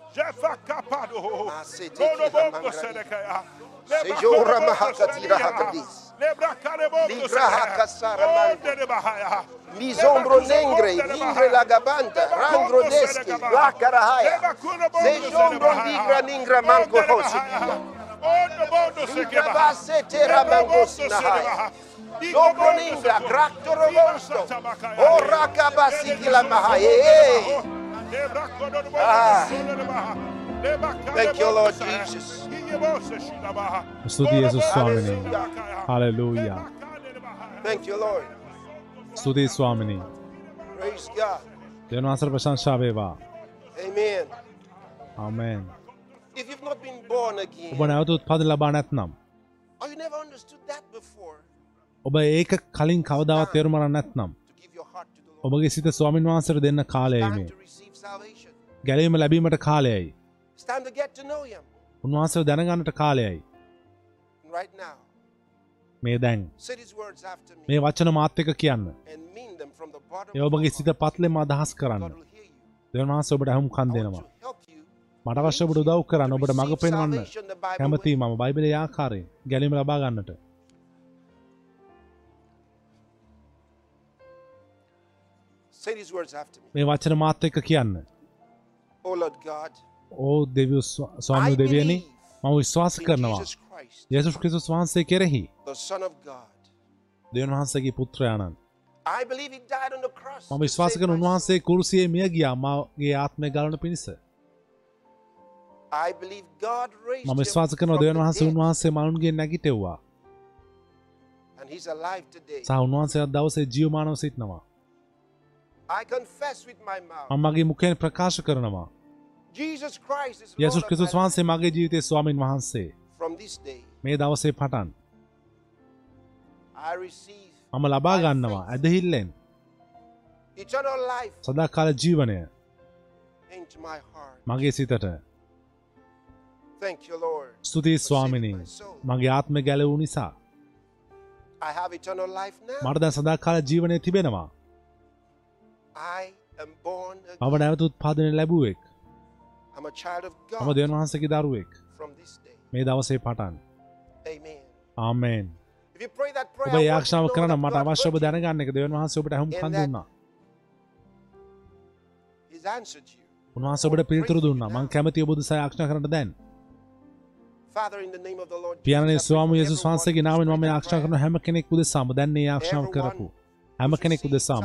Jefa Capado, Rodobongo Sedekaya, Sejora Mahakatira Hakadis, Libra Hakasara Manda, Misombro Nengre, Ingre Lagabanta, Rangro Deski, Lakarahaya, Sejombro Ligra Ningra Mango Hosiki. Ligra Basse Terra Mango Sinahaya. Dobro Ningra, Graktoro Monstro, Oraka Basikila Mahaya. Ah. Thank you, Lord Jesus. ස්තුතියි යේසුස් ස්වාමිනී hallelujah Thank you, Lord. ස්තුතියි ස්වාමිනී Praise God. දෙවන වසර ප්‍රශංසා වේවා Amen. Amen If you've not been born again, ඔබ නැවත උත්පාදන ලබා නැත්නම් or you never understood that before, ඔබ ඒක කලින් කවදාවත් තේරුම් ගන්න නැත්නම් ඔබගේ සිත ස්වාමින් වහන්සේට දෙන්න කාලයයි මේ. ගැලවීම ලැබීමට කාලයයි. It's time to get to know Him. උන්වහන්සේ දැනගන්නට කාලයයි. මේ දැන්. මේ වචන මාත් එක කියන්න. And mean them from the bottom A of ඔබගේ your සිත. පත්ලෙම අදහස් කරන්න. God will hear you. දෙවන වහන්සේ ඔබට හමුම් කන් දෙනවා. මට අවශ්‍ය ඔබට උදව් කරන්න. ඔබට මඟ පෙන්වන්න. කැමති. මම බයිබලයේ ආකාරයෙන් ගැලීම ලබා මේ වචන මාත් එක්ක කියන්න Oh Lord God, ඕ දෙවියෝ ස්ව- ස්වාමී දෙවියනි මම විශ්වාස කරනවා Jesus Christ, යේසුස් ක්‍රිස්තුස් වහන්සේ කෙරෙහි the Son of God. දෙවන් වහන්සේගේ පුත්‍රයාණන්. මම විශ්වාස කරන උන්වහන්සේ කුරුසියේ මිය ගියා මාගේ ආත්මය ගලන පිණිස soul. I believe God raised මම විශ්වාස from දෙවන් වහන්සේ උන්වහන්සේ මනුන්ගේ නැගිටෙව්වා and He's alive today. සහ උන්වහන්සේ අද දවසේ ජීවමානව සිටිනවා මම මගේ මුඛයෙන් ප්‍රකාශ කරනවා. Jesus Christ is යසුස් ක්‍රිස්තුස්. වහන්සේ මගේ ජීවිතයේ ස්වාමින් වහන්සේ. මේ දවසේ පටන්. මම ලබා ගන්නවා ඇදහිල්ලෙන්. සදාකාල ජීවනය. මගේ සිතට. ස්තුතියි ස්වාමිනී. මගේ ආත්ම ගැලවූ නිසා. මට දැන් සදාකාල ජීවනය තිබෙනවා මම. නැවත උත්පාදනය ලැබුවෙක් I'm a child of මම God දෙවන් වහන්සේගේ දරුවෙක් from this day. මේ දවසේ පටන් Amen. ආමේන් If you pray that prayer, ඔබ know කරන මට God අවශ්‍ය ඔබ heard you. දැනගන්න එක දෙවන් වහන්සේ ඔබට දුන්නා answered you. උන්වහන්සේ ඔබට පිළිතුරු දුන්නා මං කැමති ඔබ දුසය ආක්ෂා කරන්න දැන් pray ස්වාමී everyone වහන්සේගේ who's මම that කරන හැම කෙනෙක් උදෙසාම දැන් මේ ආක්ෂාව Everyone කරපු හැම. කෙනෙක් උදෙසාම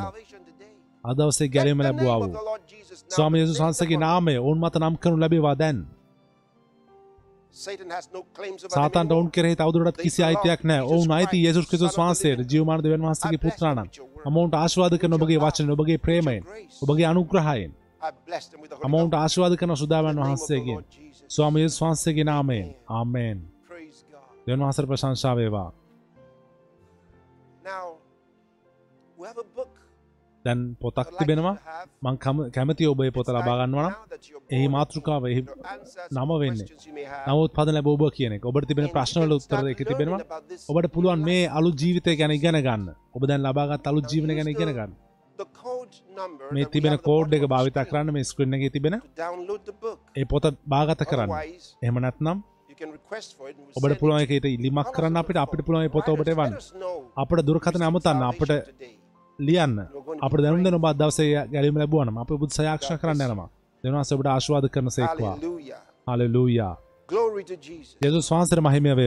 salvation today. අද දවසේ ගැලීම Let the ලැබුවා name වූ of the Lord Jesus now ස්වාමී placed වහන්සේගේ. නාමය ඔවුන් මත නම් කරනු ලැබේවා දැන් සාතන්ට ඔවුන්. කෙරෙහි තවදුරටත් කිසි අයිතියක් නැහැ. ඔවුන් අයිති යේසුස් ක්‍රිස්තුස් වහන්සේට ජීවමාන දෙවියන් වහන්සේගේ පුත්‍රාණන්. මම ඔවුන්ට ආශිර්වාද කරන ඔබගේ වචන, ඔබගේ ප්‍රේමයෙන්, ඔබගේ අනුග්‍රහයෙන්. Ghost. ආශිර්වාද කරන සුදාවන් Jesus. ස්වාමී යේසුස් වහන්සේගේ නාමයෙන්. ආමේන්. Praise God. දෙවියන් වහන්සේට ප්‍රශංසා වේවා. Now, we have a book. දැන් පොතක් තිබෙනවා. මං කැම- කැමති ඔබ ඒ පොත It's ලබා like ගන්නවා නම් now that you're එහි born, මාතෘකාව එහි නම වෙන්නේ. නමුත් පද ලැබ ඔබ කියන. ඔබට තිබෙන And ප්‍රශ්න you වල can උත්තර එක තිබෙනවා. ඔබට පුළුවන් මේ. අලුත් ජීවිතය ගැන ඉගෙන ගන්න. ඔබ දැන් ලබාගත් ජීවනය use ගැන ඉගෙන ගන්න. මේ තිබෙන කෝඩ් එක භාවිතා කරන්න මේ ස්ක්‍රීන් එකේ තිබෙන. ඒ පොත භාගත කරන්න. And we'll ඔබට පුළුවන් ඒකට ඉල්ලීමක්. කරන්න අපිට අපිට පුළුවන් ඒ පොත ඔබට know අපට දුරකථන you අමතන්න අපට. ලියන්න අපට දැනුම් දෙන ඔබ අද දවසේ ගැලීම ලැබුවා නම් අපි ඔබට සයාක්ෂණ කරන්න යනවා. ඔබට ආශිර්වාද කරන සේක්වා. Jesus. යේසුස් වහන්සේට මහිමය.